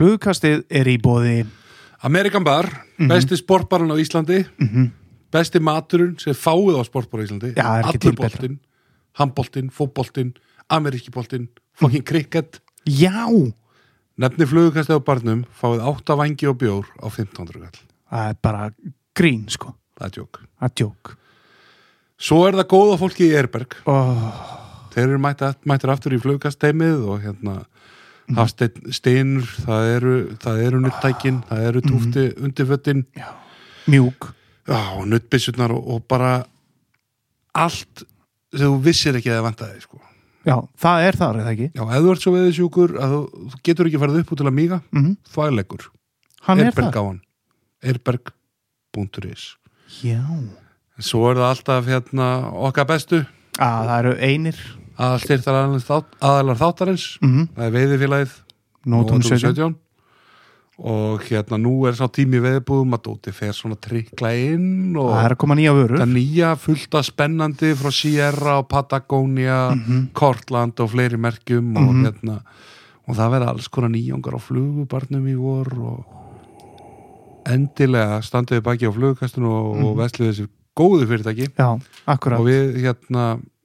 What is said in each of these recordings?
Flugkastið er í bóði Amerikan Bar, Mhm. besti sportbarinn á Íslandi. Besti maturinn sem fáið á sportbar á Íslandi. Já, allur boltinn, handboltinn, fótboltinn ameríski boltinn, fucking cricket. Já, nefni flugukastið á barnum fáið 8 vangi og bjór á 1500 kall það er bara grín sko. Það er tjók Það er djók svo er það góða fólki í Erberg. Oh, þeir eru mættir aftur í flugkasteimið og hérna Mhm. hafsteinn steinur, það eru það eru nuttækin, það eru túfti Mhm. undirföttin Mjúk. Og nuttbissurnar og, og bara allt sem þú vissir ekki að það vantaði sko. Já, það er þar, eða ekki? Já, ef þú ert svo veðisjúkur að þú, getur ekki farið upp út til að míga mm þvægleikur, Hann er Erberg það á hann. Erberg.is Já. Svo er það alltaf hérna okkar bestu. Að Það eru einir aðalstyrtar þátt, aðalar þáttarins. Mm það er veiðifélagið. Nótum Nótum 17 og hérna nú er sá tími veðbúðum að Dóti fer svona trikla inn og Það er að koma nýja vörur. það nýja fullta spennandi frá Sierra og Patagonia Kortland og fleiri merkjum og Mhm. hérna og það verða alls konar nýjongar á flugubarnum í vor og endilega standuði baki á flugukastinu og, mm. og vesluði þessi góðu fyrirtæki. Já, og við hérna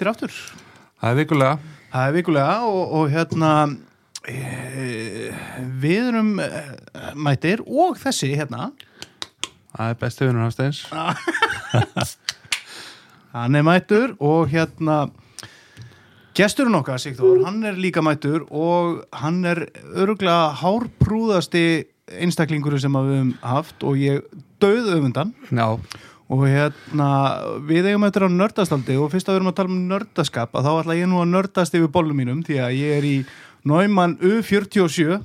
bara mættir aftur. Það er vikulega. Það er vikulega og, og hérna e, við erum e, mættir og þessi hérna. Það er besti vinnur Hafsteins hann er mættur og hérna gesturinn okkar Sigþór, hann er líka mættur og hann er örgulega hárprúðasti einstaklingur sem við höfum haft og ég döð öfundan já, og hérna við eigum eftir á nördastaldi og fyrst að við erum að tala um nördaskap að þá ætla ég nú að nördast yfir bollum mínum því að ég er í Neumann U47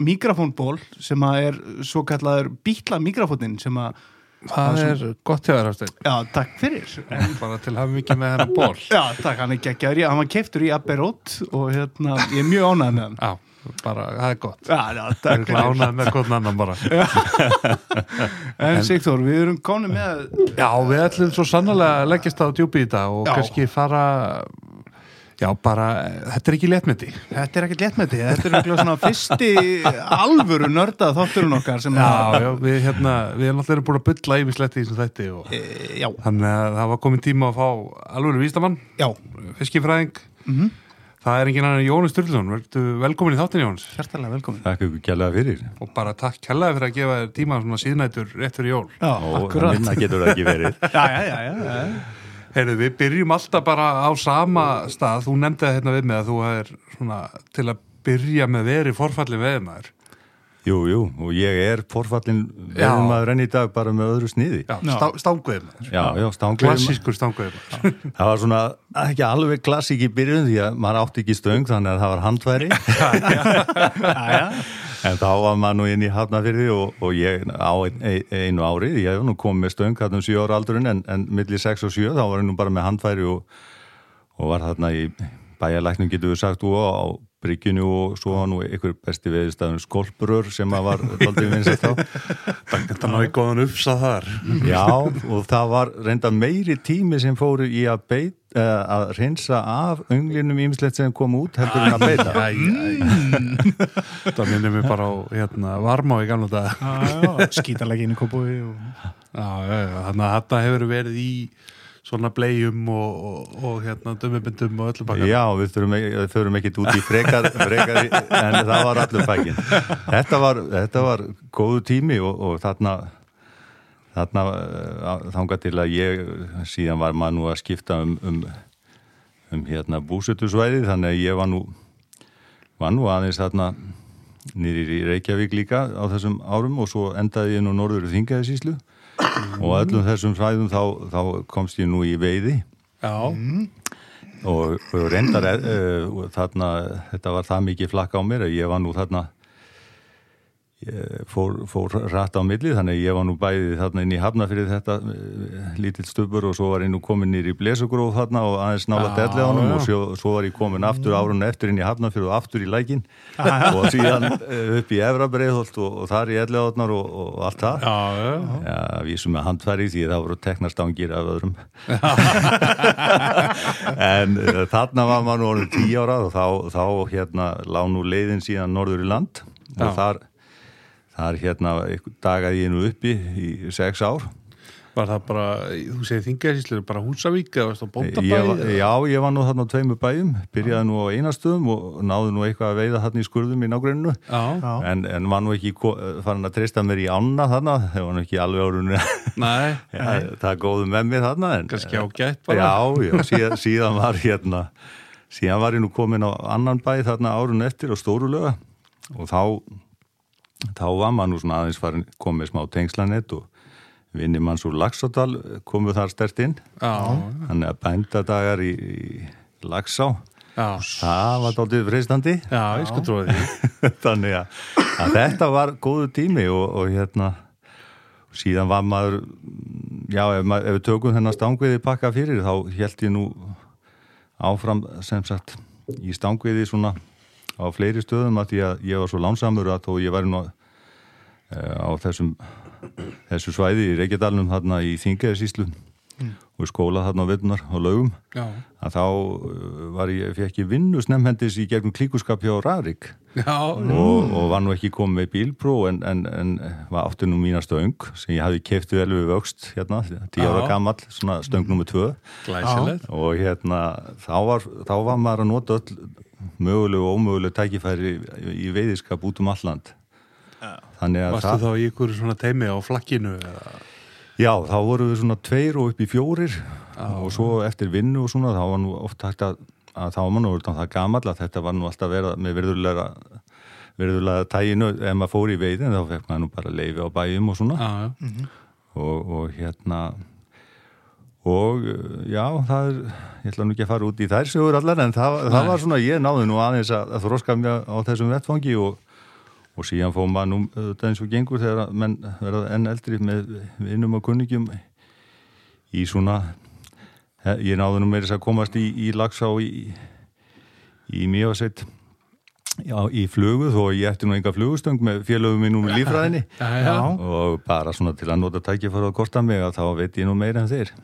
mikrofónból sem að er svo kallaður bítla mikrofónin sem að það er gott hjá þér Hafstein já, takk fyrir. Bara til að hafa mikið með hennar ból. Já, takk, hann er geggjaður, hann var keiftur í Aberot og hérna, ég er mjög ánægð með hann. Já, bara, það er gott. Já, já, það er glánað með hvern annan bara. En Sigþór, við erum komin með já, við ætlum svo sannlega að leggjast á djúpi í þetta og Já. kannski fara já, bara, þetta er ekki léttmyndi Þetta er ekkert létt með því, þetta er eitthvað svona fyrsti alvöru nörda þátturinn okkar sem já, já, við hérna við erum alltaf búin að bylla yfirslegt í þessum þætti og E, þannig að það var komin tíma að fá alveg vístamann, já, fiskifræðing. Mhm. Það er engin annan Jónis Sturluson. Velkomin í þáttin Jónis hjertalega velkomin. Takk ykkur kjærlega fyrir. Og bara takk kjallaði fyrir að gefa þér tíma svona síðnætur rétt fyrir jól. Já, og akkurat. minna getur það ekki verið. Já, já, já, já, já. Heyrðu, við byrjum alltaf bara á sama stað, þú nefndi það hérna við mig að þú er svona til að byrja með veri forfalli veðmaður. Jú, jú, og ég er forfallin Já. veðmaður enn í dag bara með öðru sniði. Já, Já. já, stangveðmaður Klassískur stangveðmaður. Það var svona ekki alveg klassík í byrjun því að maður átti ekki stöng þannig að það var handværi en þá var maður nú inn í hafnafyrði og, og ég á ein, ein, einu ári ég hef nú komið með stöng hann um 7 ára aldurinn en, en milli 6 og 7 þá var ég nú bara með handværi og, og var þarna í bæjarlæknum getur við sagt og á bryggjunu og svo var nú einhver besti veðistafn skolpurur sem að var doldið vinsast þá Þetta náði góðan uppsa þar. Já, og það var reynda meiri tími sem fóru í að beit, uh, að reynsa af önglinum ímislegt sem kom út heldur en að beita. Æ, æ, Það minnir mig bara á hérna, varmá í gamla dag. Skítalegin í kópúi og... Já, já, já, þannig að þetta hefur verið í svona blegjum og, og, og hérna dömubindum og öllu bakar. Já, við þurfum ekkit út í frekar, frekar en það var allur pakkin. Þetta var, þetta var góðu tími og, og þarna, þarna uh, þangað til að ég síðan var maður nú að skipta um, um, um hérna búsutusvæði þannig að ég var nú, var nú aðeins þarna nýrir í Reykjavík líka á þessum árum og svo endaði ég nú norður þingaðisíslu og öllum þessum svæðum þá, þá komst ég nú í veiði. Já, og, og reyndar uh, þarna, þetta var það mikið flakka á mér að ég var nú þarna fór, fór rætt á milli þannig að ég var nú bæðið þarna inn í Hafnafrið þetta uh, lítill stubur og svo var ég nú komin nýr í Blesugróf þarna og aðeins nála Já, delleðanum já. og svo, svo var ég komin aftur árun eftir inn í Hafnafrið og aftur í lækin og síðan uh, upp í Efrabreiðholt og, og þar í elleðarnar og, og allt það já, já. Já, vísum með handfæri því það voru teknastangir af öðrum en uh, þarna var maður nú orðin tíu ára og þá, þá hérna lá nú leiðin síðan norður í land og Já. Þar, þar hérna dagaði ég nú uppi í sex ár Var það bara, þú segir þingarsýslu, bara Húsavík eða varst ég Bóndabæði? já, ég var nú þarna á tveimur bæjum byrjaði nú á einastöðum og náði nú eitthvað að veiða þarna í skurðum í Já. en, en var nú ekki farin að treysta mér í ána þarna það var nú ekki alveg árunni nei, það góðu með mig þarna en, kannski ágætt bara. Já, já, síðan, síðan var hérna síðan var ég nú komin á annan bæ þarna árun eftir á Stórulöga og þá þá var maður nú svona aðeins farin komið smá tengslanett og vinni manns úr Laxádal komu þar stert inn. Þannig að bændadagar í, í Laxá já, það var dálítið freistandi. Já, ég sko tróði því. þannig að, að þetta var góðu tími og, og hérna síðan var maður já, ef, maður, ef við tökum þennan stangviði pakka fyrir þá held ég nú áfram sem sagt í stangviði svona á fleiri stöðum að því að ég var svo lánsamur að þó ég væri nú eh, á þessum þessu svæði í Reykjadalunum þarna í Þingeðsíslu og í skóla þarna á veitunar og lögum Já, að þá eh, var ég, fekk ég vinnu snemhendis í gegnum klíkuskap hjá Rarik. Og, og var nú ekki komið með bílpró en, en, en var átti nú mína stöng sem ég hafi keift vel við vöxt hérna, tíu ára Já. gamall, svona stöng tvö. Glæsilegt. og hérna þá var, þá var maður að nota öll mögulegu og ómögulegu tækifæri í veiðiskap út um alland þannig að Varstu þá í ykkur svona teimi á flakkinu? eða? Já, þá voru við svona tveir og upp í fjórir og svo eftir vinnu og svona þá var nú oft hægt að, að þá var nú orðinn það gamall að þetta var nú alltaf verið með virðulega virðulega tæginu ef maður fór í veiðin þá fekk maður nú bara leifi á bæjum og svona Já, já, og, og hérna og uh, já, það er ég ætla nú ekki að fara út í þær sögur allar en það, það var svona, ég náði nú aðeins að, að þroska mér á þessum vettfangi og, og síðan fóð maður nú auðvitað eins og gengur þegar að menn verða enn eldri með vinnum og kunningjum í svona ég náði nú meira að komast í, í lagsá í, í mjögasett Já, í flugu þó ég ætti nú enga flugustöng með félögum mínum í lífræðinni já, já. og bara svona til að nota tækifæra að korta mig að þá veit ég nú meira en þeir.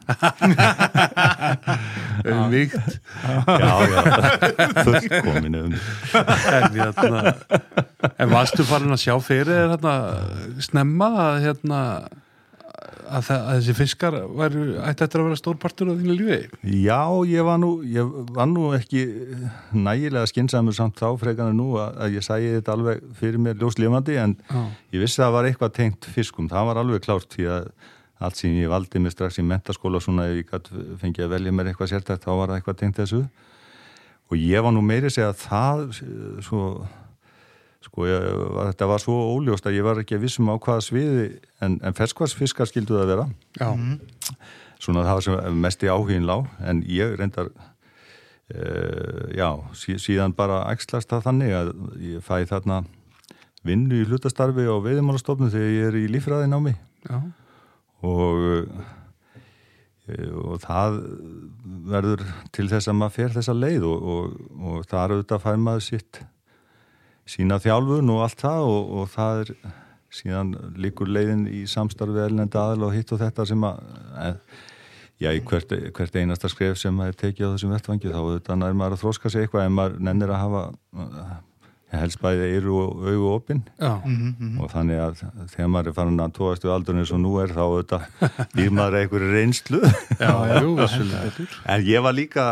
Um víkt. já, já, fullkomin um En, hérna, en varstu farin að sjá fyrir þér hérna, snemma að, hérna, að, að þessi fiskar ætti eftir að vera stórpartur á þínu lífi? já, ég var nú ég var nú ekki nægilega skinsamur samt þá frekar en nú að, að ég sæði þetta alveg fyrir mér ljóslifandi en Já, ég vissi að það var eitthvað tengt fiskum. Það var alveg klárt því að allt sem ég valdi mig strax í mentaskóla svona ef ég fengið að velja mér eitthvað sértækt þá var það eitthvað tengt þessu. Og ég var nú meiri segja að það svo sko ég, var, þetta var svo óljóst að ég var ekki að vissum á hvaða sviði en, en ferskvarsfiskar skildu það að vera. Já, svona það var sem mest í áhugin lág en ég reyndar uh, já, sí, síðan bara æxlast það þannig að ég fæ þarna vinnu í hlutastarfi á veiðmálastofnum þegar ég er í lífræðin á mig já, og uh, og það verður til þess að maður fer þessa leið og, og, og það er auðvitað að fær maður sitt sína þjálfun og allt það og, og það er síðan líkur leiðin í samstarfi elnenda aðal og hitt og þetta sem að eh, já, í hvert, hvert einasta skref sem maður tekið á þessum vettvangi þá auðvitað nær maður að þróska sig eitthvað en maður nennir að hafa uh, helst bæði eiru og augu opinn já, og þannig að þegar maður er farin að tóast við aldurinn eins og nú er þá auðvitað býr maður einhverju reynslu. Já, jú, vissulega. Betur. en ég var líka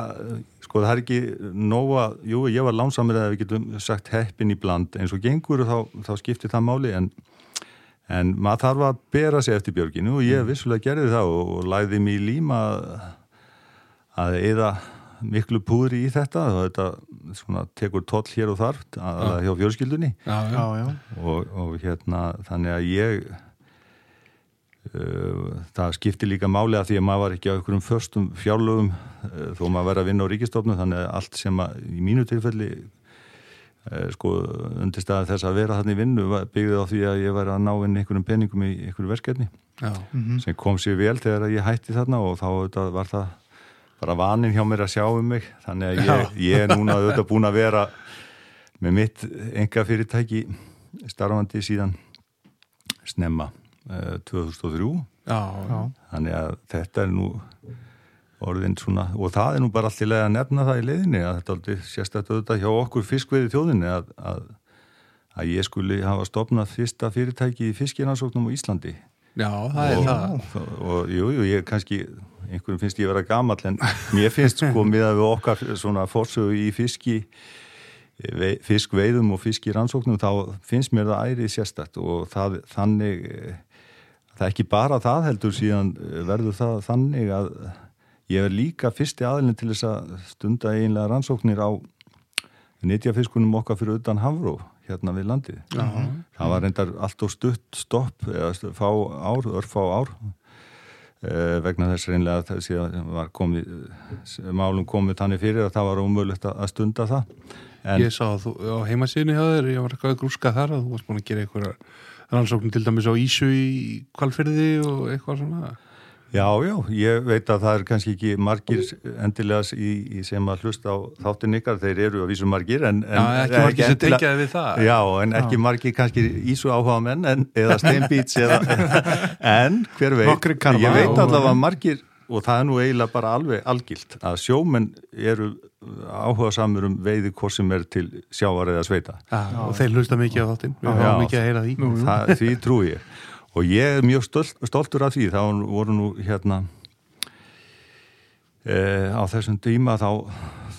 sko það er ekki nóga jú ég var lánsamir að við getum sagt heppin í bland. Eins og gengur þá, þá skiptir það máli en, en maður þarf að bera sig eftir björginu og ég vissulega gerði það og, og læði mig í líma að, að eða miklu púðri í þetta. Og þetta svona, tekur toll hér og þar að, hjá fjölskyldunni. Já, já, Já, og, og hérna þannig að ég það skipti líka máli að því að maður var ekki á einhverjum förstum fjárlögum uh, þó maður verið að vinna á ríkistofnum þannig að allt sem að í mínu tilfelli uh, sko undirstaði þess að vera þannig vinnu byggði á því að ég væri að ná inn einhverjum peningum í einhverju verkefni Já, sem kom sér vel þegar ég hætti þarna og þá auðvitað var það bara vanin hjá mér að sjá um mig. Þannig að ég, ég er núna auðvitað búin að vera með mitt enga fyrirtæki starfandi síðan snemma 2003 já, Já. þannig að þetta er nú orðin svona og það er nú bara allir að nefna það í leiðinni að þetta er aldrei sérstaklega auðvitað hjá okkur fiskveiði þjóðinni að, að, að ég skuli hafa stopnað fyrsta fyrirtæki í fiskinansóknum á Íslandi. Já, það er og, það. og, og jú, jú, ég kannski einhverjum finnst ég vera gamall en mér finnst sko miðað við okkar svona fórsögu í fiski vei- fiskveiðum og fiskirannsóknum þá finnst mér það ærið sérstakt og það, þannig eh, það er ekki bara það heldur síðan eh, verður það þannig að ég er líka fyrsti aðilin til þess að stunda eiginlega rannsóknir á nýtjafiskunum okkar fyrir utan Hafró hérna við landið. Já. Það var reyndar allt og stutt stopp eða fá ár, örfá ár eh, vegna þess reynlega að var komið, eh, málum komið þannig fyrir að það var ómögulegt að stunda það. En, Ég sá að þú á heimasíðinu hjá þér, ég var eitthvað að grúska þar að þú varst búin að gera eitthvað rannsókn til dæmis á Ísu í kvalfyrði og eitthvað svona. Já, já, ég veit að það er kannski ekki margir endilega í, í sem að hlusta á þáttin ykkar, þeir eru að vísu margir en, en Já, ekki margir sem tengjaði við það. Já, en ekki margir kannski ísu áhuga menn en, eða steinbíts eða, en hver veit, karfa. ég veit Já. allavega margir og það er nú eiginlega bara alveg algilt að sjómenn eru áhuga samur um veiði hvort sem er til sjávar eða sveita. Já, og þeir hlusta mikið á þáttinn. Við höfum mikið að heyra því. Það, því trúi ég. Og ég er mjög stolt, stoltur af því. Þá voru nú hérna e, á þessum tíma þá,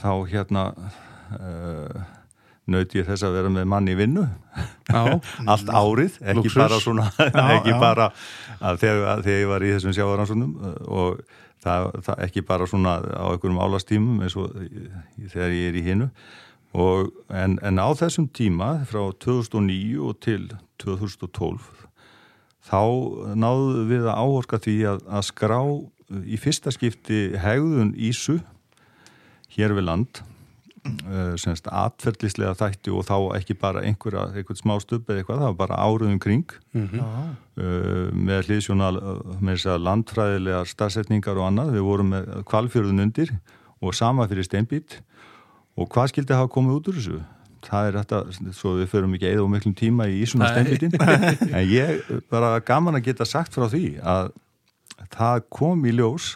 þá hérna e, nöyti ég þess að vera með manni í vinnu Já, allt árið, ekki Lúxus. bara svona Já, ekki já. bara þegar, þegar ég var í þessum sjávaransunum og það, það ekki bara svona á einhverjum álastímum eins og þegar ég er í hinu og, en, en á þessum tíma frá 2009 og til 2012 þá náðu við að áorka því að, að skrá í fyrsta skipti hegðun ísu hér við land uh, semst atferðlislega þætti og þá ekki bara einhverja, einhvern smá stubb eða eitthvað, það var bara áruðum kring Mhm. Já. uh, með hlýðsjónal með þess að landfræðilegar stafsetningar og annað, við vorum með kvalfjörðun undir og sama fyrir steinbít og hvað skildi hafa komið út úr þessu? Það er þetta, svo við förum ekki eða og miklum tíma í ísuna steinbítin en ég bara gaman að geta sagt frá því að það kom í ljós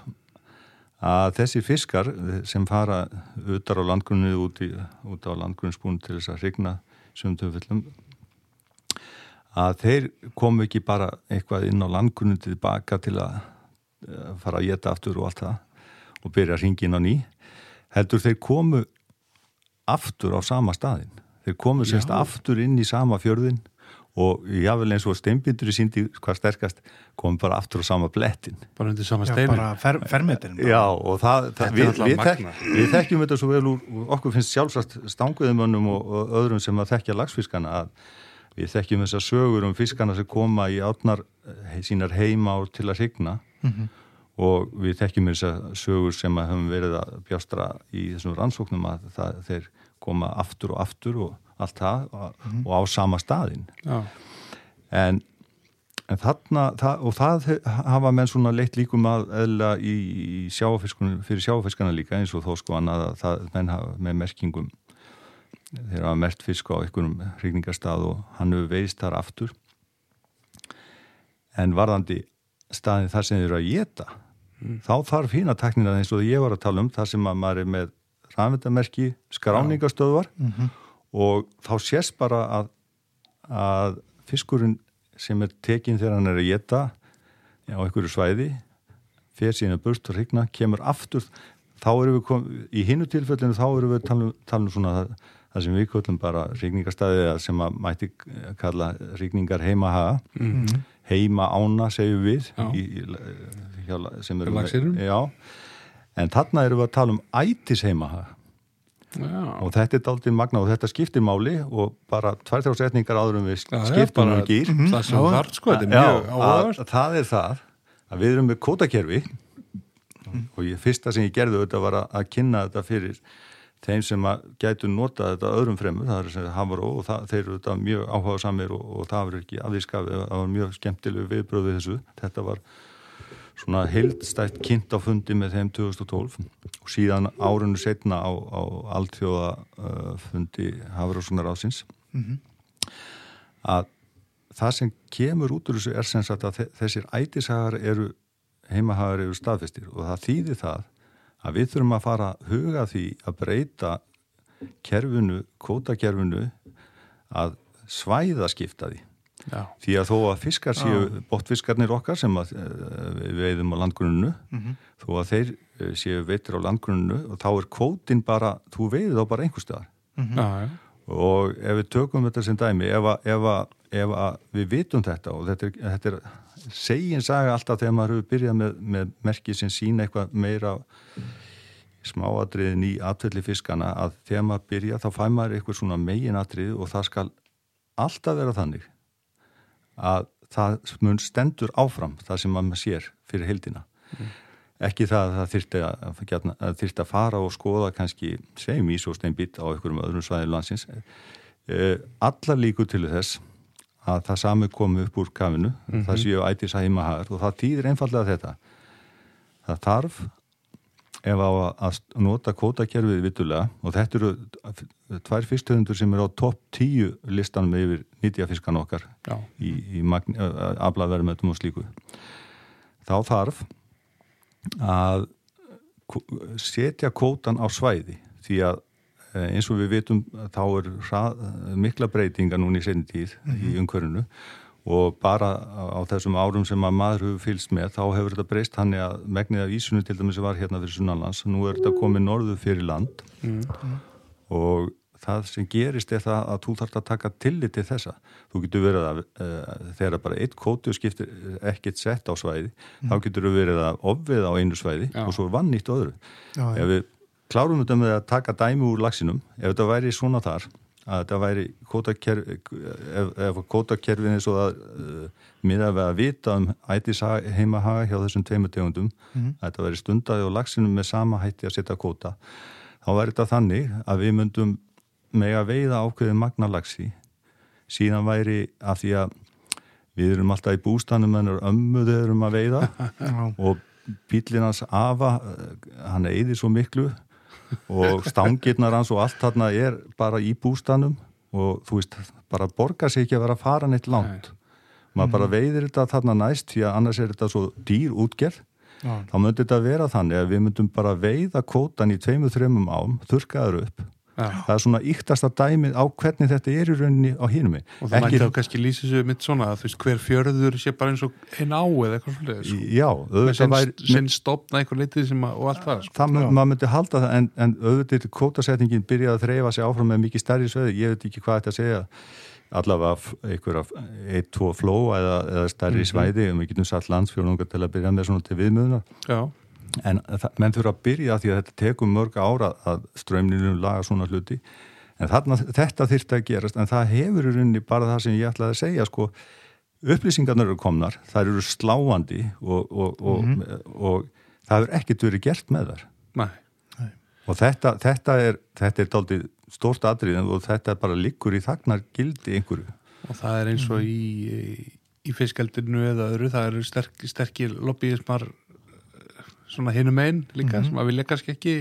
að þessi fiskar sem fara utar á landgrunni út, í, út á landgrunnsbún til þess að hrigna sömntöfullum að þeir komu ekki bara eitthvað inn á landgrunni tilbaka til að eh, fara að geta aftur og allt það og byrja að ringin á ný heldur þeir komu aftur á sama staðin þeir komu semst aftur inn í sama fjörðin og jável eins og steinbindur í síndi hvað sterkast komu bara aftur á sama blettin. Bara undir sama Já, steinu bara fer, fermetin Já, og það, það við, við, þek, við þekkjum þetta svo vel úr, okkur finnst sjálfsagt stanguðumönnum og, og öðrum sem að þekkja lagsfiskana að við þekkjum þessar sögur um fiskana sem koma í átnar he, sínar heima og til að hrigna og við þekkjum þessar sögur sem að höfum verið að bjástra í þessum rannsóknum að það, þeir koma aftur og aftur og allt það og, og á sama staðin Já, en, en þarna það, og það hafa menn svona leitt líkum að eðla í, í sjáfiskunum fyrir sjáfiskana líka eins og þó sko annað að það menn hafa með merkingum þeir hafa mert fisk á einhverjum hrigningarstað og hann hefur veist þar aftur. En varðandi staðin þar sem þeir eru að geta þá þarf hína taknina eins og ég var að tala um þar sem að maður er með rafmyndamerki, skráningastöðvar og þá sést bara að, að fiskurinn sem er tekinn þegar hann er að geta á einhverju svæði síðan að burt og hrigna, kemur aftur. Þá erum við komið, í hinnu tilfellinu þá erum við tala, tala um svona það, það sem við kvöldum bara hrigningarstaði sem að mætti kalla hrigningar heimahaga heima ána segjum við í, í, hjá, sem eru en þarna erum við að tala um ætis heimahaga já, og þetta er daldið magna og þetta skiptir máli og bara tvær þrjá setningar áður um við skiptum bara- um gýr það sem Já. þarf sko, þetta er mjög að, það er það að við erum með kótakerfi og ég, fyrsta sem ég gerði þetta var að, að kynna þetta fyrir þeim sem að gætu nota þetta öðrum fremur, það er sem Havaró og það, þeir eru þetta mjög áhuga samir og, og það var ekki afvískafið, það var mjög skemmtilegu viðbröð við þessu, þetta var svona heildstætt kynnt á fundi með þeim 2012 og síðan árunnu setna á, á alltjóða uh, fundi Havarósunar ásins mm -hmm. að það sem kemur út úr þessu er sem sagt að þessir ætishagar eru heimahagar eru staðfestir og það þýðir það að við þurfum að fara að huga því að breyta kerfinu, kótakerfinu að svæða skipta því. Já. Því að þó að fiskar séu, bóttfiskarnir okkar sem að, eh, við veiðum á landgrunnu, mm -hmm. þó að þeir eh, séu veitir á landgrunnu og þá er kvótin bara, þú veiði þá bara einhver staðar. Mm -hmm. Já, og ef við tökum þetta sem dæmi, ef að, ef að, ef að við vitum þetta og þetta er, þetta er segin saga alltaf þegar maður hefur byrjað með, með merki sem sína eitthvað meira smáadriðin í atvelli fiskana að þegar maður byrja þá fæ maður eitthvað svona meginadrið og það skal alltaf vera þannig að það mun stendur áfram það sem maður sér fyrir heldina mm. ekki það að það þyrti að, að, þyrti að fara og skoða kannski segjum ísósteinbít á einhverjum öðrum svæðið landsins eh, allar líku til þess að það sami komi upp úr kafinu, mm -hmm. það séu ætis að heima hagar og það týðir einfallega þetta. Það þarf ef á að nota kótakerfið vitulega og þetta eru tvær fyrstöðundur sem er á topp tíu listanum yfir nýtjafiskan okkar Já. í, í aflaverðmötum og slíku. Þá þarf að setja kótan á svæði því að Eh, eins og við vitum þá er mikla breytinga núni í senni tíð mm -hmm. í mhm. Og bara á þessum árum sem að maður hefur fylst með þá hefur þetta breyst hann að megnið af Ísunni til dæmis sem var hérna fyrir Sunnanlands, nú er þetta komið norðu fyrir land. Mm. Og það sem gerist er það að þú þarfst að taka tillit til þessa. Þú getur verið að uh, þegar bara eitt kótu skiptir ekkert sett á svæði mm. þá getur þú verið að ofvið á einu svæði Já. og svo vann nýtt öðru. Já, ef við klárum þetta með að taka dæmi úr lagsinum ef þetta væri svona þar að þetta væri kótakerfi ef, ef kótakerfin er svo að uh, miða við að vita um ætis heimahaga hjá þessum tveimur tegundum mm -hmm. að þetta væri stundaði og lagsinum með sama hætti að setja kóta þá væri þetta þannig að við myndum með að veiða ákveðin magnalagsi síðan væri að því að við erum alltaf í bústanum en ömmuð erum að veiða og bílinans afa hann eðir svo miklu og stangirnar hans og allt þarna er bara í bústanum og þú veist, bara borgar sig ekki að vera að fara neitt langt maður mm. bara mhm. veiðir þetta þarna næst því að annars er þetta svo dýr útgerð þá myndir þetta vera þannig að við myndum bara veiða kótan í tveimu þreymum ám, þurkaður upp. Það er svona yktasta dæmið á hvernig þetta er í rauninni á hínum og það mætti þá kannski lýsa sér mitt svona að þú veist hver fjörður sé bara eins og einn á eða eitthvað svolítið sko. já, sem, sem stopna eitthvað litið að, og allt það sko. það maður myndi halda það en, en auðvitað kótasetningin byrjaði að þreyfa sig áfram með mikið stærri sveði, ég veit ekki hvað þetta segja. Allavega einhverja eitt, tvo fló eða, eða stærri mm -hmm. svæði og við getum satt landsfjörnungar til að byrja með svona til viðmöðunar já en menn þurfa að byrja því að þetta tekum mörg ára að strömninu laga svona hluti. En þarna, þetta þurft að gerast. En það hefur í rauninni bara það sem ég ætlaði að segja sko, upplýsingarnar eru komnar það eru sláandi og, og, og, mm -hmm. og það hefur ekkert verið gert með þar Nei. og þetta, þetta er þetta er dálítið stórt aðrið og þetta bara liggur í þagnar gildi einhverju. Og það er eins og í í fiskaldinu eða öðru, það eru sterk, sterkir lobbyismar svona hinum einn líka mm -hmm. sem að vilja kannski ekki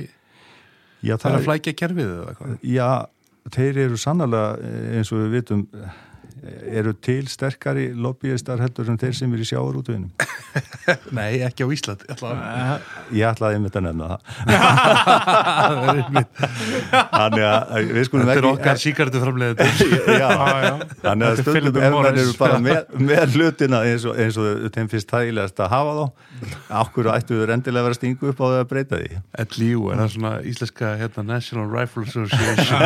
já, það er að flækja kerfið eða eitthvað Já, þeir eru sannlega eins og við vitum eru til sterkari lobbyistar heldur en þeir sem er í sjáur útveginum Nei, ekki á Ísland Ég ætlaði, ég ætlaði einmitt að nefna það. Þannig að við skulum ekki Þetta er okkar síkartu framlega Þannig að stundum ef mann eru bara með, með hlutina eins og, eins og þeim finnst þægilegast að hafa þá okkur ættu við rendilega að vera stingu upp á því að breyta því? L.I.U. er það svona íslenska hérna, National Rifle Association?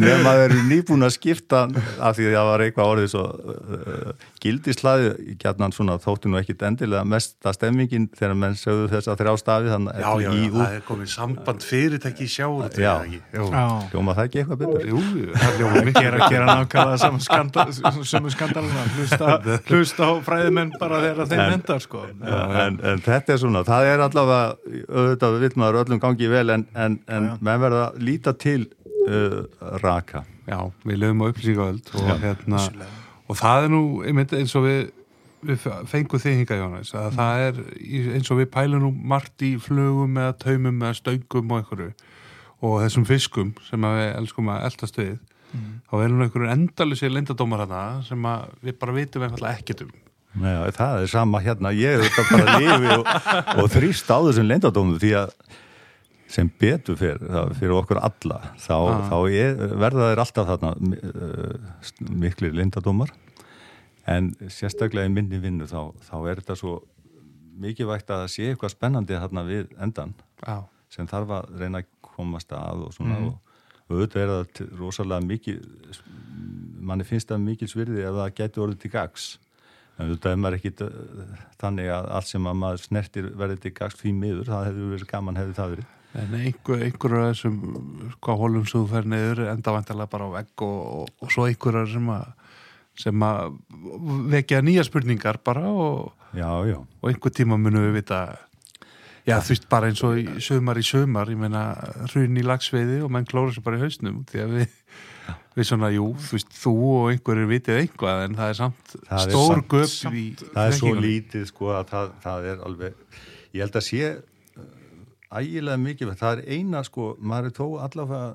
Nefn að þeir eru nýbúin að skipta af því að það var eitthvað orðið svo uh, gildislaði gætnan svona þó þótti nú ekkit endilega mest að stemmingin þegar menn sögðu þess að þrjá stafi þannig Já, já, já, það er komið samband fyrirtæki í sjáur Já, hljóma það ekki eitthvað betur? Jú, það hljóma mikið Gera, gera nákvæmlega saman skandal sem skandalina, hlusta, hlusta á fræðimenn bara þegar þeim hendar sko. En, en þetta er svona, það er allavega auðvitað vill maður öllum gangi vel en, en, en menn verða að líta til uh, raka. Já, við lögum á upplýsingaöld og, hérna, og það er nú eins og við, við fengum þig hinga Jónas, að mm. það er eins og við pælum nú margt í flugum eða taumum eða stöngum og einhverju og þessum fiskum sem við elskum að eldast við mm. þá er nú einhverju endalusir lindadómar hana sem við bara vitum einfallega ekkert um Nei, það er sama hérna, ég er þetta bara að lifi og, og þrýst á þessum lindadómum því að sem betur fyrir, fyrir okkur alla þá, ah. þá er, verða þeir alltaf þarna uh, miklu lindadómar en sérstaklega í minni vinnu þá, þá er þetta svo mikið vægt að sé eitthvað spennandi þarna við endan ah. sem þarf að reyna að komast að og svona mm. og auðvitað er það rosalega mikið manni finnst það mikið svirði ef það getur orðið til gags en auðvitað er maður ekki þannig að allt sem að maður snertir verði til gags því miður, það hefur verið gaman hefði það verið En einhver, einhverjar af þessum hvað hólum sem þú fer neyður enda vantilega bara á vegg og, og, og svo einhverjar sem að sem að vekja nýja spurningar bara og, já, já. og einhver tíma munum við vita já þú veist bara eins og í sömar í sömar, ég meina hrun í lagsveiði og menn klóra sér bara í hausnum því að við, við svona jú, þú veist, þú og einhverjir vitið einhvað en það er samt það stór er göp í það er svo lítið sko að það, það er alveg, ég held að sé ægilega mikið, það er eina sko, maður er tó allavega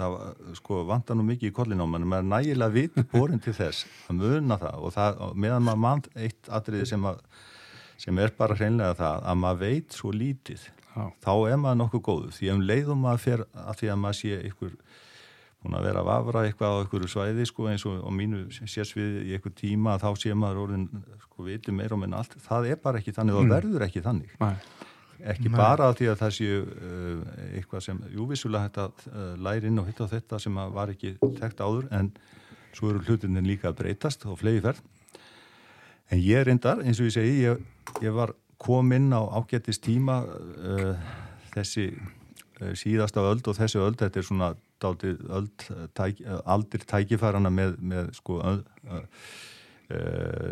það sko vantar nú mikið í kollin á mann maður er nægilega vitt borin til þess að muna það. Og það, meðan maður mann eitt atriði sem, að, sem er bara hreinlega það að maður veit svo lítið Já. þá er maður nokkuð góðu því um leiðum maður fer að því að maður sé ykkur hún að vera að vafra eitthvað á ykkur svæði sko eins og mínu sérsviði í ykkur tíma þá sé maður orðin sko viti meira um en allt, það er bara ekki þannig og mm. verður ekki þannig. Nei ekki Nei. bara því að það séu uh, eitthvað sem, júvisulega þetta uh, læri inn og hitta þetta sem var ekki tekt áður en svo eru hlutinni líka að breytast og flegi ferð en ég reyndar, eins og ég segi ég, ég var kominn á ágættist tíma uh, þessi uh, síðasta öld og þessi öld þetta er svona öld tæk, aldir tækifærana með, með sko uh,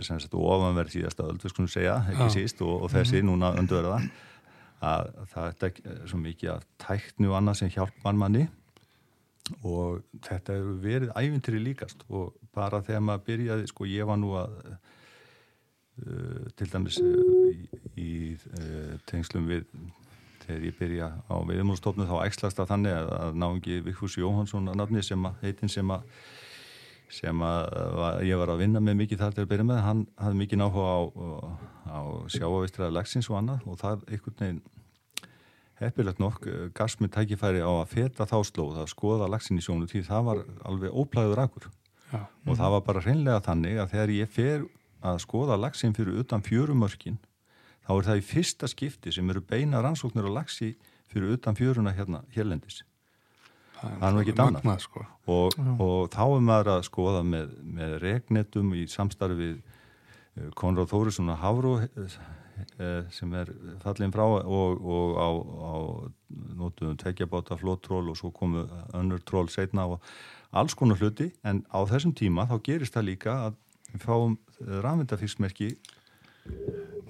sem sagt ofanverð síðasta öld, við skulum segja, ekki ja. síst og, og þessi -hmm. núna öndverða að það er svo mikið að tæknu annað sem hjálpar manni. Og þetta hefur verið ævintri líkast og bara þegar maður byrjaði, sko ég var nú að uh, til dæmis uh, í, í uh, tengslum við þegar ég byrja á viðmúlstofnu þá ægslast að þannig að, að náðungi Vikfús Jóhansson að nafni sem að heitin sem að sem að ég var að vinna með mikið þar til að byrja með, hann hafði mikið náhuga á, á sjáavistraða lagsins og annað og það einhvern veginn heppilegt nokk eh, gafst með tækifæri á að feta þá slóð að skoða lagsin í sjónu því það var alveg óplæður akkur Já. og það var bara hreinlega þannig að þegar ég fer að skoða lagsin fyrir utan fjörumörkin þá er það í fyrsta skipti sem eru beina rannsóknir á lagsi fyrir utan fjöruna hérna hérlendis það er nú ekki danna sko. og, og þá er maður að skoða með, með regnetum í samstarfi við eh, Konráð Þórisson að Havró eh, sem er fallin frá og, og á, á nótuðum tveggjabáta flóttról og svo komu önnur tról setna og alls konar hluti. En á þessum tíma þá gerist það líka að við fáum rafmyndafiskmerki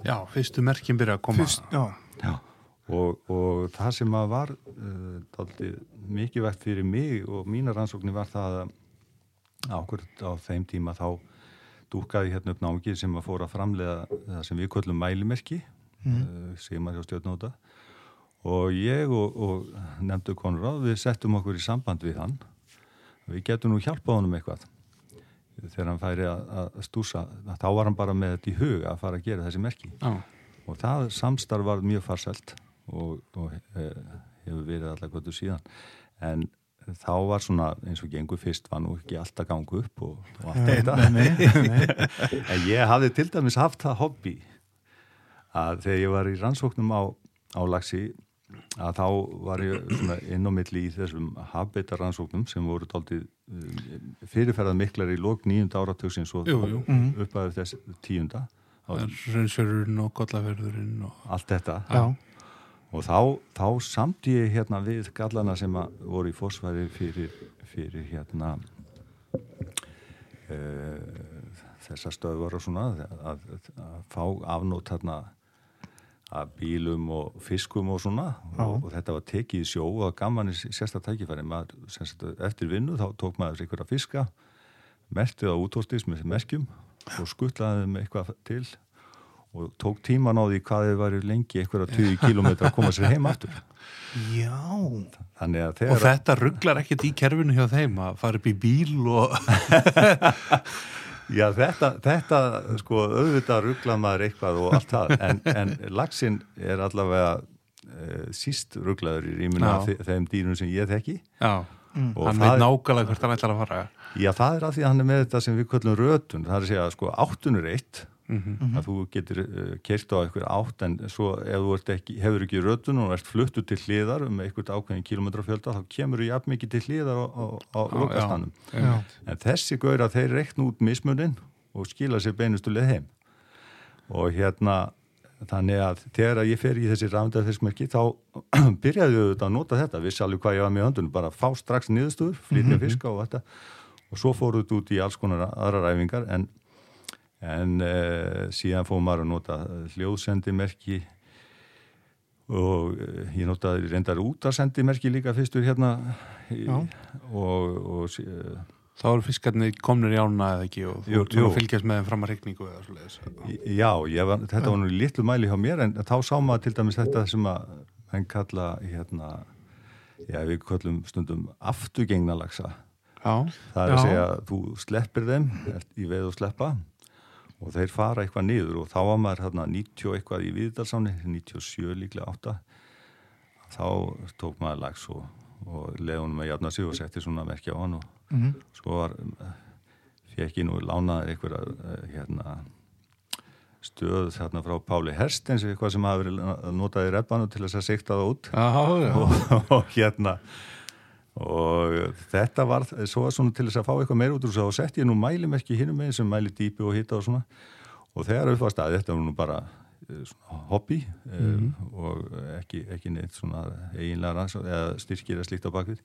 Já, fyrstu merkin byrja að koma. Fyrst, Já, já og, og það sem að var uh, mikið vekt fyrir mig og mína rannsóknir var það að ákvörð á þeim tíma þá dúkaði hérna upp námið sem að fóra framlega það sem við köllum mælimerki mm. uh, sem að hjá stjórnóta og ég og, og nefndu Konrad við settum okkur í samband við hann. Við getum nú hjálpa honum eitthvað þegar hann færi að, að stúsa. Þá var hann bara með þetta í huga að fara að gera þessi merki. Ah. og það samstarf var mjög farsælt og, og eh, hefur verið alltaf gottu síðan. En þá var svona eins og gengur fyrst var nú ekki alltaf gangu upp og, og allt þetta. en ég hafði til dæmis haft það hobby að þegar ég var í rannsóknum á, á lagsi að þá var ég inn á milli í þessum habitarannsóknum sem voru tóltið eh, fyrirferðað miklar í lók nýjunda áratöksins og upp að þess tíunda Rönnsjörurinn og Gollaferðurinn og allt þetta. Já. Og þá, þá samt ég hérna við gallana sem að voru í fórsværi fyrir, fyrir hérna uh, þessar stöðvar og svona að, að, að fá afnót hérna af bílum og fiskum og svona. Og, og þetta var tekið í sjó og gaman í sérstaklega tækifæri. Maður, sagt, eftir vinnu þá tók maður að fiska mertið á útóstis með merkjum og skuttlaði með eitthvað til og tók tíman á því hvað þið væri lengi eitthvað 20 km að koma sér heim aftur Já Og þetta rugglar ekkert í kerfinu hjá þeim að fara upp í bíl og Já, þetta, þetta sko, auðvitað rugglar maður eitthvað og allt það, en, en laxinn er allavega e, síst rugglaður í rýmuna af þeim dýrum sem ég þekki. Já, mm. hann veit nákvæmlega hvert hann ætlar að fara. Já, það er af því að hann er með þetta sem við kallum rötun, það er að segja, sko, áttunur eitt, mm -hmm. að þú getur uh, kert á eitthvað átt, en svo ef þú ekki, hefur ekki rötun og ert fluttu til hliðar um eitthvað ákveðin kilómetrafjölda, þá kemur þú jafn mikið til hliðar á, á, á lokastanum. En þessi gaur að þeir reikn út mismuninn og skila sér beinustuleg heim. Og hérna, þannig að þegar ég fer í þessi rafndaðfismerki þá byrjaði við að nota þetta, vissi alveg hvað ég var með höndunum, bara fá strax niðurstöður, flytja mm -hmm. fiska og þetta og svo fóruð þetta út í alls konar aðra ræfingar en, en e, síðan fóðum maður að nota hljóðsendimerki og e, ég notaði reyndar útarsendimerki líka fyrstur hérna í, og, og e, Þá eru fiskarnir komnir í ána eða ekki og þú að fylgjast með þeim fram að regningu eða svolítið Já, var, þetta var nú litlu mæli hjá mér en þá sá maður til dæmis þetta sem að henn kalla hérna, já við kallum stundum afturgengna lagsa Já, það er já. að segja að þú sleppir þeim í veð og sleppa og þeir fara eitthvað niður og þá var maður hérna 90 eitthvað í viðdalsáni 97 líklega 8 þá tók maður lags og, og leðunum að jafna sig og setti svona merkja á hann og mm -hmm. svo var fekk ég nú lánaði eitthvað hérna stöð þarna frá Páli Herstens eitthvað sem hafi verið notað í reppanu til þess að sikta það út. Aha, og, og hérna og þetta var svo svona til þess að fá eitthvað meir út úr þess að sett ég nú mælimerki hinnum með sem mæli dýpi og hitta og svona. Og þegar upp var staði þetta var nú bara hobby mm -hmm. um, og ekki, ekki neitt svona eiginlega ranns eða styrkir að slíkta á bakvið.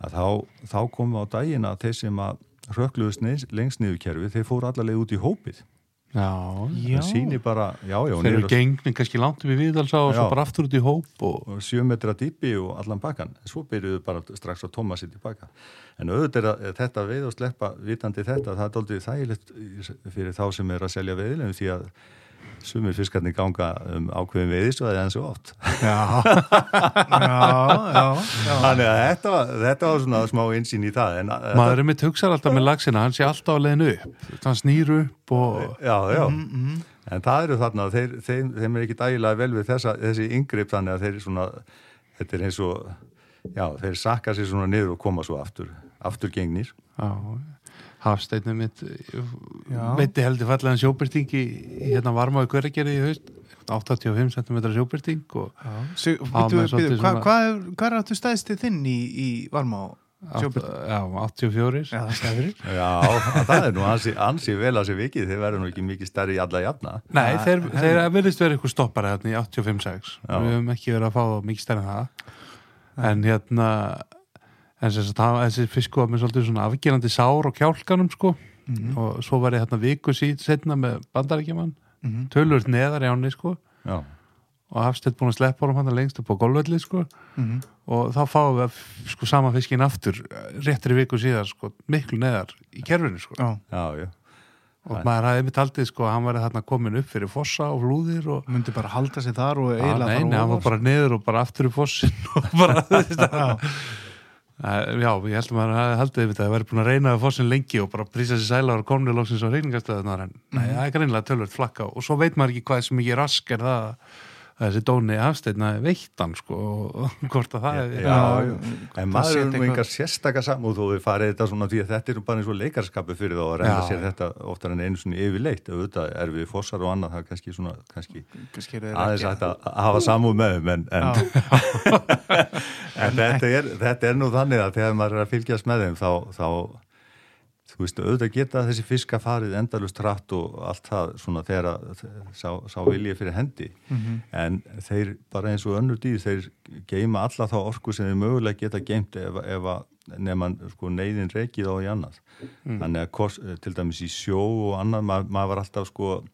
Að þá, þá komum við á daginn að þeir sem að rökluðust lengst niður kerfi þeir fóru allarleið út í hópið Já, já. það sýnir bara já, já, þeir eru gengni kannski langt við viðalsa og svo bara aftur út í hóp og, og sjö metra dýpi og allan bakkan en svo byrjuðu bara strax að tóma sér tilbaka en auðvitað er þetta veið og sleppa vitandi þetta, það er doldið þægilegt fyrir þá sem er að selja veiðilegum því að sumir fiskarnir ganga um ákveðin veiðis og það er enn svo oft. Já, já, já, já. Þannig að þetta var, þetta var svona smá einsýn í það en, Maður er mitt hugsað alltaf með lagsina hann sé alltaf að leiðinu upp. Hann snýr upp og Já, já, mm -hmm. en það eru þarna þeir, þeim, þeim er ekki dægilega vel við þessa, þessi yngripp þannig að þeir er svona þetta er eins og já, þeir sakka sér svona niður og koma svo aftur aftur gengnir Já, Hafsteinu mitt veitti heldur fallega sjóbyrtingi hérna varma á hverjargerði í haust. 85 cm sjóbyrting Hvað er áttu stæðstið þinn í, í varma á sjóbyrting? Já, 84 Já, það, Já, það er nú ansi, ansi vel að sér vikið. Þeir verður nú ekki mikið stærri í alla jafna. Nei, Þa, þeir, þeir verðist verið eitthvað stoppar hérna í 85-6 við höfum ekki verið að fá mikið stærri en það. En hérna en þess að þessi fisku var með svolítið svona afgerandi sár og kjálkanum sko. Mm -hmm. og svo var ég hérna viku síð setna með bandarækjumann mm -hmm. tölur neðar í áni sko. Já. og Hafstedt búin að sleppa hann hann lengst upp á golvöldi sko. Mm -hmm. og þá fáum við sko sama fiskin aftur réttir í viku síðar sko miklu neðar í kerfinu sko. Já, já, já. Og maður hafði mitt aldrei sko að hann var þarna komin upp fyrir fossa og flúðir og myndi bara halda sig þar og eiginlega fara Nei, hann var bara neður og bara aftur í fossin og bara Já, ég held að maður haldið við þetta að vera búin að reyna að fóra sér lengi og bara prísa sér sælar og komni lóksins á reyningastöðunar en mm. nei, það er greinlega tölvöld flakka og svo veit maður ekki hvað sem ekki rask er það að þessi dóni afsteina veittan sko og hvort að það er Já, já, já. en maður er nú einhver sérstakar samúð og við farið þetta svona því að þetta er bara eins og leikarskapu fyrir þá að reyna sér þetta oftar en einu svona yfirleitt auðvitað er við fossar og annað það er kannski svona kannski, kannski aðeins að, að hafa samúð með þeim en, en, en þetta, er, þetta er nú þannig að þegar maður er að fylgjast með þeim þá, þá þú veist, auðvitað geta þessi fiska farið endalust rætt og allt það svona þegar sá, sá viljið fyrir hendi mm -hmm. en þeir bara eins og önnur dýr, þeir geima alla þá orku sem þeir mögulega geta geimt ef, ef að nefnum sko, neyðin reykið á í annað mm. þannig að til dæmis í sjó og annað, maður mað var alltaf sko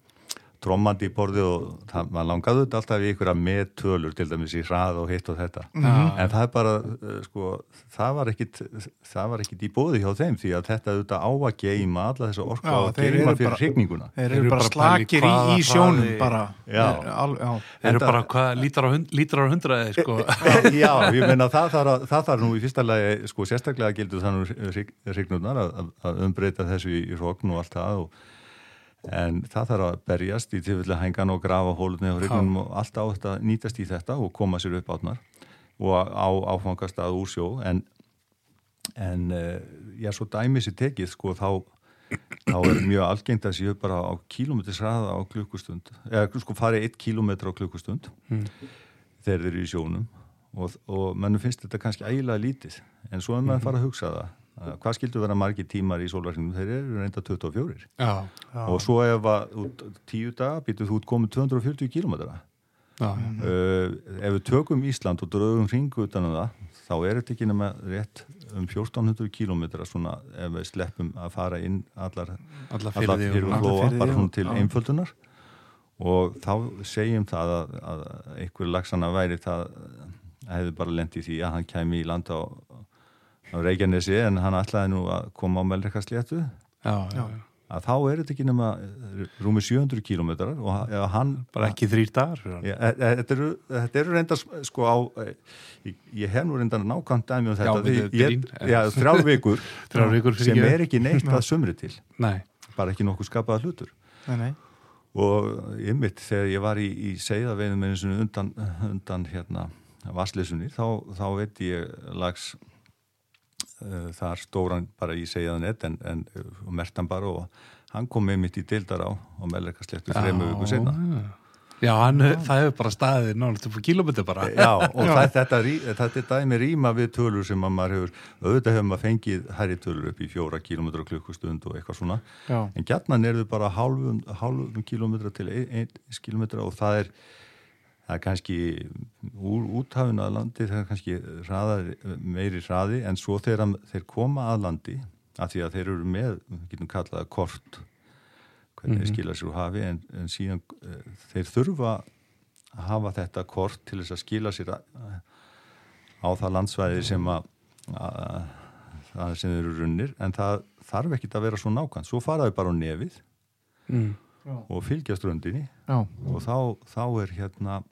trommandi í borði og það, maður langaði þetta alltaf í einhverja meðtölur til dæmis í hrað og hitt og þetta. Mm -hmm. en það er bara, uh, sko það var ekkit, það var ekkit í bóði hjá þeim því að þetta auðvitað á að geima alla þessa orku á að geima fyrir hrygninguna Þeir eru bara slakir í, í sjónum bara. Já, þeir eru bara hvað lítrar á hundraði sko. Já, ég meina það þarf nú í fyrsta lagi, sko sérstaklega gildur þannig hrygnunar að, að umbreyta þessu í, í hrókn og allt það og en það þarf að berjast í tilfelli hengan og grafa hólunni og hrygnum og allt á þetta nýtast í þetta og koma sér upp átnar og á áfangast að úr sjó. En, en eh, já, svo dæmis í tekið sko þá þá er mjög algengt að séu bara á kílometrisraða á klukkustund eða sko farið 1 kilometr á klukkustund mm. þegar þeir eru í sjónum. Og, og mannum finnst þetta kannski ægilega lítið en svo er maður að fara að hugsa það hvað skildur vera margi tímar í sólverkningum þeir eru reynda 24 já, já. og svo ef að út tíu dag býtur þú út komið 240 kílometra uh, ef við tökum Ísland og drögum hringu utan um það þá er þetta ekki nema rétt um 1400 kílometra svona ef við sleppum að fara inn allar, allar fyrir og hlóa bara svona til einföldunar. Og þá segjum það að, að einhver lagsana væri það hefði bara lendið því að hann kemi í landa og á Reykjanesi en hann ætlaði nú að koma á Melrikasléttu að þá er þetta ekki nema eh, rúmi 700 kílometrar og hann bara ekki þrýr dagar ja, e, e, þetta, eru, eru reynda sko á e, ég, ég hef nú reynda nákvæmt dæmi um þetta já, ég, já, þrjár vikur, vikur sem er ekki neitt að sumri til. Nei. bara ekki nokkuð skapaða hlutur. Nei, nei. og ymmit þegar ég var í, í segðavegðum undan, undan hérna vassleysunni þá, þá veit ég lags uh, þar stóran bara í segjaðanett en, en mertan bara og hann kom með mitt í dildar á og meðleikastlektu þrejum viku senna Já, hann, það hefur bara staðið náttúrulega fyrir kilómetri bara Já, og Já. Það, þetta, þetta er dæmi rýma við tölur sem maður hefur, auðvitað hefur maður fengið herri tölur upp í fjóra kilómetra klukkustund og eitthvað svona, Já. en gætnan er þau bara hálfum, hálfum kilómetra til eins kilómetra og það er það er kannski úr úthafun að landi það er kannski hraðar, meiri hraði en svo þegar þeir koma að landi að því að þeir eru með getum kallaða kort hvernig þeir mm -hmm. skilja sér úr hafi en, en síðan uh, þeir þurfa að hafa þetta kort til þess að skila sér að, á það landsvæði sem að, að það sem þeir eru runnir en það þarf ekki að vera svo nákvæmt svo faraðu bara á nefið mm. og fylgja ströndinni Já. og þá, þá er hérna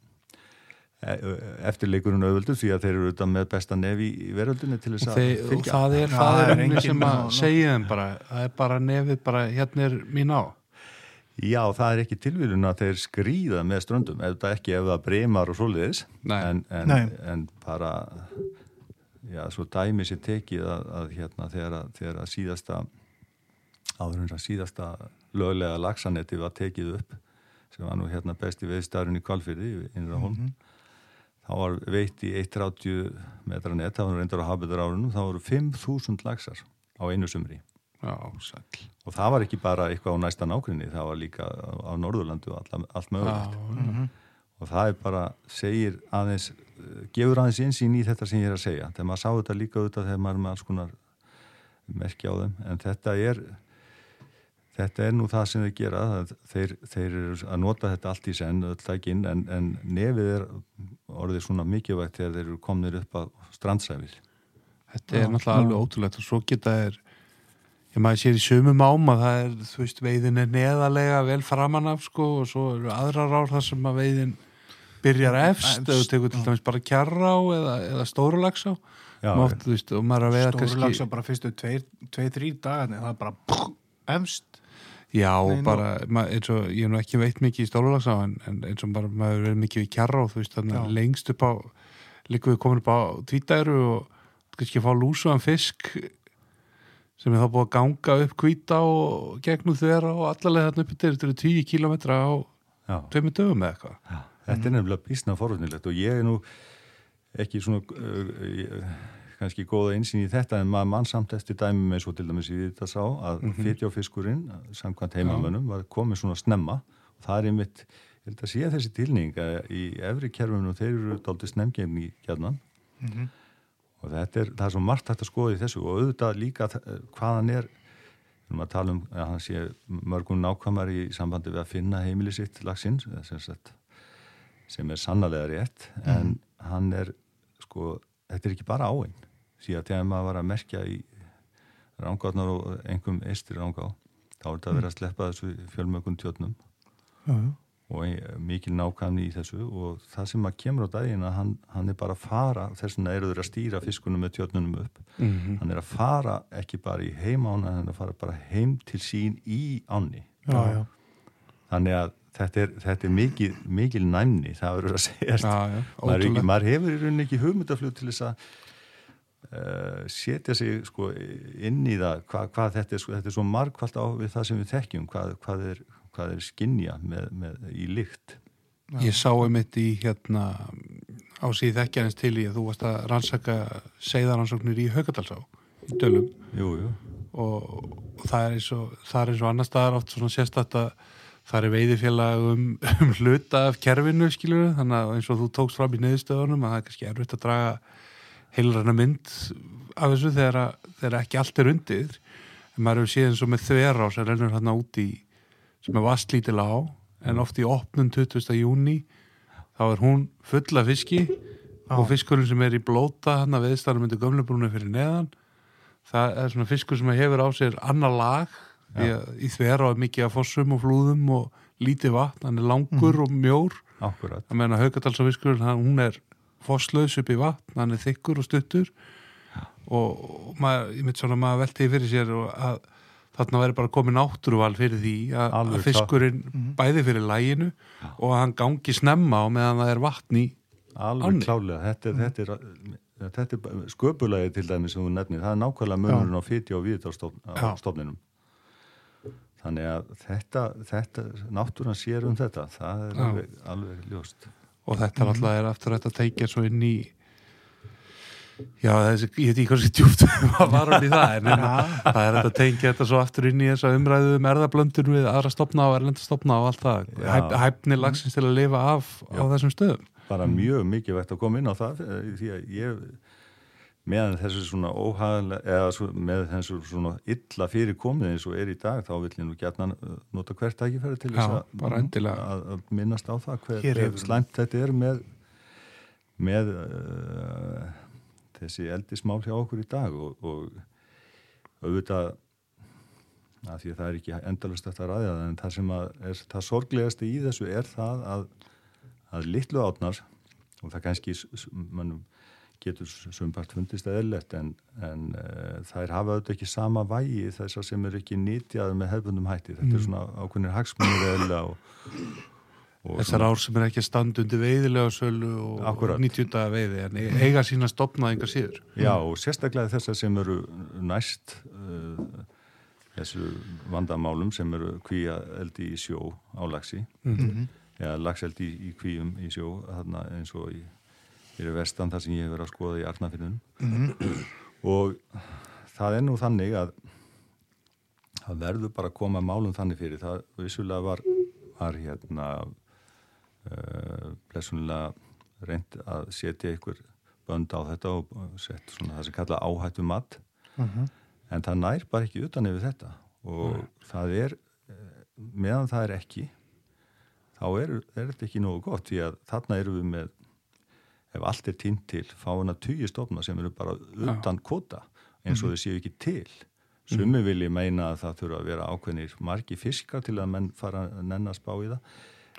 eftirleikurinn auðvöldu því að þeir eru auðvitað með besta nefi í veröldunni til þess að fylgja og það er, það er einnig sem að segja þeim bara, það er bara nefið bara hérna er mín á. Já, það er ekki tilvíðun að þeir skrýða með ströndum, ef það ekki ef það breymar og svoleiðis en, en, en bara já, svo dæmi sér tekið að, að hérna þegar að, þegar að síðasta áður að síðasta löglega lagsanetti var tekið upp sem var nú hérna besti veðstæðurinn í Kvalfyrði innra hólm mm -hmm þá var veitt í 1,80 metra nett, það var reyndar á hafiður árunum, þá voru 5.000 lagsar á einu sumri. Já, og það var ekki bara eitthvað á næsta nákvæmni, það var líka á Norðurlandu og all, allt mögulegt. Já, mm -hmm. Og það er bara, segir aðeins, gefur aðeins einsýn í þetta sem ég er að segja. Þegar maður sá þetta líka auðvitað þegar maður er með alls konar merkja á þeim, en þetta er Þetta er nú það sem þeir gera, þeir, þeir eru að nota þetta allt í senn, en, en nefið er orðið svona mikilvægt þegar þeir eru komnir upp á strandsæfið. Þetta er Já, náttúrulega alveg ótrúlegt og svo geta þeir, ég maður sér í sömum ám að það er, þú veist, veiðin er neðalega vel framann af sko og svo eru aðrar ár þar sem að veiðin byrjar efst, eða þú tekur til dæmis bara kjarra á eða, eða stórulags á. Mátt, þú veist, og maður að veiða kannski... Stórulags á bara fyrstu tvei-þrý dagar, það er bara efst Já, Nei, bara, eins og ég hef nú ekki veit mikið í stólulagsá en, en eins og bara maður verið mikið við kjarra og þú veist þannig að lengst upp á líka við komin upp á tvítæru og kannski fá lúsuðan fisk sem er þá búið að ganga upp kvíta og gegnum þeirra og allarlega þarna uppi til þetta eru 10 kílometra á tveimur dögum eða eitthvað. Þetta er nefnilega bísna forvöldnilegt og ég er nú ekki svona uh, kannski góða einsýn í þetta en maður mann samt eftir dæmum eins og til dæmis ég þetta sá að mm -hmm. fytjáfiskurinn samkvæmt heimamönnum var komið svona snemma og það er einmitt, ég held að sé þessi tilning að í efri kerfunum þeir eru dálítið snemgefni í kjarnan mm -hmm. og þetta er, það er svo margt hægt að skoða í þessu og auðvitað líka hvaðan er við erum að tala um að hann sé mörgum nákvæmar í sambandi við að finna heimilisitt lagsins sem, sem er sannlega rétt mm -hmm. en hann er sko þetta er ekki bara áinn síðan þegar maður var að merkja í rángáðnar og engum eistir rángá þá er þetta að vera að sleppa þessu fjölmökun tjótnum já, já. og mikil nákvæmni í þessu og það sem maður kemur á daginn að hann, hann er bara að fara þess vegna eru þeir að stýra fiskunum með tjótnunum upp. Mm -hmm. hann er að fara ekki bara í heimána hann er að fara bara heim til sín í áni já, þannig að þetta er, þetta er mikil, mikil næmni það verður að segja maður, maður hefur í rauninni ekki hugmyndaflug til þess að uh, setja sig sko, inn í það hva, hvað þetta er, sko, þetta er svo margkvælt á við það sem við þekkjum hvað, hvað, er, hvað er skinnja með, með, í lykt. Ég sá einmitt í hérna á síð þekkjarins til í að þú varst að rannsaka segðaransóknir í Haugadalsá í Dölum. Jú, jú. Og, og það er eins og það er eins og annar staðar oft svona sérstætt að það er veiðifélag um, um hluta af kerfinu skilur þannig að eins og þú tókst fram í neðustöðunum að það er kannski erfitt að draga heilræna mynd af þessu þegar, þegar ekki allt er undir en maður hefur séð eins og með þverá sem rennur hérna úti sem er vastlítil á en oft í opnum 20. júni þá er hún fulla fiski ah. og fiskurinn sem er í blóta hann að veðstæðanum myndir gömlebrúnu fyrir neðan það er svona fiskur sem hefur á sér annar lag í þver og mikið af fossum og flúðum og lítið vatn, hann er langur mm. og mjór Akkurat. að meina haugadalsafiskur hún er fosslaus upp í vatn hann er þykkur og stuttur Já. og maður, ég myndi svona maður veltiði fyrir sér að þarna væri bara komið náttúruval fyrir því að, að fiskurinn mm. bæði fyrir læginu Já. og að hann gangi snemma á meðan það er vatn í Alveg anni. klálega, þetta er, mm. þetta er, þetta er sköpulagi til dæmi sem þú nefnir, það er nákvæmlega munurinn á fyti og vít á stofninum þannig að þetta, þetta náttúrann sér um þetta það er alveg, alveg ljóst og þetta mm. alltaf er aftur að teikja svo inn í já þessi, ég veit ekki hvað sem djúft var varan í það en það er að tengja þetta svo aftur inn í þess að umræðu um erðablöndur við aðra stopna og erlendastopna og allt það Hæf, hæfni lagsins til að lifa af já. á þessum stöðum bara mjög mikið vekt að koma inn á það eh, því að ég meðan þessu svona óhaglega eða svo, með þessu svona illa fyrir komið eins og er í dag þá vil ég nú gætna uh, nota hvert tækifæri til þess að, að, að minnast á það hver, hver slæmt þetta er með með uh, þessi eldismál hjá okkur í dag og, og auðvitað að því að það er ekki endalust eftir að ræða það en það sem er það sorglegasti í þessu er það að, að litlu átnar og það kannski mannum getur sumpart fundist eðlert en, en uh, þær hafa auðvitað ekki sama vægi þessar sem er ekki nýtjað með hefðbundum hætti. Þetta mm. er svona ákveðinir hagsmunir eðla og, og Þessar ár sem er ekki standundi veiðilega sölu og 90 daga veiði en e- eiga sína stopnað enga síður. Já og sérstaklega þessar sem eru næst uh, þessu vandamálum sem eru kvíja eldi í sjó á lagsi mm -hmm. eða lagseldi í kvíum í sjó eins og í fyrir vestan þar sem ég hefur verið að skoða í Arnafjörðunum mm -hmm. og það er nú þannig að það verður bara að koma málum þannig fyrir það vissulega var, var hérna uh, blessunlega reynd að setja ykkur bönd á þetta og sett svona það sem kalla áhættu mat mhm. -huh. en það nær bara ekki utan yfir þetta og -huh. það er eh, meðan það er ekki þá er, er þetta ekki nógu gott því að þarna eru við með ef allt er tínt til, fá hana tíu stofna sem eru bara utan ja. kvota eins og mm -hmm. þau séu ekki til sumi mm -hmm. vilji meina að það þurfa að vera ákveðnir margi fiskar til að menn fara að nennast bá í það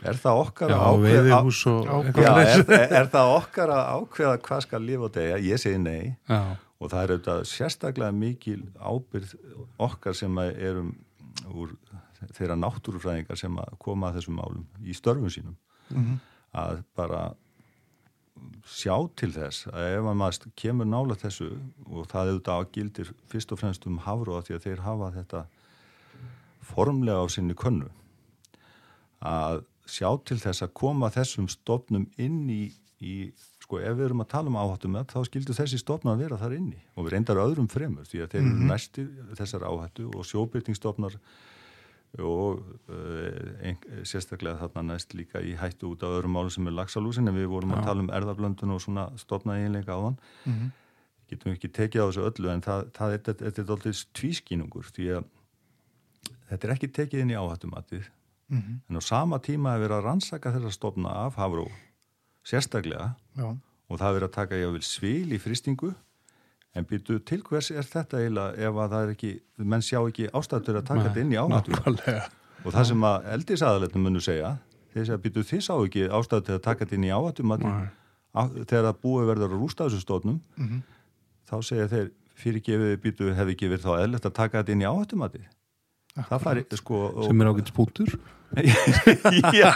er það okkar Já, að ákveða Já, er, er, er það okkar að ákveða hvað skal lifa á degja, ég segi nei Já. og það er auðvitað sérstaklega mikil ábyrð okkar sem erum úr þeirra náttúrufræðingar sem að koma að þessum málum í störfum sínum mm -hmm. að bara sjá til þess að ef maður kemur nála þessu og það auðvitað á gildir fyrst og fremst um hafróða því að þeir hafa þetta formlega á sinni könnu að sjá til þess að koma þessum stofnum inn í, í sko ef við erum að tala um áhættum þá skildur þessi stofnar að vera þar inni og við reyndar öðrum fremur því að þeir eru mm -hmm. næstir þessar áhættu og sjóbyrtingstofnar og ein, sérstaklega þarna næst líka í hættu út af öðrum málum sem er lagsalúsin en við vorum Já. að tala um erðablöndun og svona stofnaði einleika á hann mm -hmm. getum ekki tekið á þessu öllu en það, það er, þetta, er doldið tvískínungur því að þetta er ekki tekið inn í áhættumatið mm -hmm. en á sama tíma er verið að rannsaka þessa stofna af Havró sérstaklega Já. og það er verið að taka jáfnvel svil í fristingu En býtu til hvers er þetta eiginlega ef að það er ekki, menn sjá ekki ástættur að taka þetta inn í áhættu? og það sem að eldisaðaletnum munum segja þeir segja býtu þið sá ekki ástættur að taka þetta inn í áhættu þegar það búið verður að rústa þessu stónum mm -hmm. þá segja þeir fyrirgefið býtu hefði ekki verið þá eðlert að taka þetta inn í áhættu mati það fari sko og... sem er ákveðt spútur Já,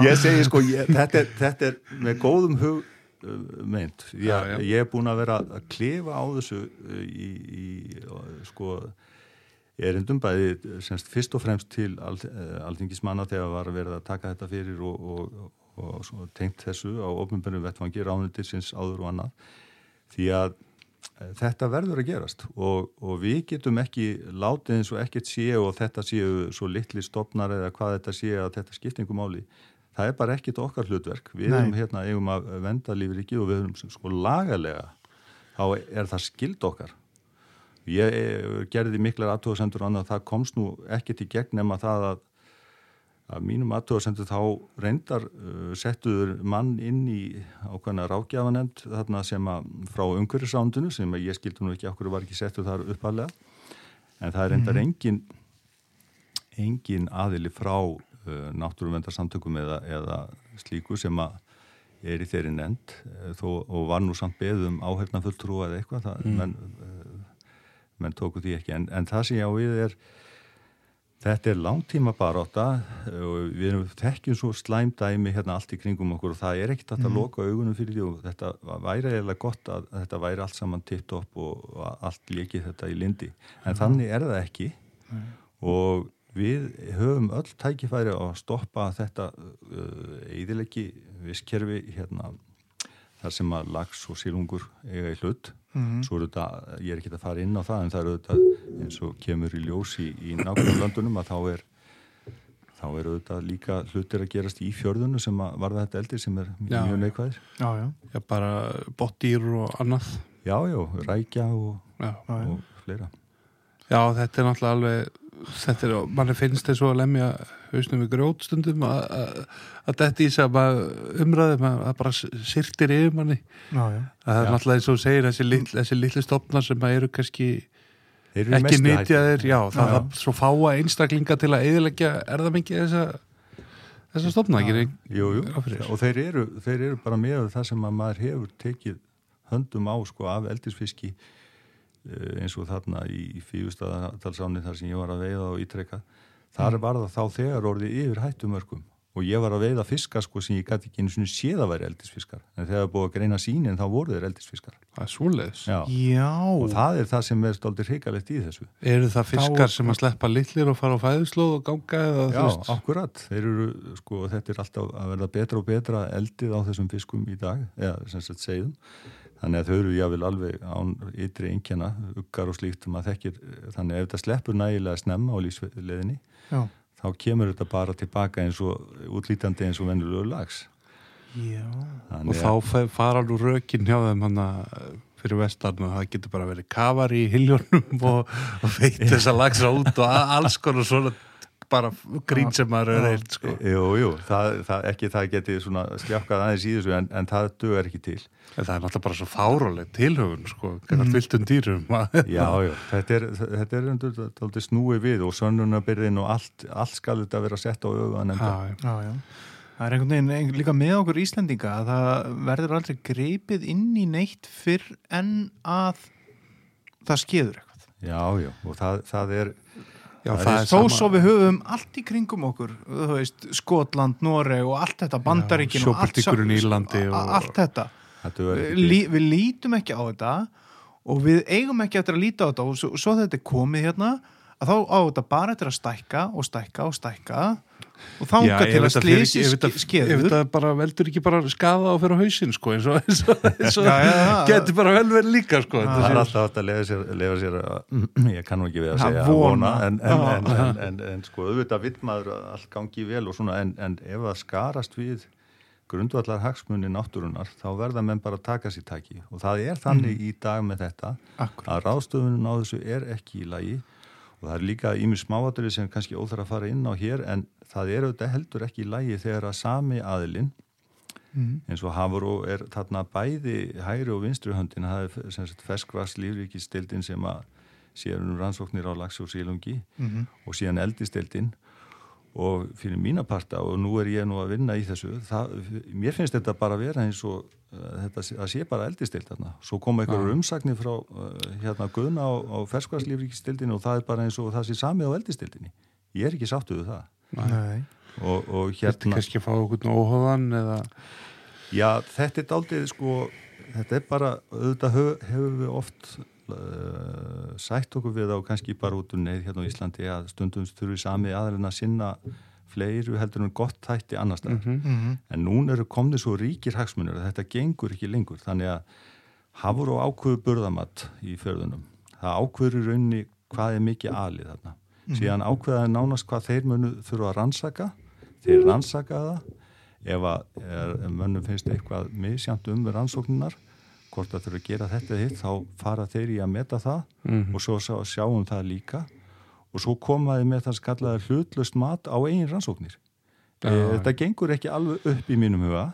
ég segi sko ég, þetta, er, þetta er með góðum hug meint. Ég, ég er búin að vera að klefa á þessu eh, í, í sko erindum bæði semst fyrst og fremst til eh, alþingismanna þegar var að vera að taka þetta fyrir og, og, og, og tengt þessu á ofnbjörnum vettfangi ránundir sinns áður og annað. Því að eh, þetta verður að gerast og við getum ekki látið eins og ekkert séu og þetta séu svo litli stopnar eða hvað þetta séu að þetta skiptingum áli það er bara ekkit okkar hlutverk. Við erum hérna eigum að venda lífriki og við erum sko lagalega þá er það skild okkar. Ég eh, gerði miklar aðtóðasendur og það komst nú ekkit í gegn nema það að, að mínum aðtóðasendur þá reyndar uh, settuður mann inn í ákvæmna rákjafanend þarna sem að frá umhverjusándunu sem að ég skildi nú ekki okkur var ekki settuð þar uppalega en það er reyndar mm engin engin aðili frá náttúruvendarsamtökum eða, eða slíku sem er í þeirri nend uh, þó, og var nú samt beðum áherna fulltrú eða eitthvað það, mm. menn, uh, menn tóku því ekki en, en það sem ég á við er þetta er langtíma baráta og við erum þekkjum svo slæmdæmi hérna allt í kringum okkur og það er ekkert að mm. loka augunum fyrir því og þetta væri eiginlega gott að þetta væri allt saman tipt upp og allt lekið þetta í lindi en mm. þannig er það ekki og við höfum öll tækifæri að stoppa þetta eðilegi uh, visskerfi hérna þar sem að lags og sílungur eiga í hlut. Mm -hmm. svo er þetta, ég er ekki að fara inn á það en það er auðvitað eins og kemur í ljós í, í nákvæmlega landunum að þá er þá er auðvitað líka hlutir að gerast í fjörðunu sem að varða þetta eldir sem er já, mjög neikvæðir. Já, já, já bara botdýr og annað. Já, já, rækja og, já, og fleira. Já, þetta er náttúrulega alveg þetta er, manni finnst þess að lemja hausnum við grótstundum að þetta í þess að umræðum að bara sirtir yfir manni. Það er náttúrulega eins og segir þessi, litlu stopnar sem eru kannski eru ekki nýtjaðir já, það er svo fáa einstaklinga til að eðilegja, er mikið þessa þessa stopna ekki og þeir eru, þeir eru bara með það sem að maður hefur tekið höndum á sko af eldisfiski eins og þarna í fíustadalsáni þar sem ég var að veiða og ítrekka þar mm. var það þá þegar orðið yfir hættumörkum og ég var að veiða fiskar sko sem ég gæti ekki einu svona séð að væri eldisfiskar. En þegar það búið að greina sínin þá voru þeir eldisfiskar. Það er svoleiðis. Já. Já. Og það er það sem er stoltir hrikalegt í þessu. Eru það fiskar þá... sem að sleppa litlir og fara á fæðuslóð og ganga eða Já, akkurat, þeir eru sko þetta er alltaf að verða betra og betra eldið á þessum fiskum í dag eða sem sagt segðum Þannig að þau eru jáfnvel alveg án ytri einkjana, ukkar og slíkt um að þekkir, þannig að ef þetta sleppur nægilega snemma á lífsleðinni, þá kemur þetta bara tilbaka eins og útlítandi eins og vennulegu lags. Já, þannig og þá fara nú rökin hjá þeim hann að fyrir vestarnu að það getur bara verið kafar í hiljónum og, og veit þess að lagsa út og alls konar svona bara grín sem maður er reynd sko. Jú, jú, það, það, ekki það geti sljákað aðeins í þessu en, en það dögur ekki til. En Það er náttúrulega bara svo fáróleg tilhaugun sko, hvernig mm. viltum dýrum. Já, já, þetta er, þetta er endur snúi við og sönnunabyrðin og allt, allt skal þetta vera sett á auðvan Já, já, já Það er einhvern veginn líka með okkur Íslandinga að það verður aldrei greipið inn í neitt fyrr en að það skeður eitthvað. Já, já, og það, það er Já, það er þó svo við höfum allt í kringum okkur veist, Skotland, Noreg og allt þetta Bandaríkin og allt, og... allt þetta. Lí, við lítum ekki á þetta og við eigum ekki eftir að líta á þetta og svo, svo þetta er komið hérna að þá á þetta bara eftir að stækka og stækka og stækka og þanga til að slísi skeður. ef þetta bara veldur ekki bara skada á fyrir hausin sko eins og, eins og, eins og getur bara vel verið líka sko það er alltaf að lefa sér, lefa sér að, ég kannu ekki við að segja að vona. en, en, en, en sko auðvitað vitt maður að allt gangi vel og svona en ef það skarast við grundvallar hagsmunni náttúrunar þá verða menn bara að taka sér taki. Og það er þannig mm. í dag með þetta Akkur. að ráðstöfunum á þessu er ekki í lagi. Og það er líka ímið smáaturinn sem kannski óþar að fara inn á hér en það er auðvitað heldur ekki í lagi þegar að sami aðilinn mm. eins og hafur og er þarna bæði hægri og vinstri höndin það er ferskvars lífríkistildin sem að séur um rannsóknir á lags og sílungi mm -hmm. og síðan eldistildin og fyrir mínaparta og nú er ég nú að vinna í þessu það, mér finnst þetta bara að vera eins og uh, þetta að sé bara eldistilt þarna. Svo koma einhverjur umsagnir frá uh, hérna Guðna á, á ferskvarslífríkistildinu og það er bara eins og það sé samið á eldistildinu ég er ekki sáttuðu það Nei. og, og hérna Þetta er kannski að fá okkur nóhóðan eða? Já, þetta er daldið sko þetta er bara, auðvitað hefur við oft uh, sætt okkur við á kannski bara út um neyð hérna á Íslandi að stundum þurfum við sami aðeins að sinna fleiru heldur en gott hætti annar stað mm -hmm. en nún eru komnið svo ríkir hagsmunir að þetta gengur ekki lengur. Þannig að hafur og ákvöðu burðamatt í förðunum það ákvöður í raunni hvað er mikið alið þarna mm -hmm. síðan ákveðaði nánast hvað þeir munu þurfa að rannsaka. Þeir rannsaka það. Ef að er, mönnum finnst eitthvað misjant um rannsóknunar hvort það þurfa að gera þetta hitt þá fara þeir í að meta það mm -hmm. og svo sjáum það líka. Og svo komaði með það skallaði hlutlust mat á eigin rannsóknir. Ja, e, þetta gengur ekki alveg upp í mínum huga.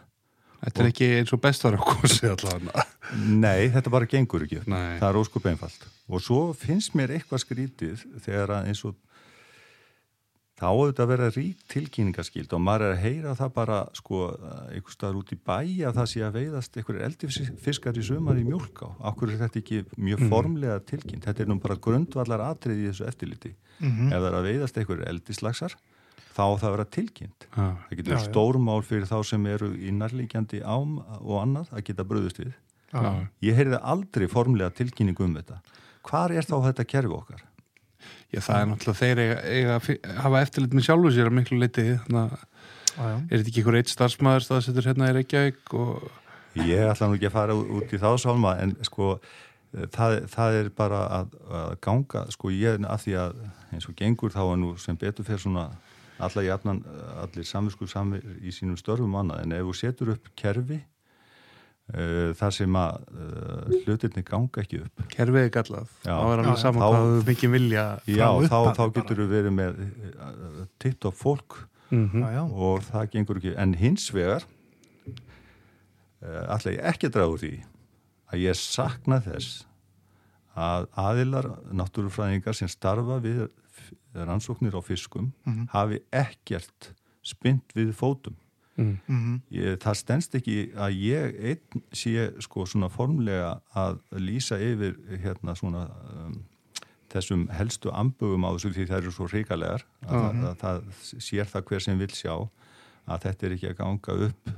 Þetta er ekki eins og bestar allavega. Nei, þetta bara gengur ekki Nei. það er óskup einfalt. Og svo finnst mér eitthvað skrítið þegar eins og þá auðvitað að vera rík tilkynningaskild og maður er að heyra það bara sko einhver staðar út í bæ að það sé að veiðast einhverjir eldifiskar í sömar í mjölk á. Akkur er þetta ekki mjög mm. formlega tilkynnt? Þetta er nú bara grundvallar atrið í þessu eftirliti. Mm -hmm. Ef það er að veiðast einhverjir eldislagsar þá það vera tilkynnt. Ah, það getur já, stórmál fyrir þá sem eru í nærlíkjandi ám og annað að geta bröðust við. Ah. Ég heyrði aldrei formlega tilkynningu um þetta. Hvar er þá þetta kerfi okkar? Já, það er náttúrulega þeir eiga, eiga að hafa eftirlit með sjálfu sér að miklu leiti þannig að er þetta ekki einhver eitt starfsmæður staðsettur hérna í Reykjavík og... Ég ætla nú ekki að fara út í þá sálma en sko það, það er bara að, að ganga sko ég er að því að eins og gengur þá er nú sem betur fyrir svona alla jafnan, allir samvinskuð samir í sínum störfum annað en ef þú setur upp kerfi þar sem að uh, hlutinni ganga ekki upp. Kerfið er gallað, þá er alveg saman hvað þú mikið vilja Já, þá, þá getur við verið með uh, titt og fólk. Mm -hmm. og það gengur ekki. En hins vegar alltaf ég ekki draður því að ég sakna þess að aðilar náttúrufræðingar sem starfa við rannsóknir á fiskum mm -hmm. hafi ekkert spynt við fótum Mm -hmm. ég, það stennst ekki að ég einn sé sko svona formlega að lýsa yfir hérna svona um, þessum helstu ambögum á þessu því það eru svo ríkalegar að, uh -huh. að, að það sér það hver sem vil sjá að þetta er ekki að ganga upp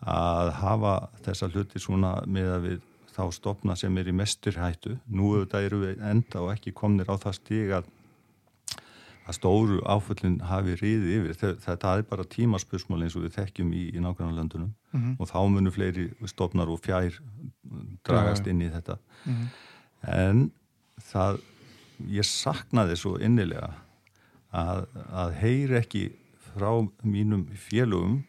að hafa þessa hluti svona með að við þá stopna sem er í mestur hættu nú auðvitað eru við enda og ekki komnir á það stíg að að stóru áföllin hafi riðið yfir þetta er bara tímaspörsmál eins og við þekkjum í, í nákvæmlega löndunum mm -hmm. og þá munum fleiri stofnar og fjær dragast inn í þetta mm -hmm. en það ég saknaði svo innilega að, að heyr ekki frá mínum félögum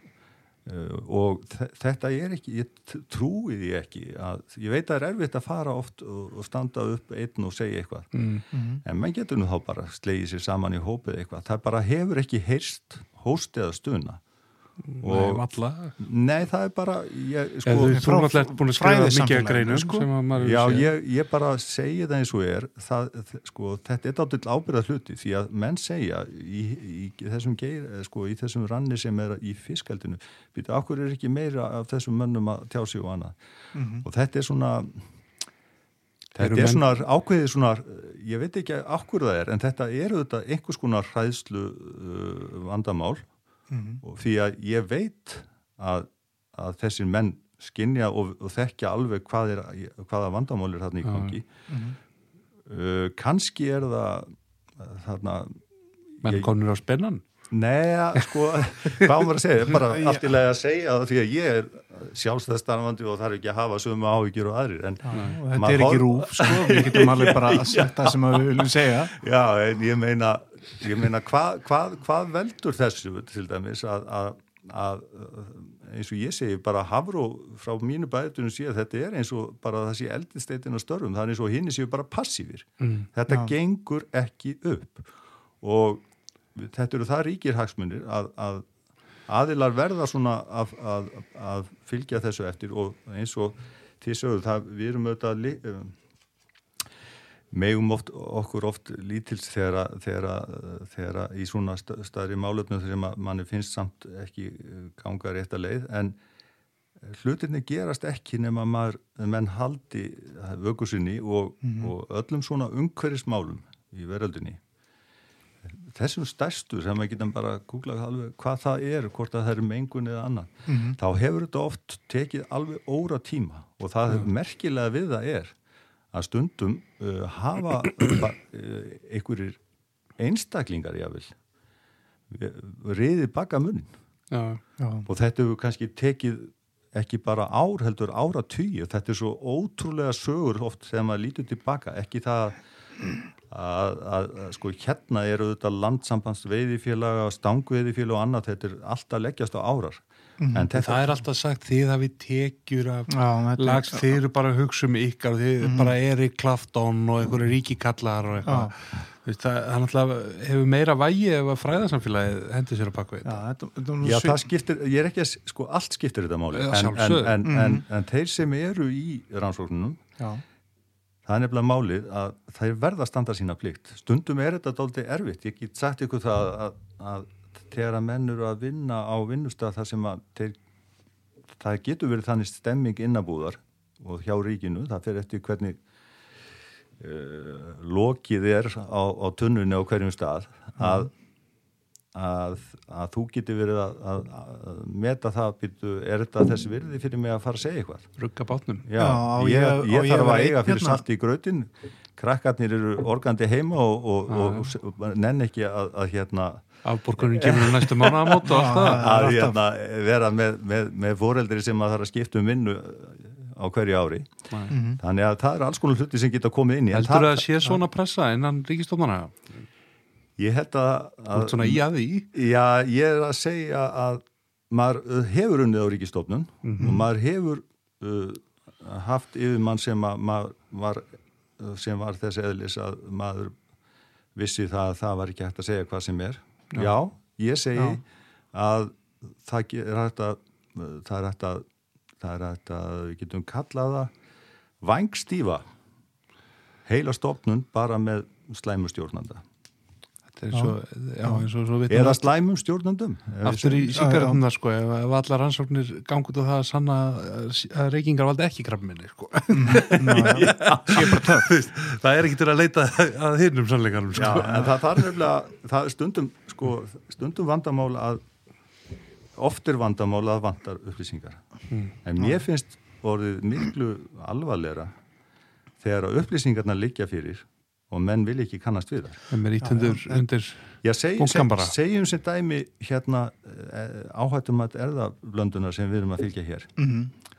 og þetta er ekki, ég trúi því ekki að, ég veit að það er erfitt að fara oft og, standa upp einn og segja eitthvað. Mm. -hmm. en mann getur nú þá bara slegið sér saman í hópið eitthvað, það bara hefur ekki heyrst hóst eða stuna og valla Nei, það er bara ég, sko, Þú er alltaf búin að skrifa mikið að greinum sko? Já, ég, ég bara segi það eins og er það, sko, þetta er dátill ábyrða hluti því að menn segja í, í, þessum, geir, sko, í þessum ranni sem er í fiskaldinu býta, okkur er ekki meira af þessum mönnum að tjá sig og annað mm -hmm. og þetta er svona þetta er svona ákveðið svona ég veit ekki okkur það er en þetta er auðvitað einhvers konar hræðslu uh, vandamál mm -hmm. og því að ég veit að, að þessir menn skinja og, og þekkja alveg hvað er, hvaða vandamál er þarna í gangi mm -hmm. uh, kannski er það þarna menn konur á spennan Nei, sko, hvað maður að segja? Bara allt í lagi að segja það því að ég er sjálfstæðstarfandi og þarf ekki að hafa sömu áhyggjur og aðrir en þetta er ekki rúf, sko, við getum alveg bara að setja það sem við viljum segja. Já, en ég meina, ég meina hvað hva, hva veldur þessu til dæmis að, að, að eins og ég segi bara Havró frá mínu bæðutunum sé að þetta er eins og bara það sé eldisteitin á störfum, það er eins og hinn séu bara passífir mm, þetta já. gengur ekki upp. Og þetta eru það ríkir hagsmunir að, að aðilar verða svona að, að, að fylgja þessu eftir og eins og til sögur það við erum auðvitað um, megum oft, okkur oft lítils þegar, þegar, þegar í svona staðri málöfnum þegar manni finnst samt ekki ganga rétt að leið en hlutinni gerast ekki nema maður, menn haldi vöggusinni og, mm -hmm. og öllum svona umhverjismálum í veröldinni þessum stærstu sem við getum bara googlað alveg hvað það er, hvort að það er mengun eða annan, mm -hmm. þá hefur þetta oft tekið alveg óra tíma og það mm. merkilega við það er að stundum uh, hafa uh, einhverjir einstaklingar jáfnvel riðið baka munn já, já. og þetta hefur kannski tekið ekki bara ár heldur ára tíu, þetta er svo ótrúlega sögur oft þegar maður lítur tilbaka, ekki það að, að, að sko hérna eru þetta landsambandsveiðifélag stangveiðifélag og annað, þetta er alltaf leggjast á árar. Mm. en þetta, það er alltaf sagt því að við tekjur af lags, þeir eru bara að hugsa um ykkar þeir mm. bara er í klaftón og einhverju ríkikallar og eitthvað. Það náttúrulega, hefur meira vægi ef að fræðarsamfélagið hendur sér á bakveit Já, þetta, Já það skiptir, ég er ekki að sko allt skiptir þetta máli. En, en, en, mm. en þeir sem eru í rannsóknunum Já Það er nefnilega málið að það er verða að standa sína plikt. Stundum er þetta doldið erfitt. Ég get sagt ykkur það að, að þegar að menn eru að vinna á vinnustaf þar sem að þeir, það getur verið þannig stemming innabúðar og hjá ríkinu, það fer eftir hvernig uh, lokið er á, á tunnunni á hverjum stað að að, að þú getur verið að, að, að meta það byrju, er þetta þessi virði fyrir mig að fara að segja eitthvað? Rugga bátnum. Já, Já ég, ég, ég þarf að eiga fyrir hérna. salt í grötin. Krakkarnir eru organdi heima og, og, og, og nenn ekki að hérna Afborgunum kemur næstu mánu að móta að hérna, vera með, með, með foreldri sem að það er að skipta um vinnu á hverju ári. Nei. þannig að það er alls konar hluti sem geta komið inn í Heldur það að sé svona pressa innan ríkistofnana? Ég held að... að svona í að því? Já, ég er að segja að maður uh, hefur unnið á ríkistofnun mm -hmm. og maður hefur uh, haft yfirmann sem, að, var, uh, sem var þessi eðlis að maður vissi það að það var ekki hægt að segja hvað sem er. Já, Já ég segi Já. að það er hægt að það er hægt að það er hægt að við getum kallaða vangstífa heila stofnun bara með slæmustjórnanda eða slæmum stjórnandum aftur í síkarönduna sko ef, ef allar rannsóknir gangi út á það að sanna að reykingar valdi ekki krabminni sko. Það er ekki til að leita að hinnum sannleikanum sko. En það er nefnilega það er stundum, sko, stundum vandamál að oft er vandamál að vandar upplýsingar. Mm. en mér finnst orðið miklu alvarleira þegar upplýsingarna liggja fyrir og menn vil ekki kannast við það Það er ít undir, Já, segjum, seg, segjum sem dæmi hérna eh, áhættum að erðablöndunar sem við erum að fylgja hér. Mm -hmm.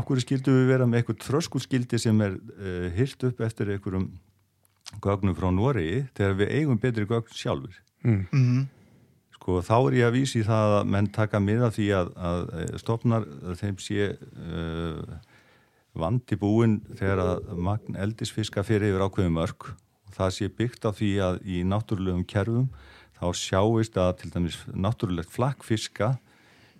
Akkur skildu við vera með eitthvað þröskulskildi sem er uh, hyrt upp eftir einhverjum gögnum frá Noregi þegar við eigum betri gögn sjálfur mm. -hmm. Sko þá er ég að vísi það að menn taka miða því að, að stofnar þeim sé uh, vandi búin þegar að magn eldisfiska fyrir yfir ákveðum örk það sé byggt á því að í náttúrulegum kerfum þá sjáist að til dæmis náttúrulegt flakkfiska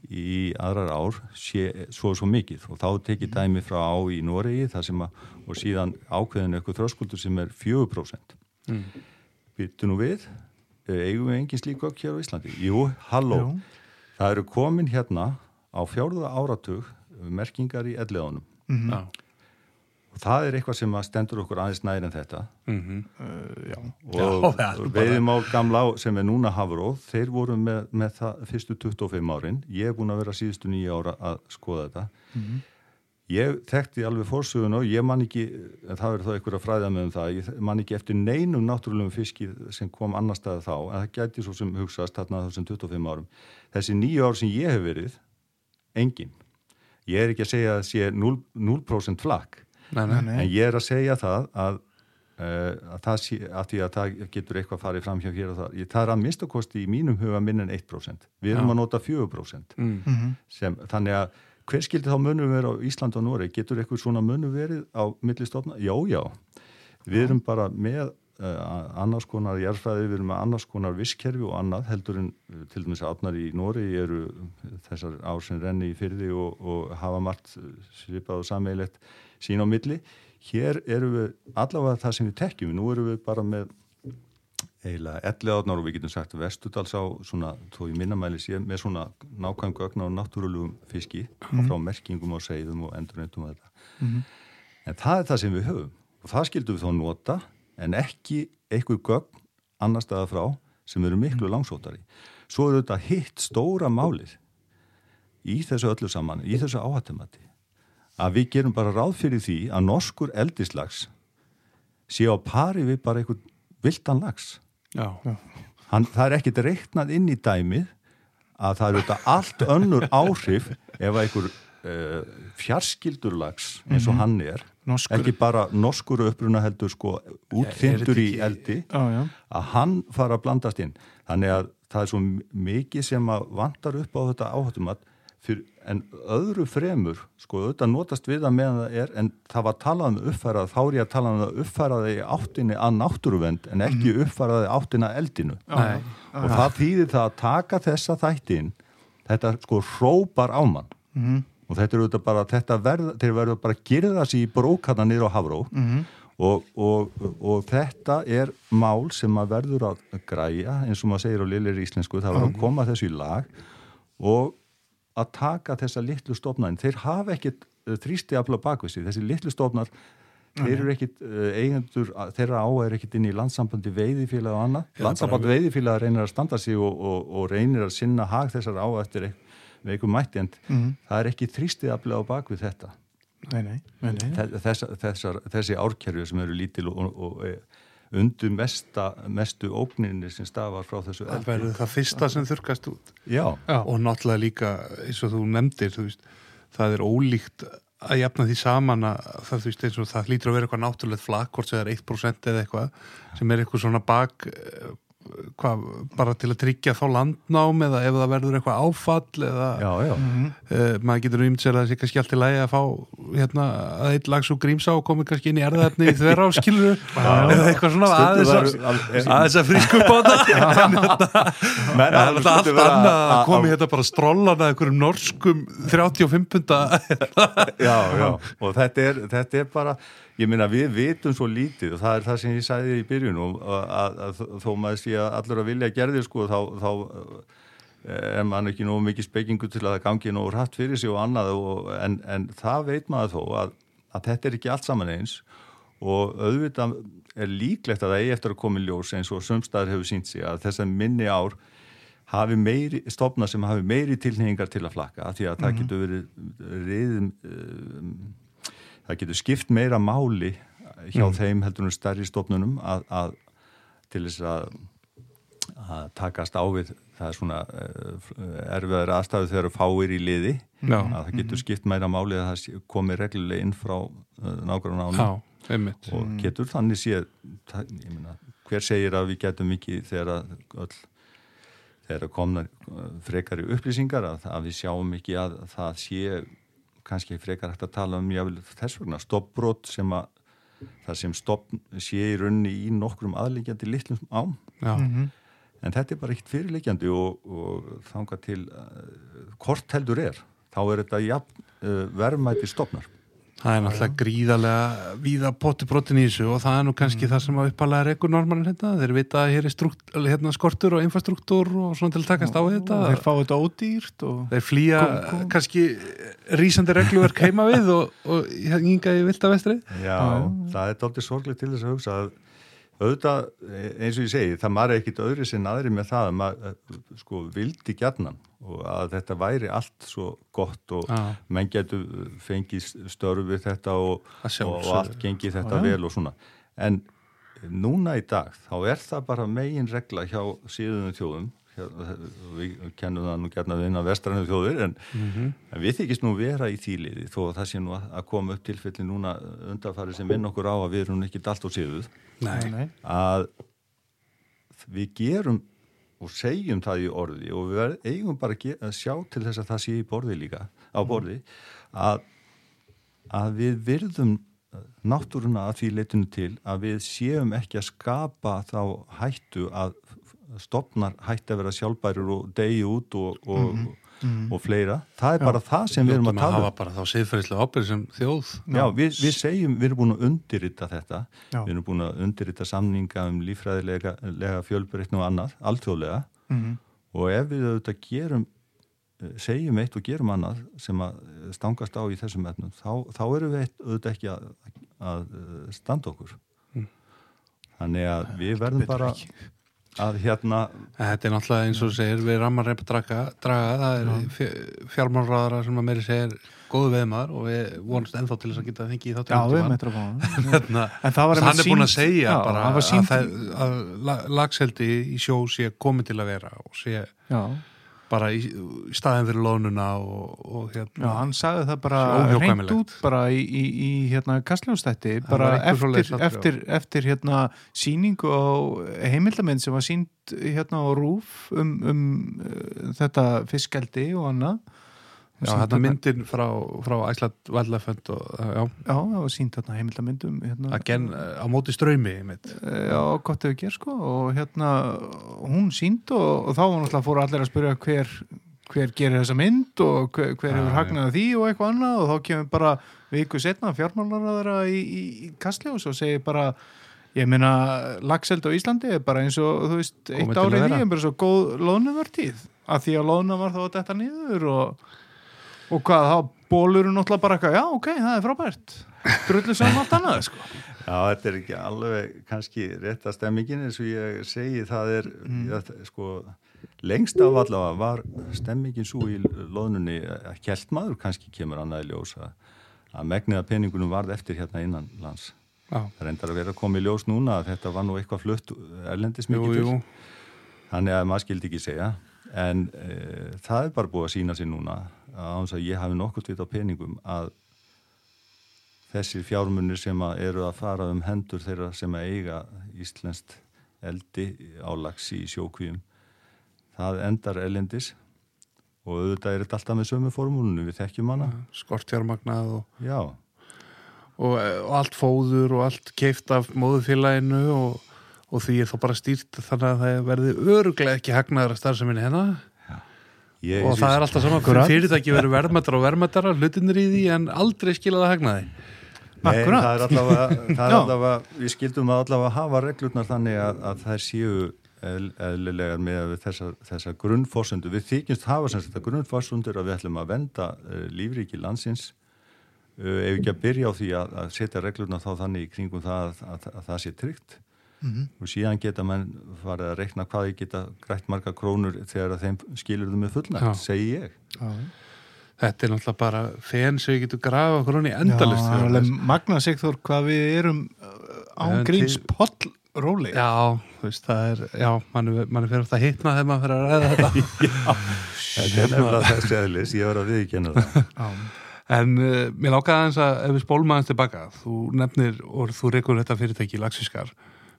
í aðrar ár sé svo svo mikið. Og þá tekið dæmi frá á í Noregi þar sem að og síðan ákveðinu eitthvað þröskuldur sem er 4% mm. byttu nú við eigum við engin slík okk hér á Íslandi? Jú, halló, Jú. það eru komin hérna á fjárða áratug merkingar í elleðunum mm -hmm og það er eitthvað sem stendur okkur aðeins næri en þetta mm -hmm. uh, og já, veiðimál gamla sem er núna Hafróð, þeir voru með, með það fyrstu 25 árin, ég er búin að vera síðustu nýja ára að skoða þetta mm -hmm. ég þekkti alveg fórsögun og ég man ekki, það verður þá einhver að fræða með um það, ég man ekki eftir neinum náttúrulegum fiski sem kom annar staði þá, en það gæti svo sem hugsaðast þarna þessum 25 árum. Þessi nýju ár sem ég hef verið, engin. Ég er ekki að segja að sé 0%, 0 flakk, en ég er að segja það að, uh, að, það sé, að því að það getur eitthvað farið fram hjá hér og það. Ég, það er að mistakosti í mínum huga minn en 1%. Við erum Já. að nota 4%. Mm. Sem, þannig að hver skildi þá munum vera á Ísland og Noreg? Getur eitthvað svona munum verið á millistofna? Já, já. Við erum bara með uh, annars konar jærfræði, við erum með annars konar visskerfi og annað heldur en uh, til dæmis átnar í Noregi eru þessar ár sem renni í fyrði og, og hafa margt svipað og sameilett sín á milli. Hér eru við allavega það sem við tekjum. Nú eru við bara með eiginlega elli átnar og við getum sagt vestudals á svona, þó í minnamæli sé með svona nákvæmgu ögna á náttúrulegum fiski mm. frá merkingum og segðum og endurnetum og þetta mm. en það er það sem við höfum og það skildum við þá nota en ekki eitthvað gögn annar staða frá sem eru miklu langsótari svo eru þetta hitt stóra málið í þessu öllu saman í þessu áhættumati að við gerum bara ráð fyrir því að norskur eldislags sé á pari við bara eitthvað vildan lags Hann, það er ekkit reiknað inn í dæmið að það eru þetta allt önnur áhrif ef einhver uh, fjarskildurlags eins og -hmm. hann er Norskur. ekki bara norskur uppruna heldur sko útþyndur í eldi á, að hann fara að blandast inn. Þannig að það er svo mikið sem að vantar upp á þetta áhættum að Fyr, en öðru fremur, sko, auðvitað notast við það meðan það er, en það var talað um uppfærað, þá er ég að tala um það uppfæraði áttinni að náttúruvend en ekki mm. uppfæraði áttinni að eldinu Nei. og það þýðir það að taka þessa þættin, þetta sko hrópar ámann mm. og þetta er auðvitað bara, þetta verður, þeir verður bara að gera það sér í brókana nýra á Havró mm. og, og, og þetta er mál sem að verður að græja, eins og maður segir á Lillir Íslensku, það verður að koma þessu í lag og að taka þessa litlu stofnarinn, þeir hafa ekkit uh, þrýsti afla bakvisi, þessi litlu stofnar þeir eru ekkit uh, eigendur, þeirra á er ekkit inn í landsambandi veiðifélag og annað. Landsambandi veiðifélag reynir að standa sig og, og, og reynir að sinna hag þessar á eftir veikum mætti en mm -hmm. það er ekki þrýsti afla á bakvið þetta. Nei, nei, nei, Þess, þessar, þessi árkerfi sem eru lítil og, og undu mesta, mestu ógninni sem stafar frá þessu eldi. Það verður það fyrsta sem þurkast út. Já. Já. Og náttúrulega líka, eins og þú nefndir, þú veist, það er ólíkt að jafna því saman að það, þú veist, eins og það lítur að vera eitthvað náttúrulegt flakk, hvort sem það er 1% eða eitthvað, sem er eitthvað svona bak hvað, bara til að tryggja þá landnám eða ef það verður eitthvað áfall eða já, já. Uh, maður getur umt sér að það sé kannski allt í lægi að fá hérna, að eitt lags og grímsá og komi kannski inn í erðarni í þverra áskilu eða eitthvað svona aðeins að frísku upp á það það er alltaf allt annað að komi hérna bara strollan að einhverjum norskum 35 punta Já, já, og þetta er, þetta er bara ég minna við vitum svo lítið og það er það sem ég sæði í byrjun og að, að, að þó maður sé að allur að vilja gerði sko þá, þá eh, er mann ekki nógu mikið spekingu til að það gangi nógu rætt fyrir sig og annað og, en, en það veit maður þó að, þetta er ekki allt saman eins og auðvitað er líklegt að það eigi eftir að koma í ljós eins og sömstaður hefur sínt sig að þess að minni ár hafi meiri, stofna sem hafi meiri tilningar til að flakka því að mm -hmm. það mhm. getur verið riðum um, það getur skipt meira máli hjá mm. þeim heldur um stærri stofnunum að, að til þess að, að takast á við það er svona uh, erfiðar aðstæðu þegar það fáir í liði Já. að það getur mm. skipt meira máli að það komi regluleg inn frá uh, nákvæmlega ánum og mm. getur þannig séð myna, hver segir að við getum ekki þegar öll þegar komna frekari upplýsingar að, að við sjáum ekki að það sé kannski frekar hægt að tala um jável þess vegna stoppbrót sem að það sem stopp sé í raunni í nokkrum aðleikjandi litlum ám. Mm -hmm. en þetta er bara eitt fyrirleikjandi og, og þanga til uh, hvort heldur er þá er þetta ja, uh, verðmæti stopnar Það er náttúrulega gríðarlega víða potibrotin í þessu og það er nú kannski mm. það sem að uppalega ekkur normarinn hérna, þeir vita að hér er strukt, hérna, skortur og infrastruktúr og svona til að takast á þetta. Þeir fá þetta ódýrt og... Þeir flýja kom, kom. kannski rýsandi regluverk heima við og, og hinga í vilda vestri. Já, það er doldið sorglega til þess að hugsa að auðvitað, eins og ég segi, það er ekkit öðri sem aðri með það að maður sko vildi gjarnan og að þetta væri allt svo gott og Já. menn getur fengið störf við þetta og, og allt gengið þetta vel og svona. En núna í dag þá er það bara megin regla hjá síðunum þjóðum við kennum það nú gærna við inn á vestrannu þjóður en, en við þykist nú vera í þýliði þó að það sé nú að koma upp tilfelli núna undarfari sem vinn okkur á að við erum ekki allt og síðuð Nei, Nei. að við gerum og segjum það í orði og við verð- eigum bara að, sjá til þess að það sé í borði líka, á borði að, að við virðum náttúruna að því leitinu til að við séum ekki að skapa þá hættu að stopnar hætti að vera sjálfbærir og degi út og, og, og fleira. Það er bara það sem við erum að að tala um. hafa bara þá siðferðislega ábyrð sem þjóð Já, við, við segjum, við erum búin að undirrita þetta, Já. við erum búin að undirrita samninga um lífræðilega lega fjölbreytni og annað, alþjóðlega Mhm. og ef við auðvitað gerum, eh, segjum eitt og gerum annað sem að stangast á í þessum etnum, þá, þá erum við eitt, auðvitað ekki að, að standa okkur. Þannig að við verðum bara ekki. Að hérna, Þetta er náttúrulega eins og segir við rammar reypa draga, draga það er fjármálraðara sem að meiri segir góðu veðmaður og við vonast ennþá til þess að geta fengið í Já, við þáttum meitur að fá hérna, En það var hann einmitt er búin að segja já, bara að, að la- lagseldi í sjó sé komið til að vera og sé Já, bara í, í staðin fyrir lónuna og, og Já, hérna hann sagði það bara reynd út bara í, í, í hérna kastljónstætti bara eftir, eftir, eftir hérna síningu á heimildamind sem var sínd hérna á rúf um, um uh, þetta fiskeldi og annað Já, Sýnt þetta myndin frá, frá Æsland Valdafönd og já, Já, það var sínt hérna heimildamindum hérna, again, á móti ströymi mitt. Já, gott ef ekki er sko og hérna hún sínd og, og þá var náttúrulega fóru allir að spyrja hver, hver gerir þessa mynd og hver, hver hefur já. hagnað af því og eitthvað annað og þá kemur bara viku setna fjármálaráðara í, í, í Kastljós og segir bara ég meina lagselt á Íslandi er bara eins og þú veist, eitt að árið því er bara svo góð lónuvertíð af því að lóna var þá að detta niður og, og hvað þá bólur náttúrulega bara eitthvað, já ok, það er frábært drullu saman allt annað sko Já, þetta er ekki alveg kannski rétta stemmingin eins og ég segi það er, ja, sko, lengst af allavega var stemmingin svo í loðnunni að kjelt maður kannski kemur annað í ljós að, að megniða peningunum varð eftir hérna innan lands. Já, Það reyndar að vera að koma í ljós núna að þetta var nú eitthvað flutt erlendis mikið til. Þannig að maður skildi ekki segja. En e, það er bara búið að sína sér núna að hans að ég hafi nokkurt vit á peningum að þessir fjármunir sem að eru að fara um hendur þeirra sem að eiga íslenskt eldi á lagsi í sjókvíum það endar elendis og auðvitað er þetta alltaf með sömu formúlunum við þekkjum hana. Skortjármagnað og og, og allt fóður og allt keift af móðufélaginu og, og því er þá bara stýrt þannig að það verði öruglega ekki hagnaðar að starfseminni hennar ég, og það er alltaf Akkurat. fyrirtæki verður verðmættar og verðmættara hlutinir í því en aldrei skilaða hagnaði. Nei, það er allavega, það er Já. allavega við skildum að allavega hafa reglurnar þannig að, að þær séu eðl- eðlilegar með að þessar, þessar grunnforsundu, við þykjumst hafa sem þetta grunnforsundur að við ætlum að venda uh, lífríki landsins. Uh, ef ekki að byrja á því að, að setja reglurnar þá þannig í kringum það að, að, að það sé tryggt og síðan geta mann farið að reikna hvað ég geta grætt marga krónur þegar þeim skilur þau með fullnægt, Já. segi ég. Þetta er náttúrulega bara fenn sem við getum grafa okkur hún í endalist Já, magna Sigþór hvað við erum uh, En án gríns til- poll róli Já, þú veist, það er, já, mann er, man er fyrir að hitna þegar maður fyrir að ræða þetta. Þetta er nefnilega þessi eðlis, ég var að viðkynna það. En uh, mér lákaði aðeins að ef við spólum aðeins tilbaka, þú nefnir og þú reykur þetta fyrirtæki Laxiskar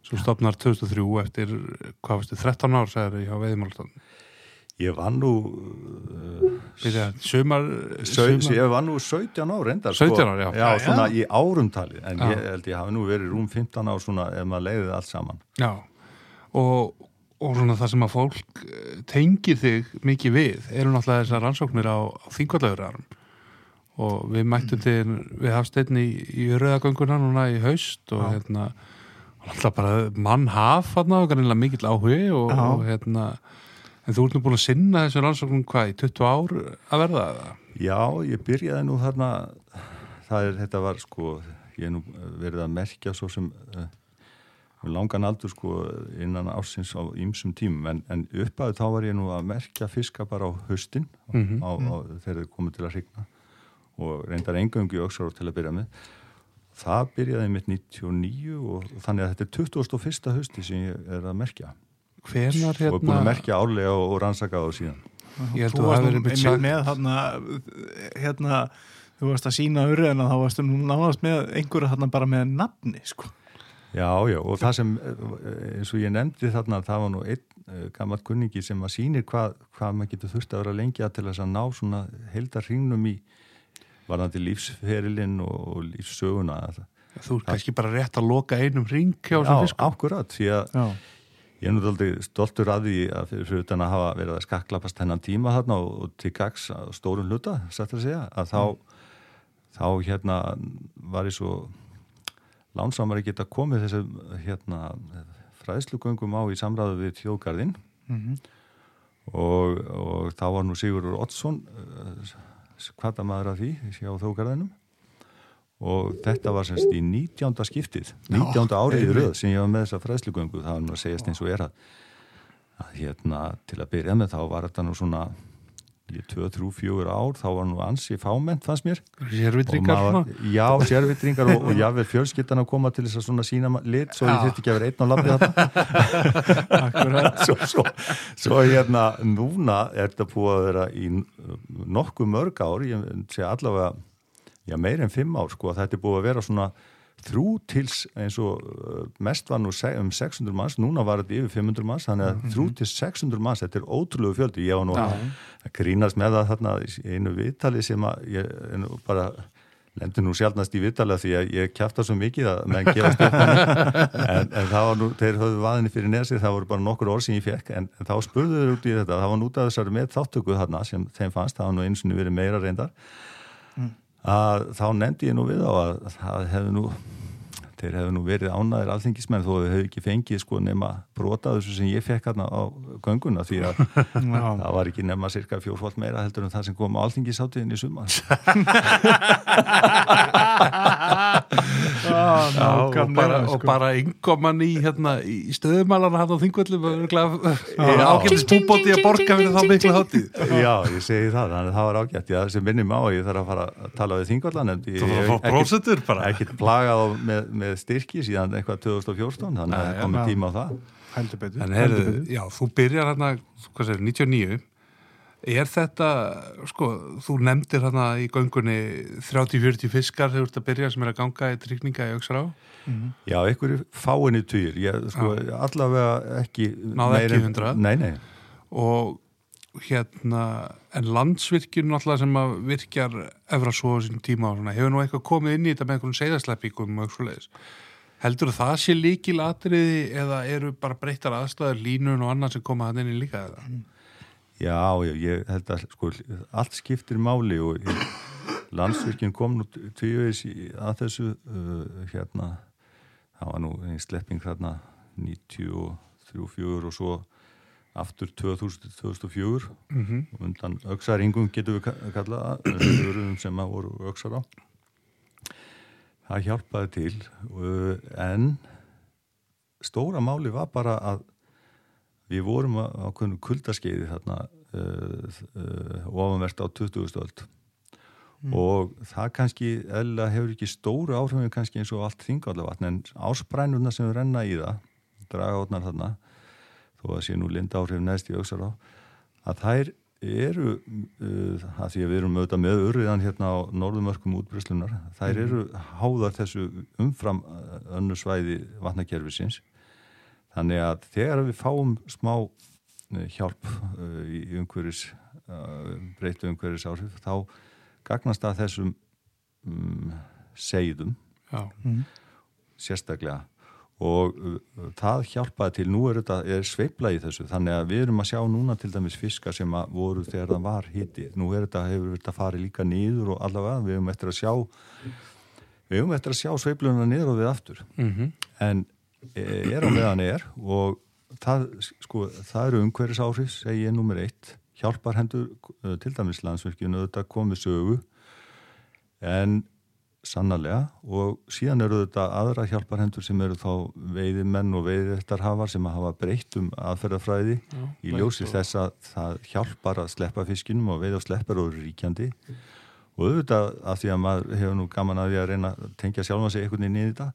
sem stopnar 2003 eftir, hvað veistu, 13 ár sagður hjá Veiðmálstan. Ég var nú uh, sumar, ég var nú 17 ár reyndar 17 ár, já. já Já, svona í árumtali en Já. ég held ég hafi nú verið rúm 15 ár svona ef maður leiði allt saman Já, og, og svona það sem að fólk eh, tengir þig mikið við eru náttúrulega þessar rannsóknir á, á þingvallaugurarm og við mættum til við hafsteinn í, í rauðagönguna núna í haust og Já. hérna náttúrulega bara mann haf þarna og kannilega mikill áhugi og, og hérna en þú ert nú búin að sinna þessu rannsóknum hvað í 20 ár að verða það? Já, ég byrjaði nú þarna það er, þetta var sko ég er nú verið að merkja svo sem uh, langan aldur sko innan ásins á ýmsum tímum en, en uppaðu þá var ég nú að merkja fiska bara á höstin mm -hmm. á, á, þegar þið komið til að hrigna og reyndar engangi auksar til að byrja með það byrjaði mitt 99 og, þannig að þetta er 21. hösti sem ég er að merkja. Hvenar, hérna... og er búin að merkja álega og, og rannsaka á síðan. Ég held að þú hefði verið með, með hérna, hérna þú varst að sína öru en þá varst þú náðast með einhverju hérna bara með nafni sko. Já, já, og það sem, eins og ég nefndi þarna, það var nú einn uh, gammal kunningi sem að sínir hvað, hvað maður getur þurft að vera lengi að til þess að ná svona heldar hringnum í varðandi lífsferilinn og lífssöguna. Þú er kannski bara rétt að loka einum hring hjá þessum fiskum. Já, akkurat, því að já. ég er aldrei stoltur að því að fyrir utan að hafa verið að skaklapast hennan tíma þarna og, og til gags stórun hluta, sætt að segja, að þá, mm. þá hérna var ég svo lánsamari geta komið þessu hérna, fræðslugöngum á í samræðu við þjóðgarðinn mm -hmm. og, og þá var nú Sigurður Ottsson hvata maður af því á þjóðgarðinum og þetta var semst í 19. skiptið 19. árið röð sem ég var með þessa fræðslugöngu það var nú að segjast eins og er að, að hérna til að byrja með þá var þetta nú svona í 2-3-4 ár, þá var nú ansi fáment fannst mér. Sérvitringar? Já, sérvitringar og, og jável fjölskyttan að koma til þess að svona sína lit svo ég þurfti ekki að vera einn á lafni þetta svo, svo, svo hérna núna er þetta búið að vera í nokkuð mörg ár ég segja allavega já, meir en 5 ár sko, þetta er búið að vera svona þrjú tils eins og uh, mest var nú um 600 manns, núna var þetta yfir 500 manns, þannig að mm -hmm. þrjú til 600 manns þetta er ótrúlegu fjöldi, ég var nú að grínast með það þarna einu viðtali sem að ég bara lendur nú sjálfnast í viðtali því að ég kæfta svo mikið að menn gefast upp en, en það var nú, þeir höfðu vaðinni fyrir nesið, það voru bara nokkur orð sem ég fekk en, en þá spurðu þau út í þetta, það var nútað þessari með þáttöku þarna sem þeim fannst, það var nú eins og verið meira reyndar að þá nefndi ég nú við á að það hefði nú þeir hefðu nú verið ánæðir alþingismenn þó að þau hefðu ekki fengið sko nema brota þessu sem ég fekk hérna á gönguna því að það var ekki nema cirka fjórfald meira heldur en það sem kom á alþingisáttiðin í sumar ah, Já, og bara, sko. bara yngoman í, hérna, í stöðumalana hann á þingvöldum ágættist túbóti að borga fyrir þá miklu hátíð. Já, ég segi það, þannig að það var ágætt. Já, sem minnum á, ég þarf að fara að tala við þingvöldan Ekkert plagað með, með styrki síðan eitthvað 2014 þannig að það komið tíma á það. Heldur betur já, þú byrjar hérna, hvað segir, 99 Er þetta, sko, þú nefndir hérna í göngunni 30-40 fiskar þegar þú ert að byrja sem er að ganga í trykninga í auksar á? Mm -hmm. Já, einhverju fáinni týr, sko, allavega ekki Náða ekki hundra? Nei, nei Og hérna, en landsvirkjun alltaf sem að virkjar efra svo á sín tíma og svona, hefur nú eitthvað komið inn í þetta með einhvern segðasleppingum og eitthvað leiðis heldur það sé líkil atriði eða eru bara breyttar aðstæður línun og annað sem koma hann inn í líka eða? Já, já, ég held að sko, allt skiptir máli og ég, landsvirkjun kom nú tvíuðis að þessu uh, hérna, það var nú einn slepping þarna 93-94 og svo aftur 2000-2004 mm -hmm. undan auksaringum getur við kallaða þessum sem að voru auksar á það hjálpaði til en stóra máli var bara að við vorum á kuldaskeiði þarna uh, uh, ofanvert á 20. öld mm. og það kannski eða hefur ekki stóru áhrifin kannski eins og allt þingaldavatn en ásprænuna sem renna í það draga átnar þarna þó að sé nú linda áhrif neðst í auksar á að þær eru uh, að því að við erum auðvitað með urriðan hérna á norðumörkum útbryslunar þær mhm. eru háðar þessu umfram önnu svæði vatnakerfisins þannig að þegar við fáum smá uh, hjálp uh, í umhverjus uh, breytu umhverjus áhrif þá gagnast að þessum um, segðum mm. sérstaklega. Og uh, það hjálpaði til, nú er þetta er sveibla í þessu, þannig að við erum að sjá núna til dæmis fiskar sem voru þegar það var hitti, nú er þetta, hefur þetta farið líka nýður og allavega við höfum eftir að sjá við höfum eftir að sjá sveibluna niður og við aftur. Mm -hmm. en er á meðan er og það, sko, það eru umhverjus áhrif, segi ég nummer eitt. Hjálpar hendur uh, til dæmis landsverkinu þetta komið sögu en sannarlega og síðan eru þetta aðra hjálparhendur sem eru þá veiðimenn og veiðvettarhafar sem hafa breytt um aðferðafræði Já, í ljósi þess að það hjálpar að sleppa fiskinum og veið og sleppar og ríkjandi og auðvitað að því að maður hefur nú gaman að því að reyna að tengja sjálfa sig einhvern veginn í þetta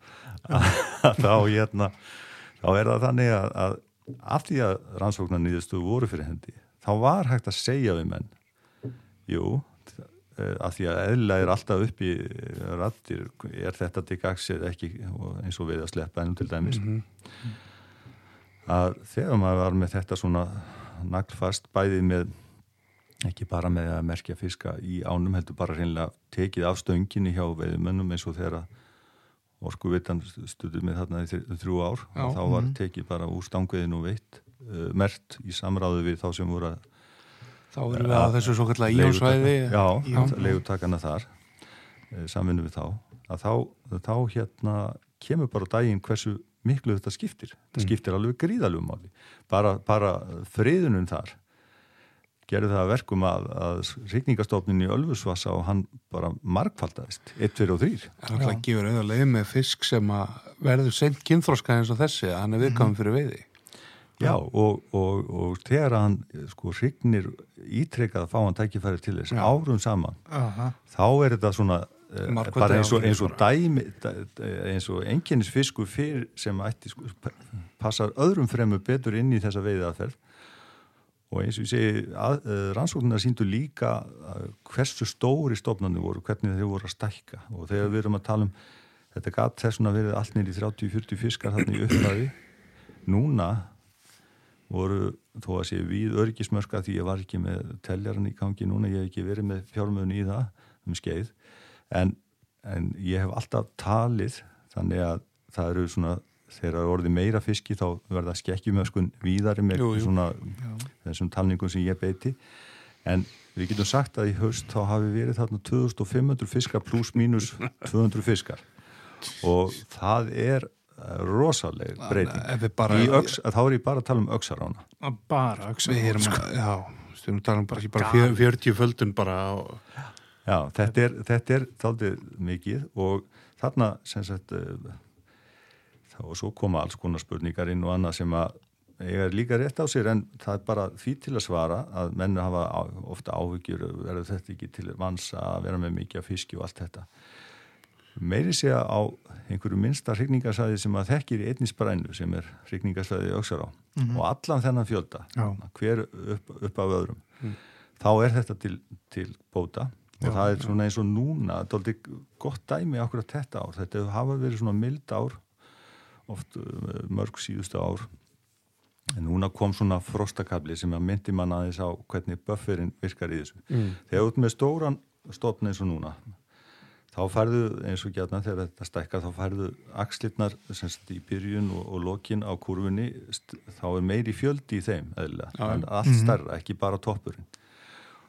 að þá hérna þá er það þannig að, að af því að rannsóknar nýðustu voru fyrir hendi þá var hægt að segja við menn jú Eh, að því að eðla er alltaf upp í eh, rattir, er þetta eða ekki eins og við að sleppa ennum til dæmis mm -hmm. að þegar maður var með þetta svona naglfast bæðið með ekki bara með að merkja fiska í ánum heldur bara reynilega tekið af stönginni hjá veiðmönnum eins og þegar orku vitan studur með þarna í þrjú ár. Já, og þá var mm tekið bara úr stanguðin og veitt uh, mert í samráðu við þá sem voru að Þá erum við að þessu svo kallar íjónsvæði Já, leigutakana þar eh, samvinnu við þá. Að þá, þá hérna kemur bara daginn hversu miklu þetta skiptir. Þetta mm. skiptir alveg gríðalum máli. Bara, bara friðunum þar gerði það verkum að, að ríkningastofnin í Ölfusvassa og hann bara markfaldast 1, 2 og 3 Það gefur auðvitað með fisk sem verður sent kynþróska eins og þessi að hann er viðkvæmum fyrir veiði. Já, og, og, og þegar hann sko hrygnir ítrekkað að fá hann tækifæri til þess Já. árum saman Aha. þá er þetta svona uh, bara eins og, eins og dæmi eins og enginnisfisku fyrir sem ætti sko, passar öðrum fremur betur inn í þessa veiði aðferð og eins og ég segi að, uh, rannsóknar síndu líka hversu stóri stofnarnir voru, hvernig þeir voru að stækka. Og þegar við erum að tala um þetta gatt þessuna verið allt nýri 30-40 fiskar þannig í upplæði núna voru þó að sé við örgismörska því ég var ekki með teljaran í gangi núna, ég hef ekki verið með fjármöðun í það um skeið. En, en ég hef alltaf talið þannig að það eru svona þegar það orði meira fiski þá verða skekkjumöskun víðari með jú, jú. svona Já. þessum talningum sem ég beiti en við getum sagt að í haust þá hafi verið þarna 2500 fiskar pluss mínus 200 fiskar og það er rosaleg breyting bara, öks, þá er ég bara að tala um öksarána bara öksarána sko. já, við erum að tala um bara, bara 40 földun bara og... já, þetta er, þetta er þáttið mikið og þarna sem sagt þá og svo koma alls konar spurningar inn og annað sem að ég er líka rétt á sér en það er bara því til að svara að mennu hafa ofta áhugjur verður þetta ekki til vans að vera með mikið fiski og allt þetta meiri segja á einhverju minsta hrigningarsæði sem að þekkir í einnisbrænu sem er hrigningarsæði auksar á mm -hmm. og allan þennan fjölda Já. hver upp, upp af öðrum mm. þá er þetta til, til bóta og Já, það er svona eins og núna þetta er gott dæmi okkur að þetta ár þetta hafa verið svona mild ár oft uh, mörg síðustu ár. En núna kom svona frostakabli sem að myndi manna aðeins á hvernig bufferinn virkar í þessu. Mm. þegar út með stóran stopn eins og núna þá færðu eins og gætna þegar þetta stækkar þá færðu axlirnar semst í byrjun og, og lokin á kurvunni þá er meiri fjöldi í þeim eðla, en allt mhm. starra, ekki bara toppurinn.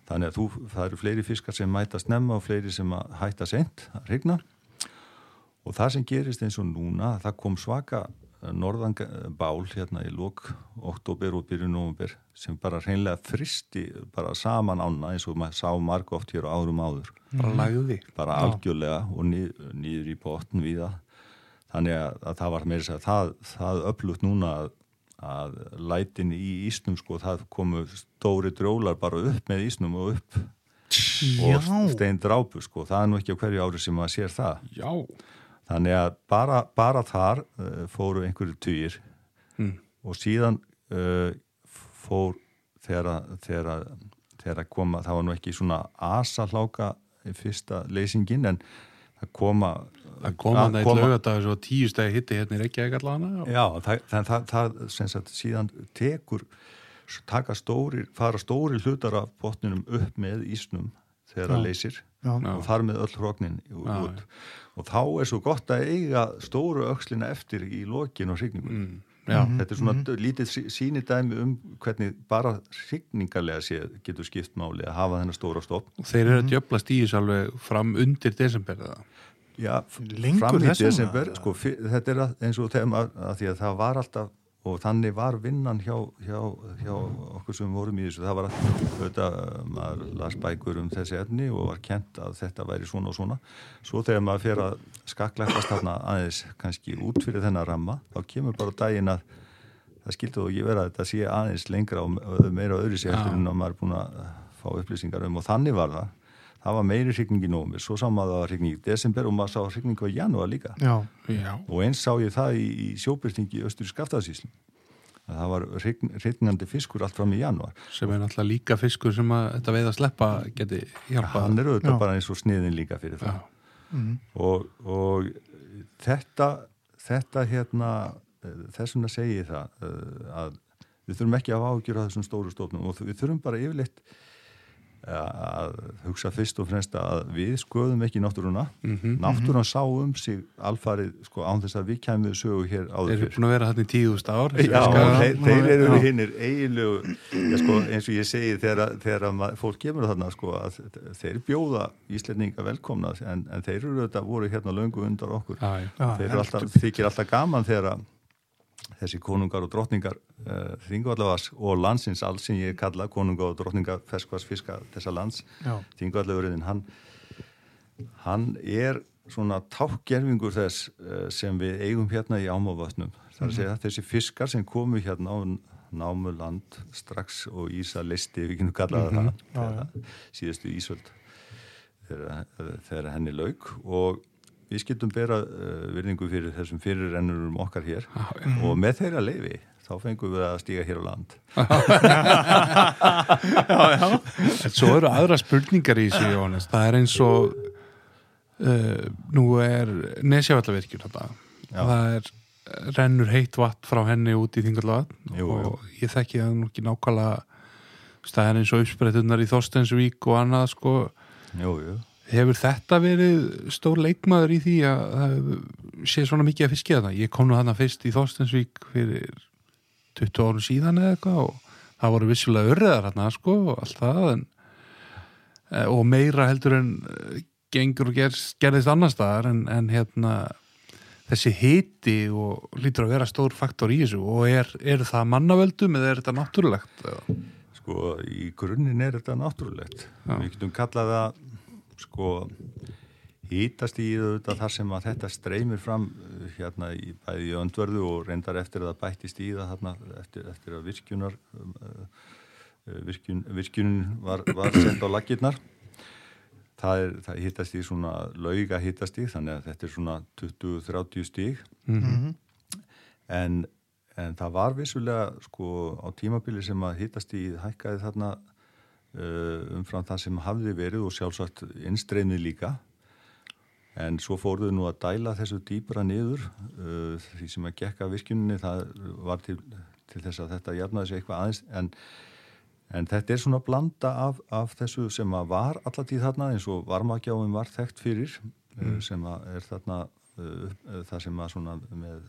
Þannig að þú, það eru fleiri fiskar sem mæta snemma og fleiri sem hætta sent að regna og það sem gerist eins og núna það kom svaka norðanbál hérna í lók oktober og byrju november sem bara hreinlega fristi bara saman ána eins og maður sá marg oft hér á árum áður. Bara lagði bara algjörlega og nýð, nýður í botn við það þannig að, að það var meira að það, það upplutt núna að, að lætin í ísnum sko það komu stóri drólar bara upp með ísnum og upp. Já. og stein drápu sko það er nú ekki á hverju ári sem maður sér það. Já Þannig að bara, bara þar uh, fóru einhverju týr mm. og síðan uh, fór þegar að koma, það var nú ekki svona asahláka í fyrsta leysingin en það koma Það koma það í lögadagur og tíu stegi hitti hérna í Reykjavík allavega Já, það, það, það, sagt, síðan tekur taka stóri, fara stóri hlutar af botninum upp með ísnum þegar það leysir Já. og þar með öll hróknin út og þá er svo gott að eiga stóru aukslina eftir í lokin og hrigningun mm. þetta er svona mm -hmm. lítið sínidæmi um hvernig bara hrigningarlega sé, getur skipt máli að hafa þennar stóra stopp og þeir eru að mhm. djöbla stíðis alveg fram undir desember eða? Já, Lengur fram í desember sko, þetta er eins og þegar að því að það var alltaf og þannig var vinnan hjá, hjá, hjá okkur sem vorum í þessu. Það var að auðvitað, maður las bækur um þessi efni og var kent að þetta væri svona og svona. Svo þegar maður fer að skakleikast þarna aðeins kannski út fyrir þennan ramma þá kemur bara daginn að það skildur og ég vera að þetta sé aðeins lengra og meira öðru sér eftir en að maður er búin að fá upplýsingar um. Og þannig var það það var meiri hrigning í nómur, svo sá maður að það var hrigning í desember og maður sá hrigning á janúar líka já, já. og eins sá ég það í, í sjóbyrtingi í Östur Skaftaðsíslum að það var hrignandi fiskur allt fram í janúar sem er náttúrulega líka fiskur sem að þetta veið að sleppa geti hjálpa hann er auðvitað já. bara eins og sniðin líka fyrir það mm. og, og þetta þetta hérna þessum að segja það eh, að við þurfum ekki að ágjöra þessum stóru stofnum og við þurfum bara yfirleitt að hugsa fyrst og fremst að við skoðum ekki náttúruna. Mm -hmm, náttúran mm -hmm. sá um sig alfarið sko án þess að við kemum við sögu hér áður Þeir eru búin að vera hann í tíðust ár Já, þeir, þeir eru hinnir eiginlegu ja, sko, eins og ég segi þegar, þegar fólk kemur þarna sko, að þeir bjóða Íslandinga velkomna en, en þeir eru þetta voru hérna löngu undar okkur. Já, já, þeir alltaf, þykir alltaf gaman þegar þessi konungar og drottningar uh, eh, þingvallavas og landsins alls sem ég kalla konungar og drottningar ferskvarsfiska þessa lands, þingvallavurinn hann, hann er svona tákgerfingur þess uh, sem við eigum hérna í ámávatnum þar að segja mm -hmm. þessi fiskar sem komu hérna á námuland strax og Ísa listi, við kynum kallaða mm -hmm. það, það síðustu Ísvöld þegar, þegar henni lauk og við skildum bera uh, virðingu fyrir þessum fyrirrennurum okkar hér. Ah, ja. og með þeirra leifi þá fengum við að stíga hér á land. Já, já En svo eru aðra spurningar í þessu Jónas, það er eins og uh, nú er nesjavallavirkjur það er rennur heitt vatn frá henni út í þingarlagat og ég þekki það nú ekki nákvæmlega. Það er eins og uppsprettunar í Þorstensvík og annað sko. Jú, jú Hefur þetta verið stór leikmaður í því að það sé svona mikið að fiskja það? Ég kom nú hana fyrst í Þorstensvík fyrir 20 árum síðan eða eitthvað og það voru vissulega örðar hérna sko og allt það en, eh, og meira heldur en eh, gengur og gerst, gerðist annar staðar en, en hérna þessi hiti og lítur að vera stór faktor í þessu og er, er það mannavöldum eða er þetta náttúrulegt? Sko í grunninn er þetta náttúrulegt. Við getum kallað það sko hýtast í þetta þar sem að þetta streymir fram uh, hérna í bæði í öndverðu og reyndar eftir að það bættist í það þarna eftir, eftir að virkjunar uh, uh, virkjun, virkjun var, var sett á lakirnar það, er, það hýtast í svona lauga hýtast í þannig að þetta er svona 20-30 stíg mm -hmm. en, en það var vissulega sko á tímabili sem að hýtast í hækkaði þarna umfram það sem hafði verið og sjálfsagt innstreynið líka en svo fóruðu nú að dæla þessu dýbra niður uh, því sem að gekka virkjuninni það var til, til þess að þetta jafnaði sig eitthvað aðeins en, en þetta er svona blanda af, af þessu sem að var allatíð þarna eins og varmagjáum var þekkt fyrir uh, mm. sem að er þarna það sem að svona með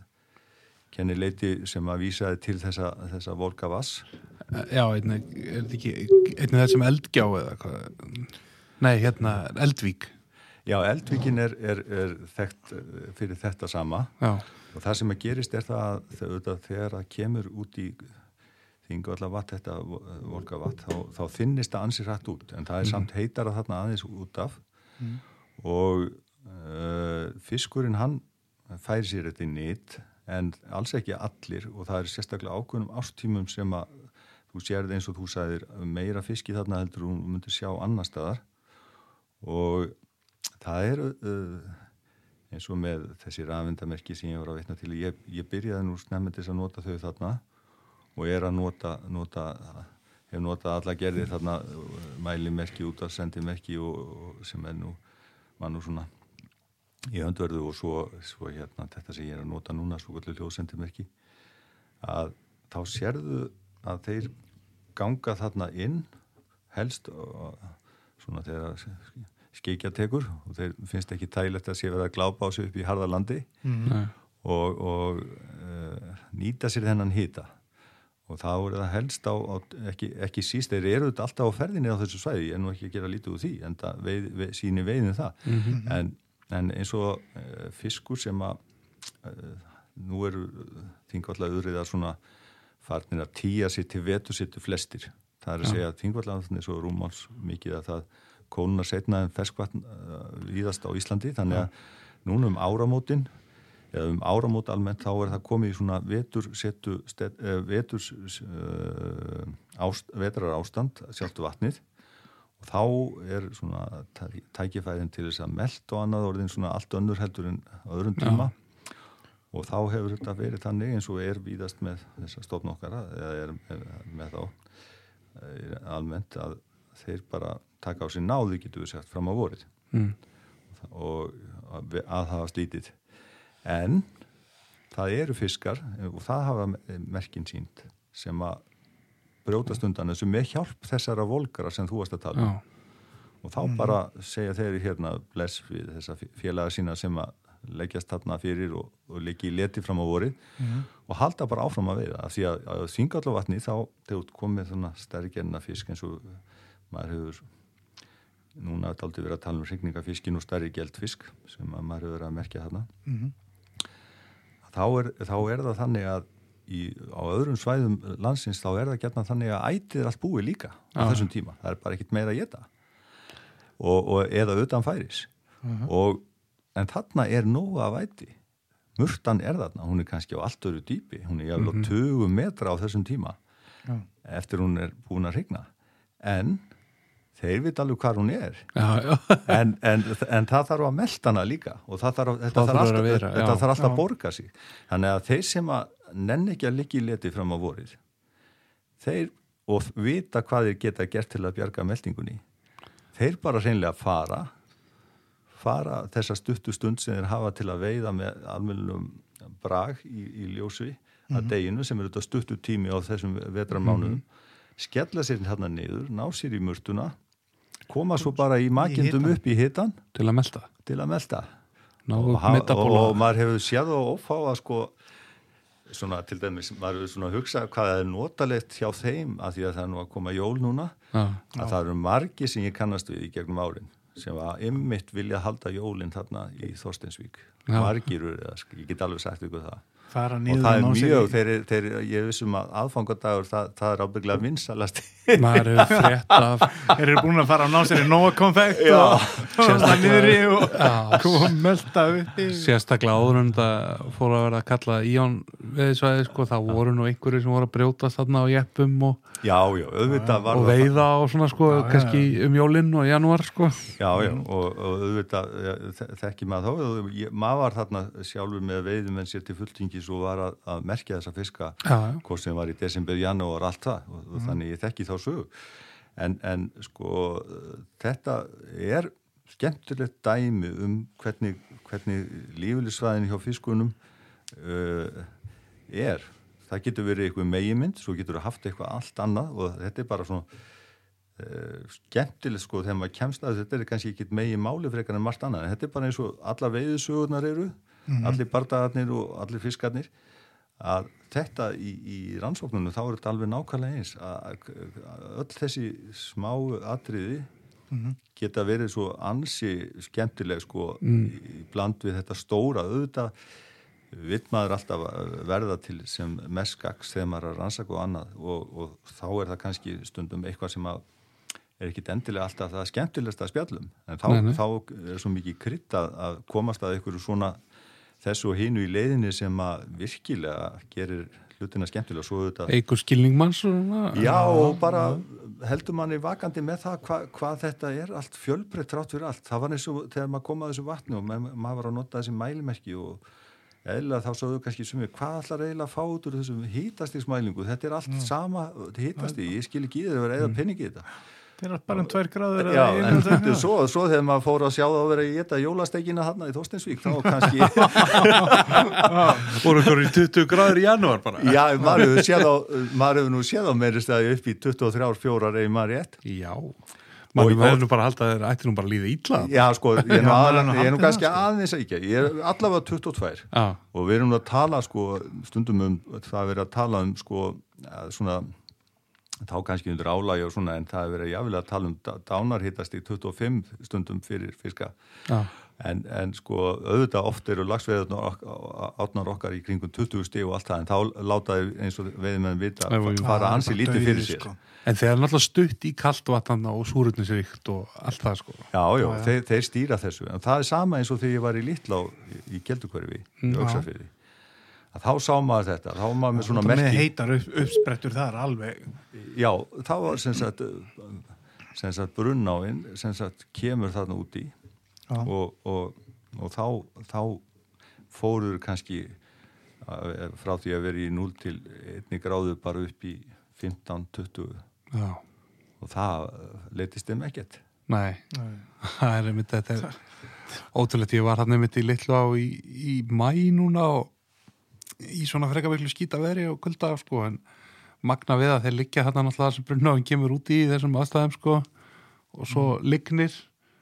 kennileiti sem að vísaði til þessa, þessa volka vass Já, einnig, er þetta ekki einnig þessum eldgjá eða hvað? Nei, hérna, Eldvík. Já, Eldvíkin er, er, er þekkt eh, fyrir þetta sama. Já. og það sem að gerist er það að þegar það kemur út í vatn, þetta volka vatn þá, þá finnist það ansið hrætt út. En það er mm. samt heitar að þarna aðeins út af. Mm. og uh, fiskurinn hann fær sér þetta í nýtt en alls ekki allir og það er sérstaklega ákveðnum ástímum sem að þú sérði eins og þú sagðir meira fiski þarna heldur og myndir sjá annar staðar. Og það er uh, eins og með þessi rafendamerki sem ég var að veitna til ég, ég byrjaði nú snemmendis að nota þau þarna og er að nota, nota hef notað alla gerðir þarna mælimerki út af sendimerki og, og sem er nú var nú svona í höndverðu og svo, svo hérna þetta sem ég er að nota núna svo kvöldu hljóðsendimerki að þá sérðu að þeir ganga þarna inn helst og svona þegar skeikja tekur og þeir finnst ekki tægilegt að sé verið að glápa á sig upp í harðalandi mm. og, og uh, nýta sér þennan hýta og þá er það helst á, á ekki, ekki síst, þeir eru alltaf á ferðinni á þessu svæði, ég er nú ekki að gera lítið úr því en það veið, veið, síni veiðin það mm -hmm. en, en eins og uh, fiskur sem að uh, nú eru þingvallega öðriðar svona farnir að týja sér til vetusittu flestir. Það er að segja að þingvallega eins og rúmáls mikið að það kónunar setna en ferskvatn víðast á Íslandi. Þannig að núna um áramótin eða um áramót almennt þá er það komið í svona vetur setu, sted, uh, vetrar ástand sjálftu vatnið þá er svona tækifæðin til þess að meld og annað orðin svona allt önnur heldur en öðrum tíma. Já og þá hefur þetta verið þannig eins og er víðast með þessar stofnokkara eða er, er með þá er almennt að þeir bara taka á sér náðu getur við sagt fram á vorið. Mm. og að, að hafa slítið en það eru fiskar og það hafa merkinn sínt sem að brjótast undan þessu með hjálp þessara volkara sem þú varst að tala um. Og þá mm. bara segja þeir hérna bless við þessa félaga sína sem að leggjast þarna fyrir og, og leggja í leti fram á vorið. Mm og halda bara áfram að veiða því að, að þingallavatni þá þegar komið stærgerna fisk eins og maður hefur núna þetta aldrei verið að tala um regningafiskin og stærri geldfisk sem maður hefur verið að merkja þarna. Mm þá, er, þá er það þannig að í, á öðrum svæðum landsins þá er það gætna þannig að ætið er allt búið líka á ah. þessum tíma, það er bara ekkit meira að geta og, og eða utan færis uh. -huh. og en þarna er nóga að væti murtan er þarna, hún er kannski á allt öru dýpi, hún er jáfnveg mm -hmm. 20 metra á þessum tíma já. eftir hún er búin að regna en þeir veit alveg hvað hún er já, já. En, en, en það þarf að melda hana líka og þarf, þetta þarf alltaf, vera, þetta þarf alltaf að borga sig þannig að þeir sem að nenn ekki að liggi í leti fram á vorið þeir og vita hvað þeir geta gert til að bjarga meldingunni þeir bara reynlega fara fara þessa stuttu stund sem þeir hafa til að veiða með almennum brag í, í ljósvi mm -hmm. að deginu sem eru þetta stuttu tími á þessum vetramánuðum mm -hmm. skella sér hérna niður, ná sér í mörtuna koma svo bara í makindum upp í hitan til að melda, til að melda. Og, og, og maður hefur séð og ofá að sko svona til dæmis, maður hefur svona hugsað hvað er notalegt hjá þeim að því að það er nú að koma jól núna ja, að það eru margi sem ég kannast við í gegnum árin sem var ymmit vilja halda jólinn þarna í Þorsteinsvík. Margirur, ég get alveg sagt ykkur það og það er mjög, þeir, þeir, ég vissum að aðfangadagur það, það er ábygglega vinsalast maður er frétt af þeir eru búin að fara á násinni nóga konfekt og það niðri og koma melda upp sérstaklega áður en það fór að vera að kalla íjón veðisvæði sko, það voru nú einhverju sem voru að brjótast þarna á jeppum og, já, já, og veiða og svona sko, já, kannski um jólinn og januar sko. Já, já, og, og auðvitað þekki maður þá, maður var þarna sjálfur með veiðum en sér til fulltingi svo var að, að merkja þessa fiska hvort sem var í desember, janúar, allt það. Og, og mm. þannig ég þekki þá sögu. En, en sko þetta er skemmtilegt dæmi um hvernig, hvernig lífeylisvæðin hjá fiskunum uh, er. Það getur verið eitthvað meginmynd svo getur það haft eitthvað allt annað og þetta er bara svona uh, skemmtilegt sko þegar maður kemst að þetta er kannski ekki megin máli frekar en margt annað en þetta er bara eins og alla veiðsögurnar eru mm -hmm. allir bardagarnir og allir fiskarnir að þetta í, í rannsóknunum þá er þetta alveg nákvæmlega eins að öll þessi smá atriði mm -hmm. geta verið svo ansi skemmtileg sko mm. í bland við þetta stóra auðvitað vitt maður alltaf verða til sem mest gags þegar maður er að rannsaka og annað og, og þá er það kannski stundum eitthvað sem að er ekki endilega alltaf það skemmtilegast að spjallum en þá, þá er svo mikið krytt að komast að einhverju svona þessu og hinu í leiðinni sem að virkilega gerir hlutina skemmtilega svo þetta Eikur skilningmanns Já og bara heldur manni vakandi með það hva, hvað þetta er allt fjölbreytt trátt fyrir allt. Það var eins og þegar maður kom að þessu vatnu og maður var að nota þessi mælimerki og eða þá sáðu kannski sumir hvað ætlar eiginlega að fá út úr þessum hítastíksmælingu þetta er allt mm. sama hítastík ég skil ekki í það er eða mm. penningi þetta Það er bara um tvær gráður Já, en þetta er svo, svo þegar maður fór að sjá það að vera í þetta jólastekina hann í Þorsteinsvík þá kannski voru ykkur í 20 gráður í janúar bara? Já, maður hefur nú séð á meiri stæði upp í 23-4 eða maður rétt. Já, maður hefur nú bara að það ætti nú bara að líða ítla Já, sko, ég er nú, aðal, ég er nú kannski aðeins ekki ég er allavega 22 Já. og við erum nú að tala sko, stundum um það verið að tala um sko, svona þá kannski undir álægi og svona en það er verið jáfnilega að tala um dánarhittast í 25 stundum fyrir fiska ja. En, en sko auðvitað oft eru lagsveðunar átnar okkar í kringum 20 stíg og allt það en þá látaði eins og veiðum við vita að fara ansi lítið fyrir sér. Sko. En þeir er náttúrulega stutt í kaltvatnana og súrutnisrikt og allt það sko. Já, já. Þeir, þeir stýra þessu. En það er sama eins og þegar ég var í Lítla í, Gjeldukverfi, í Öksafyrði. Þá sá maður þetta, þá maður með svona merki. Með heitar upp, uppsprettur þar alveg. Já, þá var sem sagt, sem sagt brunnáinn sem sagt kemur þarna úti og, og, og þá, þá fóruður kannski frá því að vera í 0 til 1 gráðu bara upp í 15-20 og það letist þeim ekkert Nei, Nei. það er einmitt þetta er ótrúlega, ég var hann einmitt í litlu á í, í mæ núna og í svona freka veiklu skýta veri og kulda sko en magna við að þeir liggja hann alltaf sem brunnáinn kemur úti í þessum aðstæðum sko og svo mm. lignir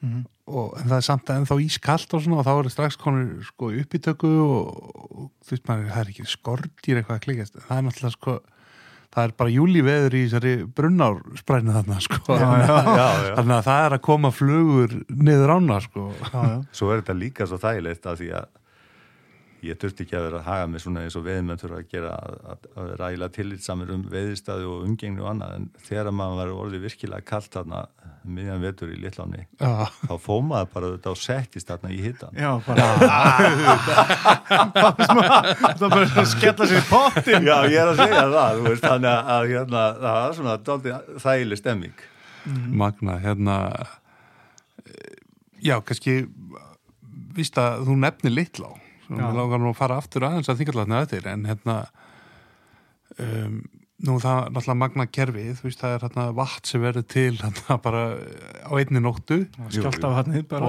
mm -hmm. og það er samt að ennþá ískallt og svona og þá er það strax konur sko uppítöku og, og þú veist maður, það er ekki skortir eitthvað að klikast, það er náttúrulega sko það er bara júlíveður í þessari brunnársprænið þarna sko. Já, já, já, þannig að það er að koma flugur niður ána sko. Svo er þetta líka svo þægilegt að því að ég þurfti ekki að vera að haga mig svona eins og veðmenn þurfa að gera að, að, að ræla tillitsamir um veðistadi og umgengni og annað. En þegar maður var orðið virkilega kallt þarna miðjan vetur í Littláni ja. þá fómaði bara þetta og settist þarna í hittan Já, bara Það bara að skella sér í pottin Já, ég er að segja það veist, þannig að hérna, það var svona doldið þægileg stemming. Mm. Magna, hérna Já, kannski víst að þú nefnir Littlá við langar nú að fara aftur aðeins að þingarlatna eftir en hérna um, nú það er náttúrulega magna kerfið, þú veist það er hérna vatn sem verður til hérna bara á einni nóttu.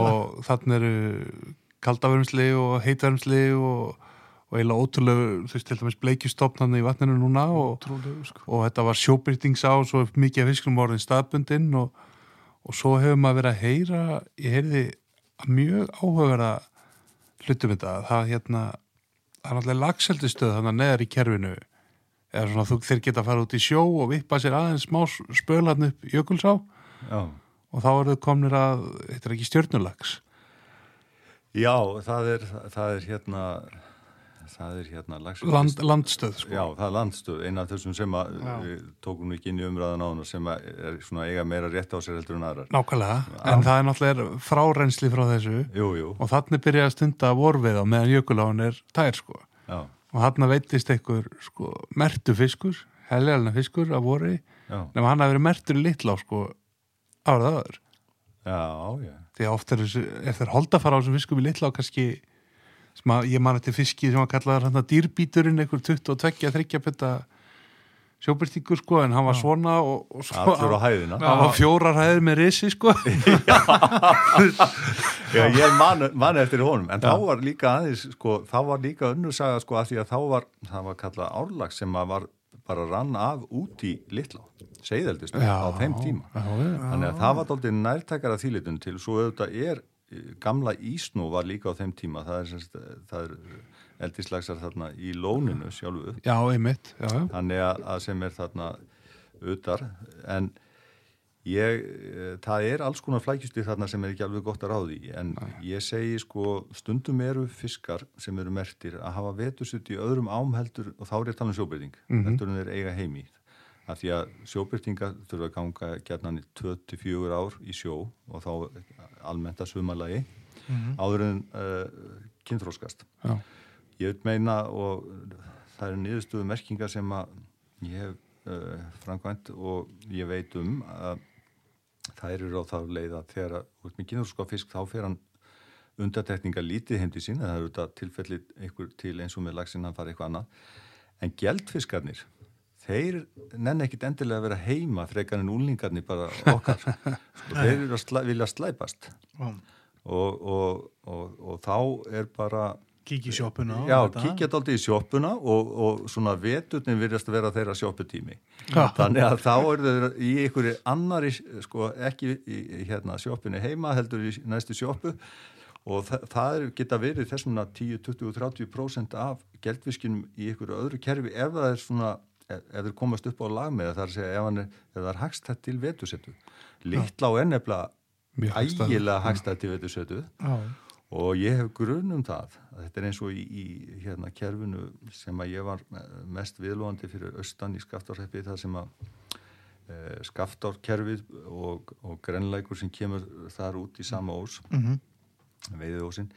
Og þannig eru kaldavörmsli og heitavörmsli og, og eiginlega ótrúlegu þú veist til dæmis bleikjustofnarni í vatninu núna og, sko. og þetta var sjóbyrtings á svo mikið af fiskunum orðin staðbundinn og, og svo hefur maður verið að heyra ég heyrði mjög áhugaverða hlutum þetta það hérna, það er náttúrulega lagseldistöð þannig að neðar í kerfinu. Eða svona þú þeir geta að fara út í sjó og vippa sér aðeins smá spölarn upp jökulsá. Já. og þá eru þau komnir að, þetta er ekki stjórnulags Já, það er, það er hérna það er hérna Land, landstöð sko. já það er landstöð, eina af þessum sem að við tókum ekki inn í umræðan á hana sem er svona eiga meira rétt á sér heldur en aðrar. Nákvæmlega, en það er náttúrulega frárensli frá þessu. Jú, jú. og þannig byrja að stunda vorfið á meðan jökuláðan er tær sko. Já. og þannig veitist einhver sko mertu fiskur, helgalina fiskur af vorri, nema hann hafi verið mertur í litlá sko árað aður já, já. Því að oft er, er þeir holda fara á þessum fiskum í litlá kannski að, ég man eftir fiski sem var kallaður hann að dýrbíturinn einhver 22-30 petta sjóbyrtingur sko en hann var svona og, og svo, hæðina. hann var fjórar hæðir með risi sko. Já, ég man, man eftir honum en Já. þá var líka aðeins sko þá var líka önnursaga sko að því að þá var það var kallað árlags sem að var bara rann af út í litla segðeldist á þeim tíma. já, já, þannig að það var doldið nærtækara þýlitun til svo auðvitað er gamla Ísnú var líka á þeim tíma það er, semst, það er eldislagsar þarna í lóninu sjálfu já, einmitt já. þannig að, sem er þarna auðar en ég, það er alls konar flækjusti þarna sem er ekki alveg gott að ráði en Æ. ég segi sko stundum eru fiskar sem eru mertir að hafa vetursutt í öðrum ámheldur og þá er að tala um sjóbyrting mm -hmm. heldur en þeir eiga heimi að því að sjóbyrtinga þurfa að ganga gætnan í 24 ár í sjó og þá almennt að sumalagi mm -hmm. áður en uh, kynþróskast Já. ég vil meina og það er niðurstöðu merkingar sem að ég hef uh, framkvæmt og ég veit um að það eru á þá leið að þegar kynþróskafisk þá fer hann undatekninga lítið heimdi sín það eru þetta tilfellið einhver til eins og með lagsin hann fara eitthvað annað en gældfiskarnir þeir nenn ekkit endilega að vera heima frekar en úlingarnir bara okkar sko, þeir eru að slæ, vilja slæpast. Og, og, og, og þá er bara kíkja í sjóppuna já, kíkja þetta aldrei í sjóppuna og svona veturnin virðast að vera þeirra sjópputími ja. þannig að þá eru þeir í einhverju annari, sko, ekki í hérna, sjóppinu heima heldur í næstu sjóppu og það, það geta verið þessumna 10, 20, 30% af geldviskinum í einhverju öðru kerfi ef það er svona ef þeir komast upp á lag með það er að segja ef, er, ef það er hagstætt til vetusettu litla á ennefla ægilega hagstætt til vetusettu og ég hef grunn um það þetta er eins og í, í hérna kerfinu sem að ég var mest viðlóðandi fyrir austan í skaftárheppi það sem að e, skaftárkerfið og, og grenleikur sem kemur þar út í sama ós mm -hmm. veiðið ósinn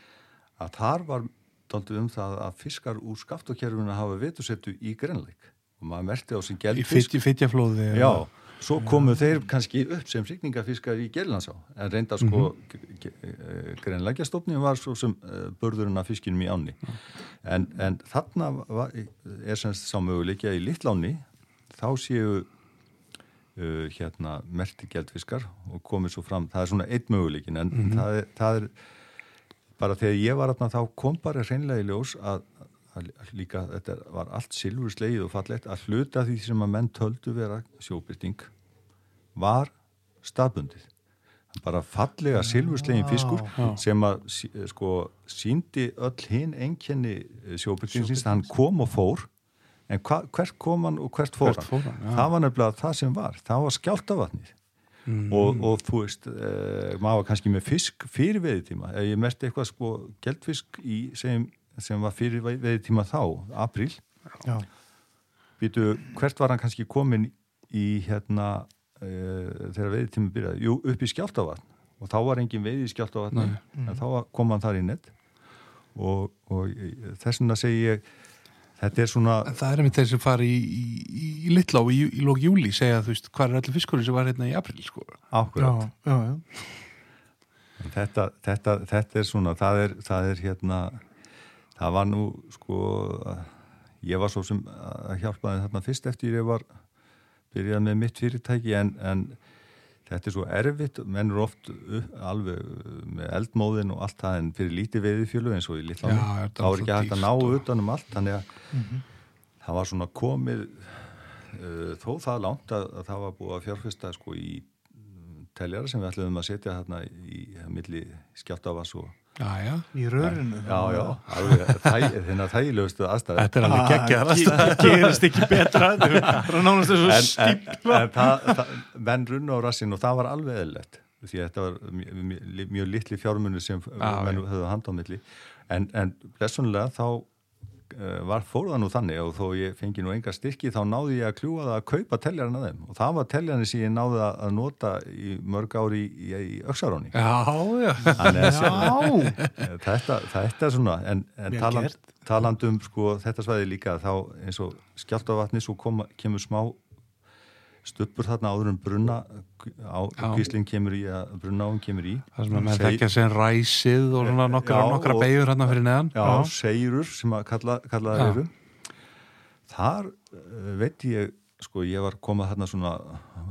að þar var um það að fiskar úr skaftárkerfinu hafa vetusettu í grenleik og maður merti á sem gelfisk í fytjaflóði já Svo komu ja. þeir kannski upp sem frikningafiskar í Gerlandsá en reynda sko mm -hmm. greinlækjastofni var svo sem uh, börðurinn af fiskinum í áni en, en þarna var, er semst sámöguleikja í Littláni þá séu uh, hérna mertigeldfiskar og komið svo fram, það er svona eitt möguleikin en mm -hmm. það, er, það er bara þegar ég var aðna þá kom bara reynlega í ljós að líka þetta var allt silfur sleið og fallett að hluta því sem að menn töldu vera sjóbyrting var staðbundið. Bara fallega silfurslegin fiskur sem að sko síndi öll hinn enkenni eh, sjóbyrtingsins hann kom og fór. En hva, hvert kom hann og hvert fór hvert hann, hann það var nefnilega það sem var. Það var skjáltavatnið mm. og, og þú veist e, maður kannski með fisk fyrir veðitíma ég merti eitthvað sko geldfisk í segjum sem var fyrir veið tíma þá, april býtu, hvert var hann kannski komin í hérna uh, þegar veið tíma byrjaði, jú, upp í skjáltavatn og þá var engin veið í skjáltavatn en mm. þá kom hann þar í nett og, og þess vegna segi ég þetta er svona en það er einmitt þeir sem fari í, í, í Littlá í, í lók júli segja þú veist hvað er allir fiskurinn sem var hérna í april sko? Já. Þetta, þetta, þetta er svona það er, það er hérna það var nú sko ég var svo sem að hjálpaði þarna fyrst eftir ég var byrjað með mitt fyrirtæki en, en þetta er svo erfitt, menn eru oft alveg með eldmóðin og allt það en fyrir lítið veiðifjölu eins og í Lillanum þá er ekki hægt að ná utanum allt þannig að mm -hmm. það var svona komið uh, þó það langt að, að það var búið að fjárfesta sko í teljara sem við ætlum að setja þarna í, milli skjáttavas og Já, já, í rörinu. Já, já, alveg, þennan þægilegustu aðstæði Þetta er alveg ah, geggjar aðstæði Það gerist ekki betra Það er nánast þessu stípla Menn runn á rassin og það var alveg eðlert því að þetta var mjög, mjög, mjög litli fjármunni sem menn höfðu hand á milli. En, en blessunlega þá var fóruða nú þannig og þó ég fengi nú enga styrki þá náði ég að kljúa það að kaupa teljarinn að þeim. Og það var teljarinn sem ég náði að nota í mörg ári í, í, í Öksaróni Já, já, já. Þetta, þetta er svona en, en taland, talandum sko þetta svæði líka þá eins og skjáltavatni svo kom, kemur smá stöppur þarna áður en brunna á gíslinn kemur í að brunna áum kemur í. Það sem að menn þekkja sem ræsið og nokkra, nokkra beigur hérna fyrir neðan. Já, já. seirur sem að kalla, kalla það eru. Þar uh, veit ég sko ég var komað þarna svona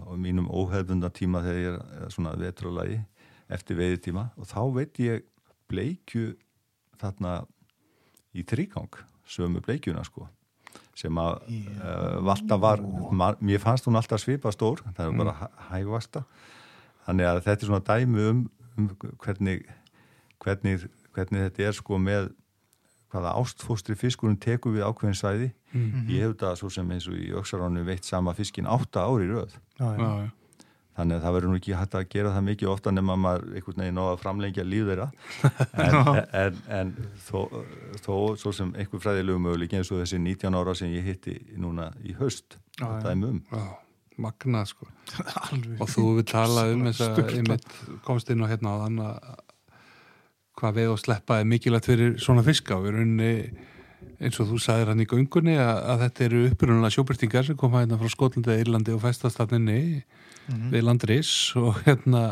á mínum óhefbunda tíma þegar ég er svona vetralagi eftir veiðtíma og þá veit ég bleikju þarna í þrýgang sömu bleikjuna sko sem að uh, valda var, mér fannst hún alltaf svipa stór, það er mm. bara hægvasta þannig að þetta er svona dæmi um, um hvernig, hvernig, hvernig þetta er sko með hvaða ástfóstri fiskurinn teku við ákveðin svæði mm -hmm. ég hef þetta svo sem eins og í Öksaránu veitt sama fiskin átta ári í röð já, já. Já, þannig að það verður nú ekki hægt að gera það mikið ofta nema maður einhvern veginn á að framlengja líf þeirra. En, en, en þó, þó svo sem einhver fræðilegu möguleik eins og þessi 19 ára sem ég hitti núna í höst það er mum Magna sko. Og þú vil tala um þess að komst inn og hérna á þann að hvað við og sleppa er mikilvægt fyrir svona fiska. Og við erum unni eins og þú sagðir hann í göngunni að, að þetta eru upprunalega sjóbyrtingar sem koma hérna frá Skotlandi, Írlandi og fæstastatninni mm -hmm. við landris og hérna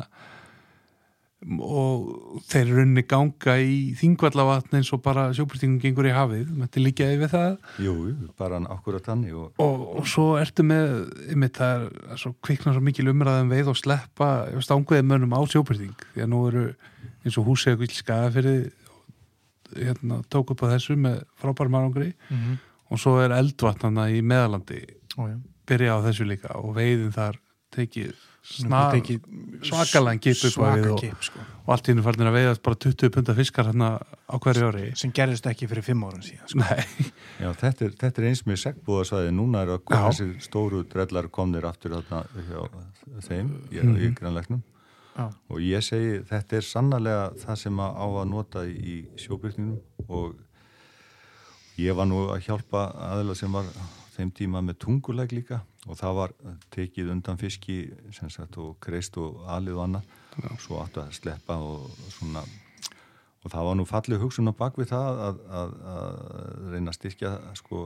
og þeir eru unni ganga í þingvallavatn eins og bara sjóbrytingum gengur í hafið, þetta er líka yfir það Jú, bara akkurat hann og... Og, og svo ertu með, með það er svo kviknar svo mikil umræðum veið og sleppa stanguðið mönnum á sjóbryting því að nú eru eins og skaða fyrir hérna, tók upp á þessu með frábærum árangri mm -hmm. og svo er eldvatnana í meðalandi Ó, byrja á þessu líka og veiðin þar tekið svakalega kip upp svaka og, sko. og allt í húnu farnir að veiðast bara 20 punta fiskar hérna á hverju ári sem gerðist ekki fyrir 5 árun síðan sko. Já, þetta er, þetta er eins með segbúðasvæði núna er að þessi stóru drellar komnir aftur hérna hjá þeim í, mm -hmm. í grannleiknum Já. og ég segi þetta er sannarlega það sem að á að nota í sjóbyrkningnum og ég var nú að hjálpa aðeila sem var þeim tíma með tunguleg líka og það var tekið undan fiski sagt, og kreist og alið og annað. Og svo áttu að sleppa og svona. Og það var nú fallið hugsun á bakvið það að, að, að reyna að styrkja sko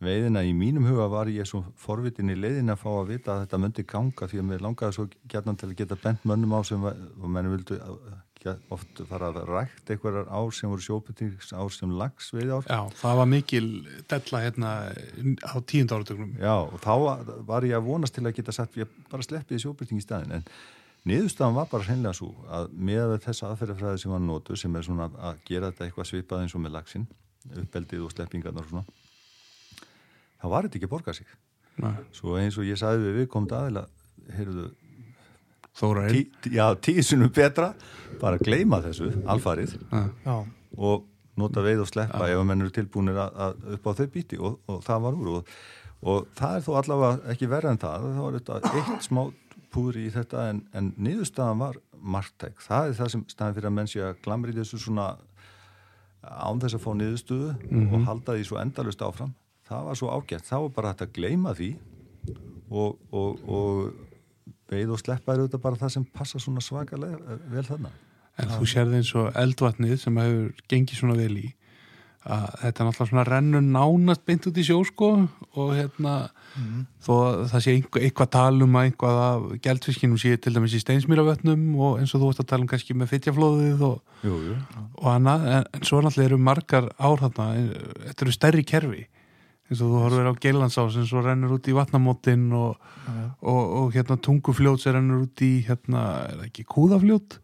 veiðina í mínum huga var ég svo forvitin í leiðin að fá að vita að þetta myndi ganga því að mér langaði svo gætnan til að geta bent mönnum á sem og mennum vildu oft fara að rækt einhverjar ár sem voru sjópetings ár sem lags veið ár. Já, það var mikil della hérna á tíund áratögnum. Já, og þá var ég að vonast til að geta sagt, ég bara sleppiði sjópeting í staðin, en niðurstafan var bara hreinlega svo að með þessa aðferðafræði sem var nótu, sem er svona að gera þetta eitthvað svipað eins og með lagsin, uppbeldið og sleppingarnar og svona, þá var þetta ekki að borga sig. Nei. Svo eins og ég sagði við við komum heyrðu, Tí, já, tísunum betra bara að gleima þessu alfarið já. og nota veið og sleppa já. ef mann eru tilbúinir að, að upp á þau bíti og, og það var úr og, og það er þó allavega ekki verið en það það var þetta eitt smá púri í þetta en, en niðurstaðan var margtæk, það er það sem staðin fyrir að menn sé að glamri þessu svona án þess að fá niðurstöðu mm -hmm. og halda því svo endalust áfram það var svo ágætt, þá var bara þetta að gleima því og, og veið og sleppa er auðvitað bara það sem passa svona svakalega eh, vel þarna. En þú sérði eins og eldvatnið sem hefur gengið svona vel í að þetta er náttúrulega svona rennu nánast beint út í sjósko og hérna mm. þó það sé einhver, eitthvað talum að einhvað af gældfiskinum sé til dæmis í steinsmýravötnum og eins og þú ætti að tala um kannski með fytjaflóðið og, og annað en, en svo náttúrulega eru margar ár þarna, þetta eru stærri kerfi eins og þú horfir á Geilandsás eins og rennur út í vatnamótin og, ja. og, og hérna tungufljót sem rennur út í hérna, er það ekki kúðafljót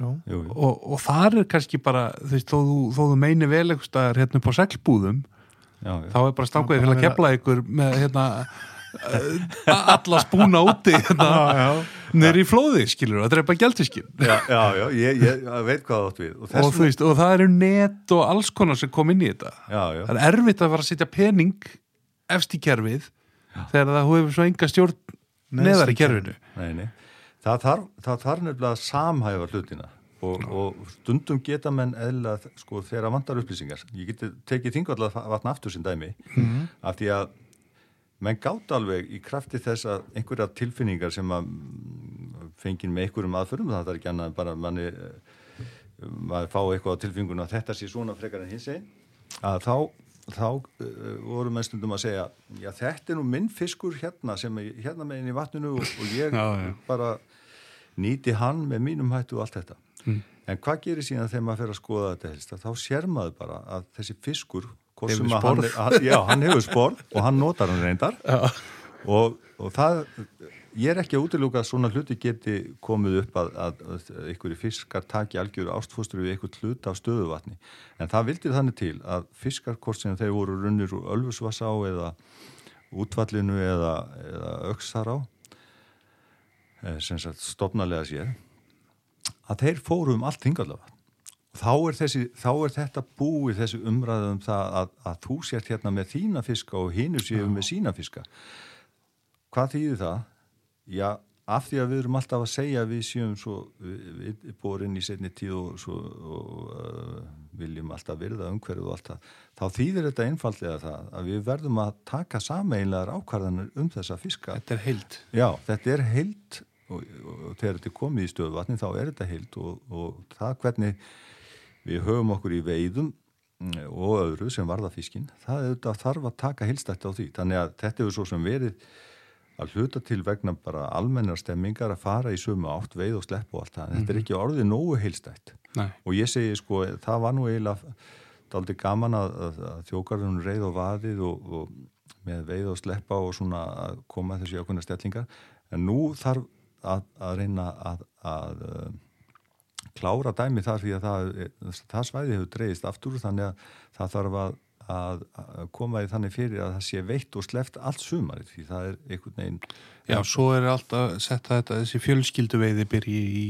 og, og það er kannski bara þú veist, þó, þó þú meini vel eitthvað hérna upp á seglbúðum já, já. þá er bara stanguðið fyrir að kepla ykkur með hérna alla spúna úti hérna, neyri í flóði, skilur það er bara gæltiskin já, já, ég, ég veit hvað átt við. Og, og, veist, og það eru net og alls konar sem kom inn í þetta. Já, já. það er erfitt að fara að setja pening efst í kerfið þegar það hefur svo enga stjórn neðar í kerfinu. nei, nei. það þarf, þarf nefnilega að samhæfa hlutina. Og, og stundum geta menn eðla sko þegar vandar upplýsingar. Ég geti tekið þingvallega vatna aftur sem dæmi. Mm -hmm. af því að menn gátt alveg í krafti þess að einhverja tilfinningar sem að mm, fengin með einhverjum aðförum það er ekki annað en bara manni eh, maður fá eitthvað á tilfinninguna að þetta sé svona frekar en hins einn að þá, þá uh, voru menn stundum að segja já þetta er nú minn fiskur hérna sem er hérna meginn í vatninu og, og ég já, já. bara nýti hann með mínum hættu og allt þetta mm. en hvað gerir síðan þegar maður fer að skoða þetta helst þá sér maður bara að þessi fiskur Hefur spór hann, Já, hann hefur spór og hann notar hann reyndar. Og, og það ég er ekki að útiluga að svona hluti geti komið upp að, að, að einhverju fiskar taki algjöru ástfóstur við einhvert hlut af stöðuvatni. En það vildi þannig til að fiskarkort sem þeir voru runnir úr Ölfusvassá eða útvallinu eða, eða Öksará eh, sem sagt stopnalega sér að þeir fóru um allt hingallega þá er, þessi, þá er þetta búið þessi umræðum það að, að þú sért hérna með þína fiska og hinu séu með sína fiska. Hvað þýðir það? Já, af því að við erum alltaf að segja við séum svo borin í setni tíð og, svo, og uh, viljum alltaf verða umhverjuð og allt það þá þýðir þetta einfallega það að við verðum að taka sameinlegar ákvarðanir um þessa fiska. Þetta er heilt Já, þetta er heilt og, og, og þegar þetta er komið í stöðvatni þá er þetta heilt og það hvernig við höfum okkur í veiðum mm, og öðru sem varða fiskin það er þarf að taka hilstætt á því þannig að þetta hefur svo sem verið að hluta til vegna bara almennar stemmingar að fara í sömu átt veið og slepp og allt það, mm -hmm. þetta er mhm. ekki orðið nógu hilstætt Nei. og ég segi sko það var nú eiginlega daldi gaman að, að, að þjókarðunum reið og vaðið og, og með veið og sleppa og svona að koma þessi ákveðna stellingar en nú þarf að, að reyna að klára dæmi þar því að það, það svæði hefur dreyist aftur þannig að það þarf að, að koma í þannig fyrir að það sé veitt og sleft allt sumarið því það er einhvern veginn Já, svo er alltaf sett að þetta, þessi fjölskyldu veiði byrji í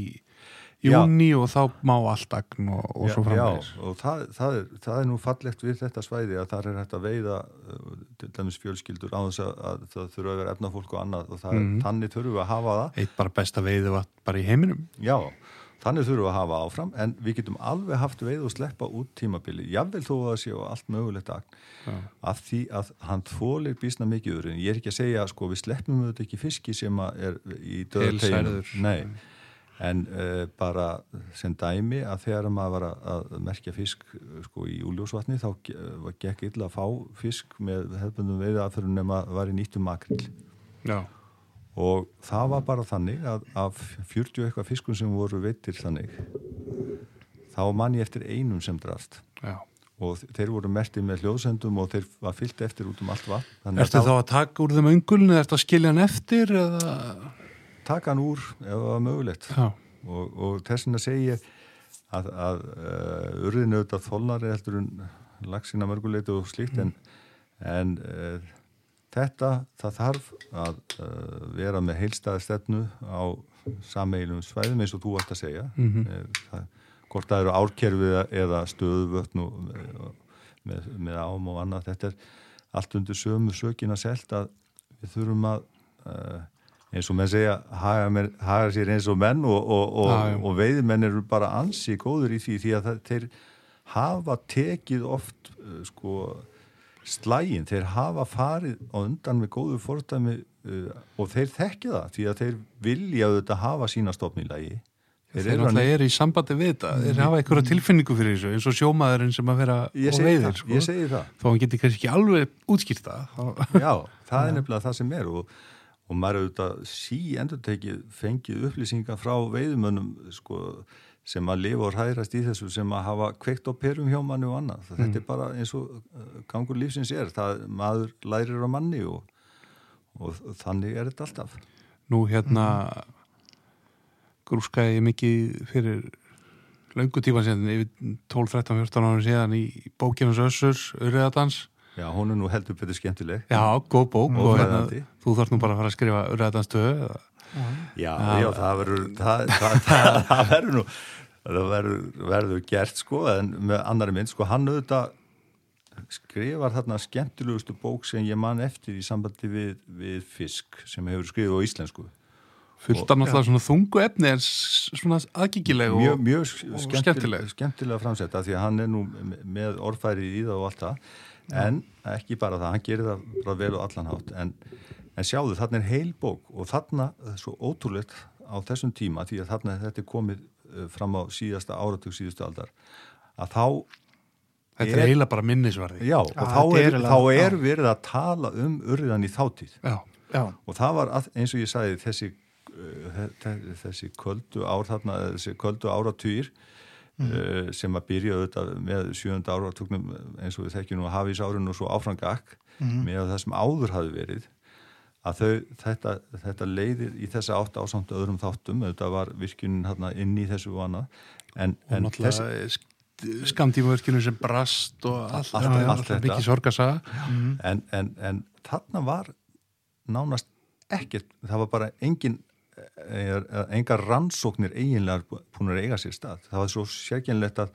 júni og þá má allt agn og, og svo framvegis. Já, og það, það, er, það er nú fallegt við þetta svæði að það er hægt að veiða uh, til dæmis fjölskyldur á þess að, að það þurfa að vera efnafólk og annað og það, Mhm. þannig þurfum við að hafa það. Eitt bara besta veiði var bara í heiminum. Já, þannig þurfum við að hafa áfram en við getum alveg haft veið og sleppa út tímabili, jável þó að það sé á allt mögulegt agn Já. af því að hann þólir bísna mikið öðru en ég er ekki að segja að sko við sleppum auðvitað ekki fiski sem að er í döðarteginu en uh, bara sem dæmi að þegar maður var að, að merkja fisk sko í úljósvatni þá gekk illa að fá fisk með hefðbundum veiða aðferðum nema var í nýttum makrill Já, og það var bara þannig að af 40 og eitthvað fiskun sem voru veitir þannig þá man ég eftir einum sem drast. Já. Og þeir voru mertið með hljóðsendum og þeir var fyllt eftir út um allt vatn. Ertu þá að taka úr þeim öngulni, ertu að skilja hann eftir eða? Taka hann úr ef það var mögulegt. Og, og þess vegna segi ég að, að uh, urðinu auðvitað þólnari heldur en lagsina mörguleiti og slíkt en, en uh, þetta það þarf að uh, vera með heilstæða stefnu á sameilum svæðum eins og þú vart að segja Mhm. Eh, það, hvort það eru árkerfið eða stöðuvötn og, með, með ám og annað þetta er allt undir sömu sökina selt að við þurfum að uh, eins og menn segja haga, mér, haga sér eins og menn og, og, og, já. og veiðmenn eru bara ansi góður í því því að það, þeir hafa tekið oft uh, sko slægin, þeir hafa farið á undan með góðu fordæmi uh, og þeir þekkja það því að þeir vilja auðvitað hafa sína stofn í lagi. Þeir eru alltaf eru í sambandi við þetta. Þeir hafa einhverja tilfinningu fyrir þessu eins og sjómaðurinn sem að vera ég og veiðir það, sko. ég segi það. Þó hann geti kannski ekki alveg útskýrt það þá- Já, það er nefnilega það sem er og, og maður auðvitað sí endur tekið fengið upplýsingar frá veiðumönnum sko, sem að lifa og hræðrast í þessu sem að hafa kveikt á perum hjá manni og annað. Þetta er bara eins og uh, gangur lífsins er. Það, maður lærir á manni og, og þannig er þetta alltaf. nú hérna grúskaði ég mikið fyrir löngu tíma síðan yfir 12, 13, 14 árum síðan í bókinans Össurs, Uriðadans Já, hún er nú heldur betur skemmtileg. já, góð bók Og og hérna, þú þarf nú bara að fara að skrifa Uriðadans 2 Já, já, það verður það, það, það, það verður nú það verður, verður gert sko en með annari mynd, sko hann auðvitað skrifar þarna skemmtilegustu bók sem ég man eftir í sambandi við, við fisk sem hefur skrifið á íslensku. Fullt af náttúrulega svona þungu efni en svona aðgengileg og mjög, mjög og skemmtileg. skemmtilega framsetta því að hann er nú með orðfæri í það og allt það. En ekki bara það, hann gerir það bara vel og allan hátt. En, en sjáðu, þarna er heil bók og þarna, það er svo ótrúlegt á þessum tíma, því að þarna þetta er komið fram á síðasta áratug síðustu aldar, að þá þetta er- er eiginlega bara minnisvarði. Já, og Já, þá er, er þá er verið að tala um urðan í þáttíð já, Já, og það var að, eins og ég sagði þessi, þe- þessi köldu ár þarna, þessi köldu áratugir uh, sem að byrja auðvitað með sjönda áratugnum eins og við þekkjum nú að hafís árun og svo áfrangak með það sem áður hafi verið að þau, þetta, þetta leiðir í þessa átt ásamt öðrum þáttum þetta var virkunin hérna inn í þessu annað en, en þessi... skamtímaverkinu sem brast og allt, Allt- allt, allt þetta. mikið sorgasaga en, en, en þarna var nánast ekkert, það var bara engin eh, engar rannsóknir eiginlega búin að eiga sér stað. Það var svo sérkynlegt að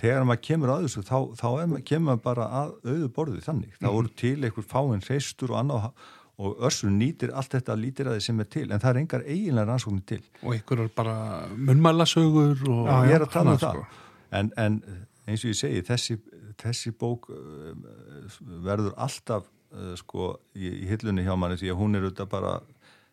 þegar maður kemur að þessu þá, þá kemur maður bara að auðu borði þannig, þá voru til einhver fáinn hreistur og annað og össur nýtir allt þetta lítir að þið sem er til en það er engar eiginlega rannsóknir til. Og einhverjar bara munnmælasögur og Já, ég er að tala um það. sko. en, en eins og ég segi þessi, þessi bók uh, verður alltaf uh, sko í, í hillunni hjá manni því að hún er auðvitað bara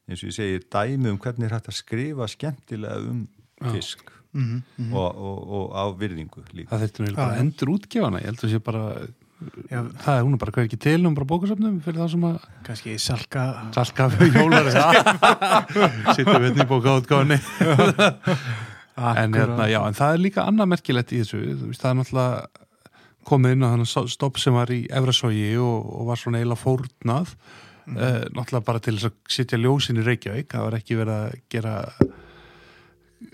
eins og ég segi dæmi um hvernig er hægt að skrifa skemmtilega um fisk og, og, og á virðingu líka. Það þurftum við Já, bara já. endur útgefana ég held að sé bara Já. það er hún bara hver ekki til um bara bókasöfnum fyrir það sem að kannski salka salka við jólar sittum við í bókaútgáðinni en, hérna, en það er líka annað merkilegt í þessu það er náttúrulega komið inn á þannig stopp sem var í Efrasógi og, og var svona eiginlega fórnað mm. náttúrulega bara til að sitja ljósin í Reykjavík, það var ekki verið að gera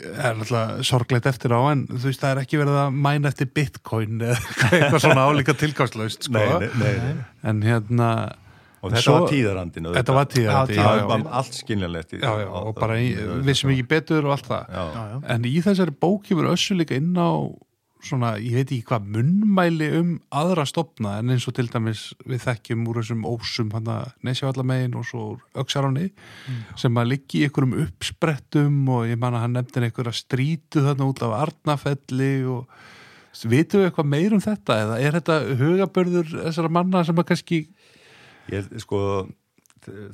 er náttúrulega sorglegt eftir á en þú veist það er ekki verið að mæna eftir bitcoin eða eitthvað svona álíka tilgáðslaust sko. nei, nei, nei, nei. en hérna og þetta Svo- var tíðarandin Þetta var tíðarandi, Já, já, allt skiljanlegt já, og bara í, á- vissum ekki betur og allt það. Já, Já, já. en í þessari bók kemur össu líka inn á svona, ég veit ekki hvað munnmæli um aðra stopna en eins og til dæmis við þekkjum úr þessum ósum hann að nesjavallamegin og svo úr öksaráni sem að liggi í einhverjum uppsprettum og ég man að hann nefndir einhverja strítu þarna út af Arnafelli og vitum við eitthvað meir um þetta eða er þetta hugabörður þessara manna sem að kannski Ég, sko,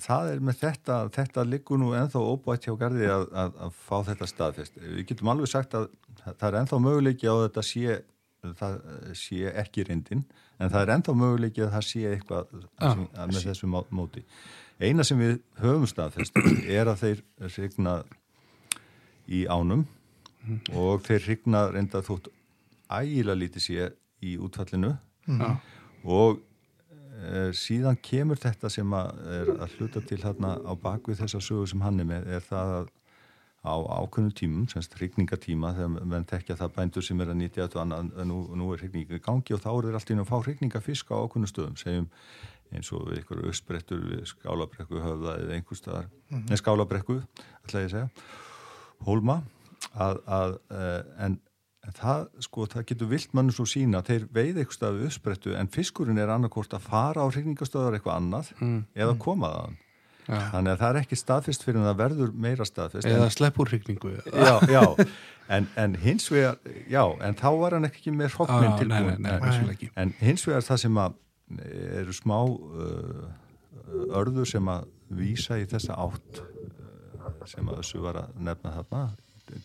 það er með þetta, þetta liggur nú ennþá óbætt hjá Garði að, að, að fá þetta staðfest. Við getum alveg sagt að það er ennþá möguleiki á þetta sé, það sé ekki reyndin, en það er ennþá möguleiki að það sé eitthvað Ah, sem, með þessu má- móti. Eina sem við höfum staðfest er að þeir signa í ánum og þeir signa reynda þótt ægilega lítið sé í útfallinu. Já, og e, síðan kemur þetta sem að að hluta til hérna á bakvið þessa sögu sem hann er með er það að á ákveðnum tímum, semst hrigningatíma þegar menn tekja það bændur sem er að nýtja þetta og annað, en nú, nú er hrigninga í gangi og þá er þeir alltaf inn að fá hrigningafisk á ákveðnum stöðum, segjum eins og við ykkur uppsprettur við skálabrekku höfða eða einhver staðar, mm -hmm. skálabrekku ætla ég að segja, hólma að, að uh, en En það, sko, það getur vilt mann svo sína þeir veið eitthvað uppsprettu en fiskurinn er annarkort að fara á hrigningastöðar eitthvað annað eða koma það Mm. Já. þannig að það er ekki staðfist fyrir en það verður meira staðfist eða sleppurrykningu já, já, en, en hins vegar já, en þá var hann ekki með hrokkminn nei, tilbúin nei, nei, ekki. en hins vegar það sem að eru smá uh, örður sem að vísa í þessa átt uh, sem að þessu var að nefna þarna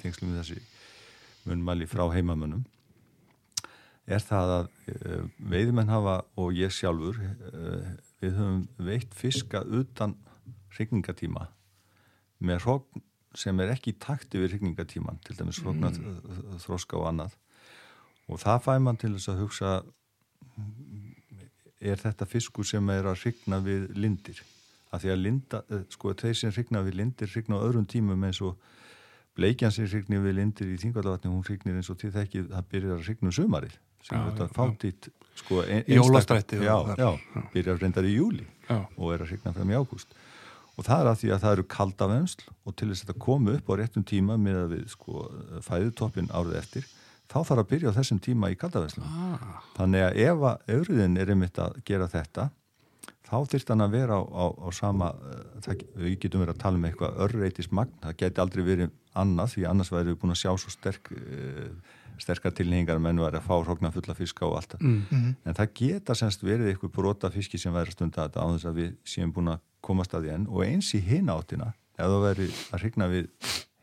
tengslum við þessi munmæli frá heimamönnum er það að uh, veiðmenn hafa og ég sjálfur uh, við höfum veitt fiska utan hrigningatíma með hrókn sem er ekki í takti við hrigningatíman til dæmis hrókna mm. þróska og annað og það fæ mann til þess að hugsa er þetta fiskur sem er að hrigna við lindir af því að linda, eh, sko þeir sem hrigna við lindir hrigna á öðrum tímum eins og bleikjan sem hrigni við lindir í þingvallavatni hún hrignir eins og til þekki það byrjar að hrigna um sumarið sem Já, þetta já, fátitt sko, ein, Jólastræti og já, þar. já, byrjar reyndar í júli Já. og er að hrigna fram í ágúst og það er að því að það eru kaldavensl og til þess að þetta komi upp á réttum tíma með að við sko fæðutoppin árið eftir þá þarf að byrja á þessum tíma í kaldavenslu ah, þannig að ef að auðriðin er einmitt að gera þetta þá þyrst hann að vera á, á, á sama uh, það, við getum verið að tala um eitthvað örreitis magn, það geti aldrei verið annað því annars væri við búin að sjá svo sterk uh, sterkar tilhengar að menn væri að fá hrókna fulla fiska og allt það. Mm, en það geta semst verið eitthvað brota fiski sem væri að stunda þetta á þess að við séum búin að komast að því enn. Og eins í hinn áttina ef það væri að hrigna við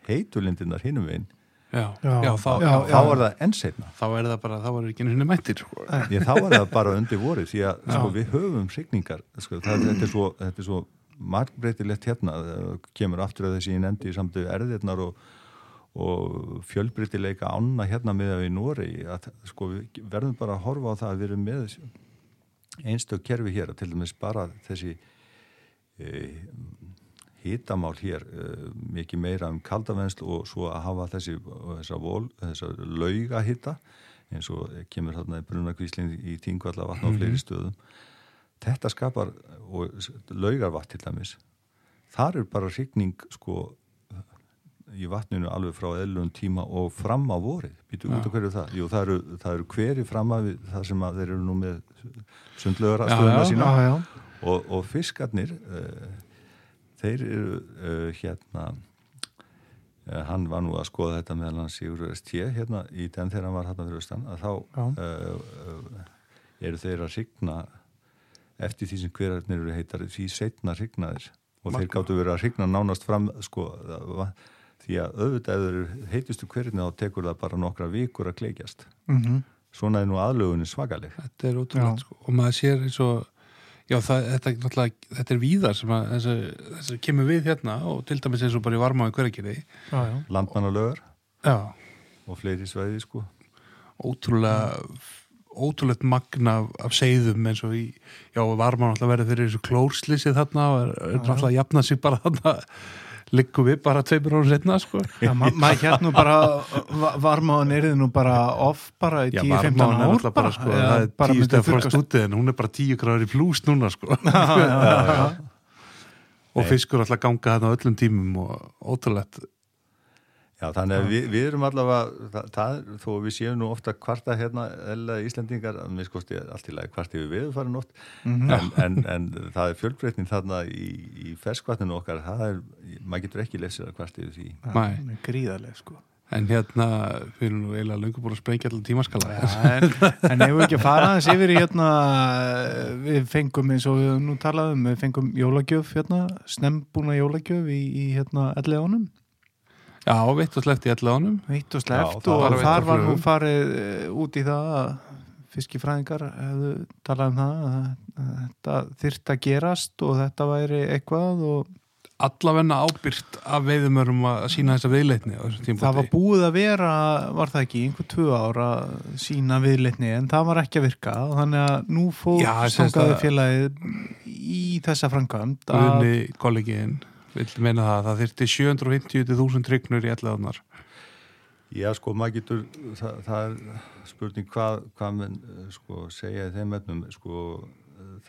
heitulindirnar hinnum veginn já, Já. já, þá, Já, þá, er það enn setna þá er það bara, þá er ekki sinni mættir sko. Ég, þá er það bara undir vorið því að sko, við höfum hrigningar sko, það, þetta er svo, þetta er svo margbreytilegt hérna. Það kemur aftur að þessi ég nefndi samt við erðirnar og, og fjölbreytileika ána hérna með að við Nóri að sko, við verðum bara að horfa á það að við erum með einstök kerfi hér að til dæmis bara þessi hitamál hér e, mikið meira um kaldavennsl og svo að hafa þessi vol, lauga hita eins og kemur þarna í brunakvíslinn í Þingvalla vatn á fleiri stöðum. Þetta skapar og laugarvatt til dæmis þar er bara hrigning sko í vatninu alveg frá eðlun tíma og fram á vorið, býtu út af hverju það? Jú, það eru, það eru hveri fram að það sem að þeir eru nú með sundlögur að Já, stöðuna já, sína. já, já. Og, og fiskarnir uh, þeir eru uh, hérna uh, hann var nú að skoða þetta meðal hans Sigur ST hérna í den þegar hann var hérna fyrir austan að þá eru þeir að signa eftir því sem hverjarnir eru heitar því setna signaðir og þeir gáttu verið að signa nánast fram sko það því að auðvitað heitustu hverjarnir þá tekur það bara nokkra vikur að kleikjast Mm svona er nú aðlögunin svagaleg þetta er ótrúlega sko. og maður sér eins og já, það, þetta, er þetta er víðar sem að þess að, þess að kemur við hérna og til dæmis eins og bara í varma á hverjarkirði já, já. landmannalögar já, og fleiri svæði sko. Ótrúlega ótrúlegt magna af, af seiðum eins og í, já, varma náttúrulega verið fyrir þessu klórslýsið þarna og er, er náttúrulega að jafna sig bara þarna liggum við bara tveimur ára setna sko. Já, ma maður hérna bara varmáðan er þið nú bara off bara í 10-15 ár bara, bara, sko, það er tíu steg frost úti en hún er bara 10 gráður í flús núna sko. já, já, já, og fiskur alltaf ganga þarna öllum tímum og ótrúlegt Já, þannig að við, við erum allavega, það, það, þó við séum nú ofta kvarta hérna, eða Íslandingar, mér skoðst ég allt í lagi kvart yfir viðfarin oft, mm -hmm. en, en, en það er fjölbreytnin þarna í, í ferskvatninu okkar, það er, maður getur ekki lesið að kvart yfir því. Það er gríðarlega, sko. En hérna, við erum nú eiginlega lengur búin að sprengja allir tímaskala. Ja, en, en ef við ekki að fara aðeins yfir í hérna, við fengum eins og við nú talaðum, við fengum jólagjöf hérna, snembúna jólagjöf í, í hérna elli ánum. Já, veitt og sleft í allir ánum Veitt og sleft og, og þar var nú farið eh, út í það að fiskifræðingar hefðu talað um það að þetta þyrrt að gerast og þetta væri eitthvað og Allavenna ábyrgt af veiðumörum að sína þessa viðleitni Það var búið að vera, var það ekki einhver tvö ára að sína viðleitni en það var ekki að virka. Og þannig að nú fór stangaði félagið í þessa framkvæmt Guðni kollegiðinn vil meina það, það þurfti 750.000 tryggnur í ellaðunar Já sko, maður getur það, það er spurning hvað, hvað menn sko, segja í þeim ennum sko,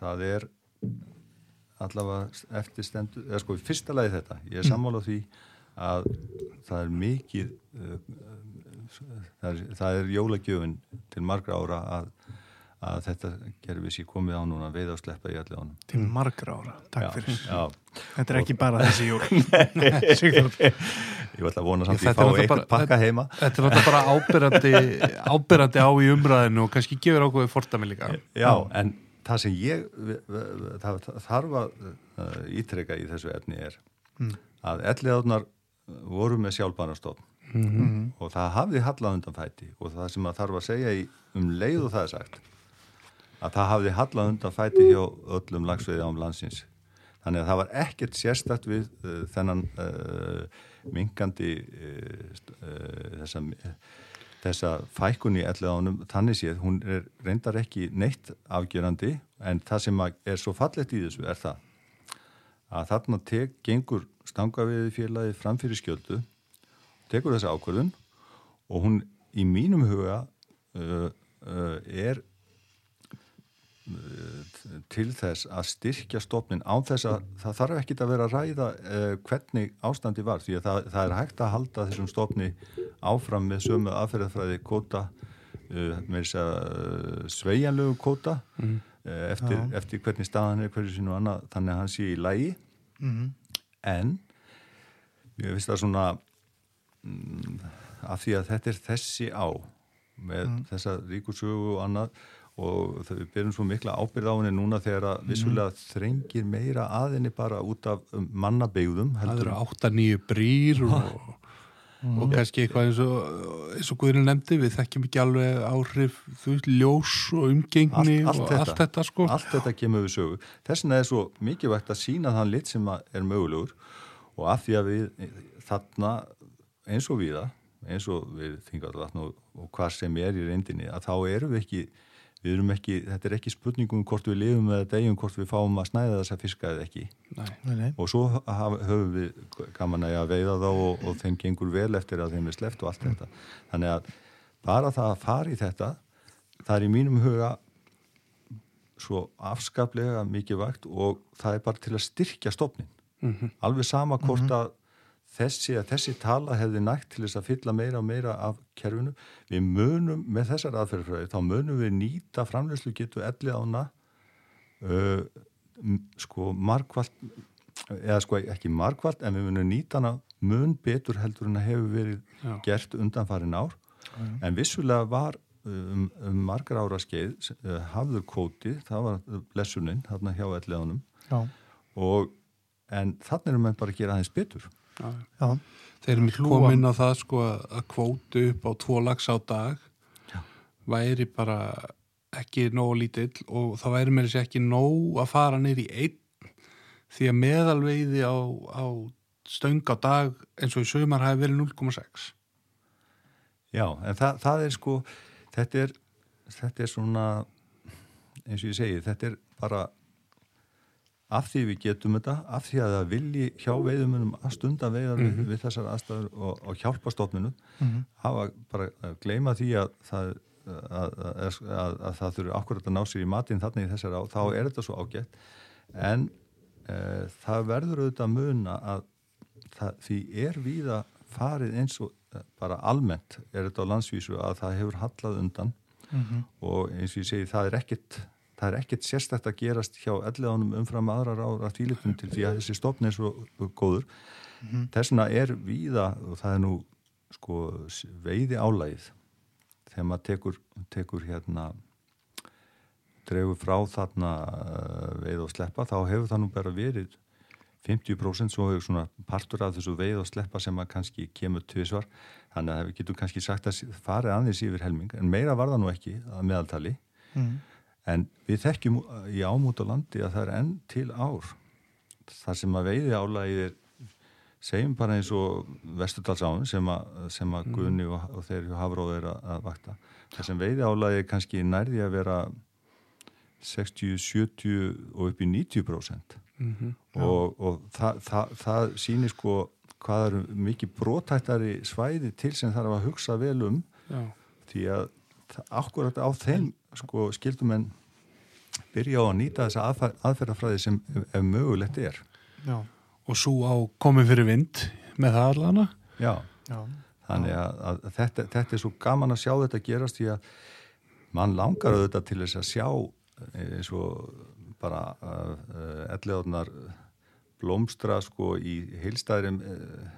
það er allavega eftirstendu eða sko, fyrsta lagi þetta, ég er mm. sammála því að það er mikið það er, er jólagjöfun til margra ára að að þetta gerum við sér komið á núna veið að sleppa í allir ánum til margra ára, takk já, fyrir. já. þetta er ekki bara þessi jól. Ég ætla að vona samt að ég fá eitthvað pakka heima. þetta er náttúrulega bara ábyrrandi ábyrrandi á í umræðinu og kannski gefur ákveði fortami líka. Já, en það sem ég það, það þarf að uh, ítreka í þessu efni er mm. að elliðáðnar voru með sjálfbænarstofn mm -hmm. og það hafði hallað undan fæti og það sem að þarf að segja í, um leið og það er sagt að það hafði hallað undan fæti hjá öllum lagsveiði ám landsins. Þannig að það var ekkert sérstakt við uh, þennan uh, mingandi uh, þessa, þessa fækun í ellið ánum. Þannig séð, hún er reyndar ekki neitt afgjörandi en það sem er svo fallet í þessu er það að þarna tek, gengur stangaviði félagi framfyrir skjöldu, tekur þessa ákvörðun og hún í mínum huga er til þess að styrkja stofnin án þess að það þarf ekki að vera að ræða uh, hvernig ástandi var því að það, það er hægt að halda þessum stofni áfram með sömu aðferðafræði kóta uh, með þess að uh, sveigjanlegu kóta mm. eftir, eftir hvernig staðan er hverju sínu annað þannig að hann sé í lægi mm. en ég finnst það svona um, af því að þetta er þessi á með mm. þessa ríkursögu og annað og við byrjum svo mikla ábyrð á henni núna þegar að mhm. vissulega mm. þrengir meira aðinni bara út af um, mannabegðum Það eru 8-9 brýr og, mm. og kannski eitthvað eins og eins og Guðurinn nefndi, við þekkjum ekki alveg áhrif, þú veist, ljós og umgengni allt, allt og þetta, allt þetta sko Allt þetta kemur við sögu. Þess vegna er svo mikið vægt að sína þann lit sem er mögulegur og að því að við þarna eins og viða eins og við þingar og, og hvað sem er í reyndinni að þá erum við ekki við erum ekki, þetta er ekki spurningum hvort við lifum eða degjum hvort við fáum að snæða þessa fiska eða ekki nei, nei. og svo haf, höfum við gaman að veiða þá og, og þeim gengur vel eftir að þeim er sleft og allt mm. þetta þannig að bara það að fara í þetta það er í mínum huga svo afskaplega mikið vakt og það er bara til að styrkja stofnin mm -hmm. alveg sama hvort mm -hmm. að þessi að þessi tala hefði nægt til þess að fylla meira og meira af kerfinu. Við munum með þessar aðferðfræði, þá munum við nýta framlegslu getur elli ána uh, sko markvallt eða sko ekki markvallt en við munum nýta hana mun betur heldur en að hefur verið Já. gert undanfarin ár Já. en vissulega var um, um margar ára skeið uh, hafður kóti, það var blessuninn hérna hjá elli ánum og en þannig erum við bara að gera aðeins betur Já. Þeir eru mitt komin á það sko að kvótu upp á tvo lags á dag. Já. væri bara ekki nóg lítill og það væri með þessi ekki nóg að fara neyri einn. Því að meðalveiði á, á stöng á dag eins og í sögumar hafi verið 0,6 Já, en það, það er sko þetta er, þetta er svona eins og ég segi, þetta er bara af því við getum þetta, af því að það vilji hjá veiðumunum að stunda veiðar mm -hmm. við, þessar aðstæður og, og hjálpa stofnunum mm -hmm. hafa bara að gleima því að það, að, að, að það þurfi akkurat að ná sér í matin þannig í þessar á, þá er þetta svo ágætt en e, það verður auðvitað muna að það, því er víða farið eins og e, bara almennt er þetta á landsvísu að það hefur hallað undan mm -hmm. og eins og ég segi það er ekkit það er ekkert sérstækt að gerast hjá elliðanum umfram aðrar ára tílitum til því að þessi stofn er svo góður mm -hmm. þessuna er víða og það er nú sko veiði álægið þegar maður tekur, tekur hérna dregur frá þarna uh, veið og sleppa þá hefur það nú bara verið 50% svo hefur svona partur af þessu veið og sleppa sem að kannski kemur tviðsvar þannig að við getum kannski sagt að farið aðeins yfir helming en meira var það nú ekki að meðaltali mm. En við þekkjum í ámút á landi að það er enn til ár þar sem að veiði álægið er segjum bara eins og vesturdalsáðun sem að, sem að mm. Gunni og, og þeir hafróð er að, að vakta. Það sem veiði álægið er kannski nærði að vera 60, 70 og upp í 90% mm -hmm. og, og það, það, það sýnir sko hvað eru mikið brótættari svæði til sem þarf að hugsa vel um Já. því að akkurat á þeim sko skildum en byrja á að nýta þessa aðfer, aðferðafræði sem ef, mögulegt er Já. og svo á komið fyrir vind með það allana Já, Já. þannig að, að þetta, þetta er svo gaman að sjá þetta gerast því að mann langar auðvitað til þess að sjá eins og bara uh, elliðornar blómstra sko í heilstæðrim uh,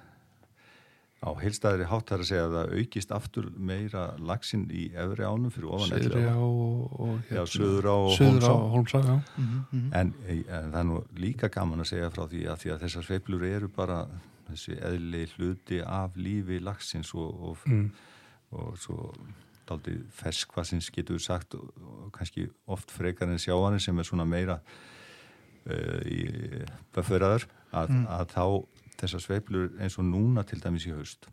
á heilstæðri háttar að segja að það aukist aftur meira lagsinn í efri ánum fyrir ofan Söðri á og hérna, söður á og Holmsá mm -hmm. en, en það er nú líka gaman að segja frá því að, því að þessar sveiplur eru bara þessi eðli hluti af lífi lagsins og, og, mm. og svo daldi ferskvassins getur sagt og, og kannski oft frekar en sjáanir sem er svona meira uh, í beföraður að, mm. að þá þessar sveiplur eins og núna til dæmis í haust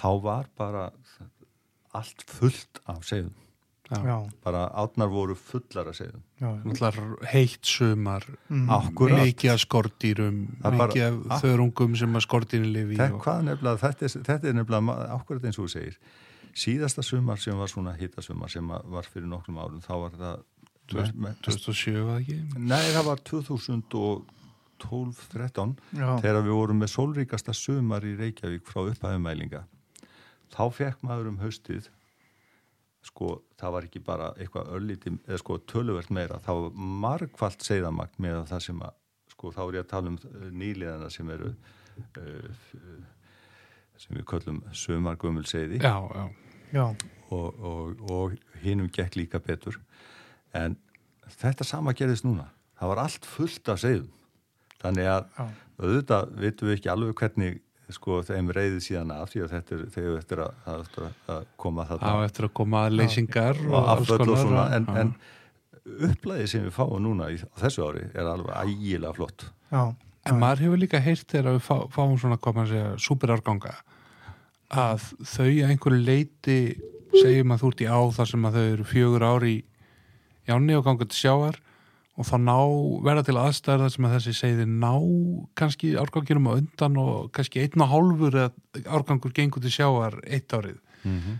þá var bara allt fullt af segðum bara átnar voru fullar af segðum heitt sumar mm. mikið af skortýrum mikið af þörungum sem að skortýrin lifi þetta, þetta, þetta er nefnilega ákveðið eins og þú segir. Síðasta sumar sem var svona hittasumar sem var fyrir nokkrum árum þá var það 2007 var það ekki? Nei það var 2000 og 12-13 þegar við vorum með sólríkasta sumar í Reykjavík frá upphæfumælinga þá fekk maður um haustið sko það var ekki bara eitthvað öllíti eða sko töluvert meira. Þá var margfalt segðamagt með það sem að sko þá er ég að tala um eh, nýliðana sem eru uh, sem við köllum sömargömmul segði já, já. Já. og, og, og hinnum gekk líka betur. En þetta sama gerðist núna. Það var allt fullt af segðum þannig að Já. auðvitað vitum við ekki alveg hvernig sko þeim reyði síðan af því að þetta er þegar eftir að, að, að koma þarna á eftir að koma leysingar og, og afsvöld og svona en, en upplæði sem við fáum núna í þessu ári er alveg ægilega flott Já. en maður hefur líka heyrt þegar við fá, fáum svona koma að segja superarganga að þau að einhverju leiti segjum að þú ert í á þar sem að þau eru fjögur ári í jáni og gangað til sjáar og þá ná, verða til aðstæðar þar sem að þessi segði ná kannski árganginum á undan og kannski einn og hálfur eða árgangur gengur til sjáar eitt árið mm -hmm.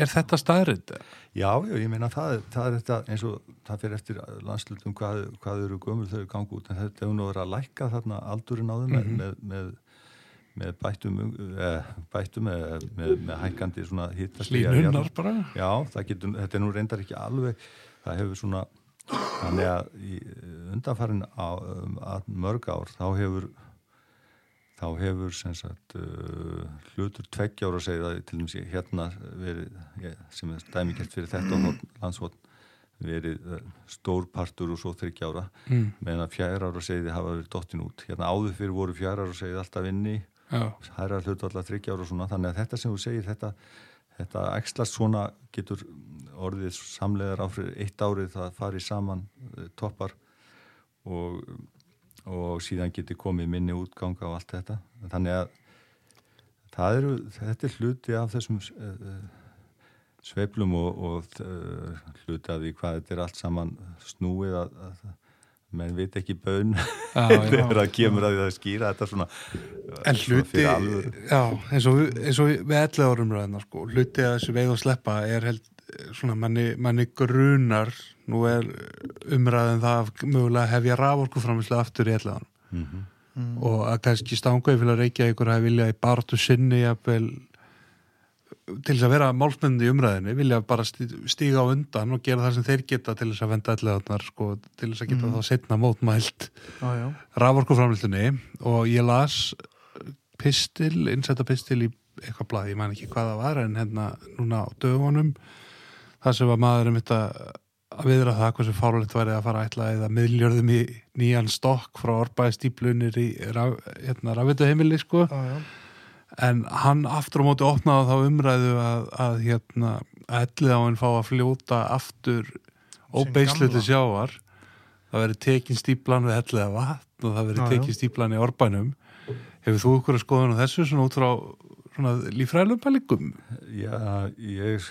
er þetta staðrind? Já, já, ég meina það, það er þetta eins og það fyrir eftir landslutum hvað, hvað eru gömur þau gangi út en þetta hefur nú verið að lækka þarna aldurinn á þau mm -hmm. með, með, með bættum eh, bættum með, með hækandi svona hittast Línunnar bara? Já, getur, þetta er nú reyndar ekki alveg það hefur svona þannig að undanfærin á um, mörg ár þá hefur þá hefur sagt, uh, hlutur tveggjára segða til með hérna verið, sem er dæmikert fyrir þetta landshotn verið uh, stórpartur og svo þryggjára mm. meðan að fjæra ára segði hafa verið dottin út. Hérna áður fyrir voru fjæra ára segði alltaf inni hæra hlutu alltaf þryggjára og svona. Þannig að þetta sem þú segir þetta, þetta ekslast svona getur orðið samlegar áfrið eitt árið það farið saman eh, toppar og, og síðan geti komið minni útganga og allt þetta. Þannig að eru, þetta er hluti af þessum uh, sveiflum og, og uh, hluti af því hvað þetta er allt saman snúið að, að, menn veit ekki bön þegar það kemur að því að skýra þetta svona en hluti, já, eins og, eins og við ellega árum ræðina sko, hluti að þessu veið og sleppa er held svona manni, manni grunar nú er umræðin það mögulega hefja raforkuframislega aftur í ellegan mm -hmm. mm. og að kannski stanga yfir að reykja ykkur að vilja í bartu sinni jafnvel til þess að vera málsmenni í umræðinu vilja bara stíga á undan og gera það sem þeir geta til þess að venda allir sko, til þess að geta mm. þá setna mótmælt ah, raforkuframlistinni og ég las pistil, innsetta pistil í eitthvað blað, ég mæn ekki hvað það var en hérna núna á dögunum það sem var maður um þetta að viðra það hversu fárlegt væri að fara ætla eða miðljörðum í nýjan stokk frá orbaði stíplunir í raf, hérna, rafvituheimili sko. Ah, en hann aftur á móti opnaði þá umræðu að, að hérna ellið á hann fá að fljóta aftur óbeisluti sjávar. Það veri tekin stíplan við ellið að vatn og það veri ah, tekin stíplan í orbænum hefur þú okkur að skoða nú þessu svona út frá svona lífræðilegum pælingum? Já, ég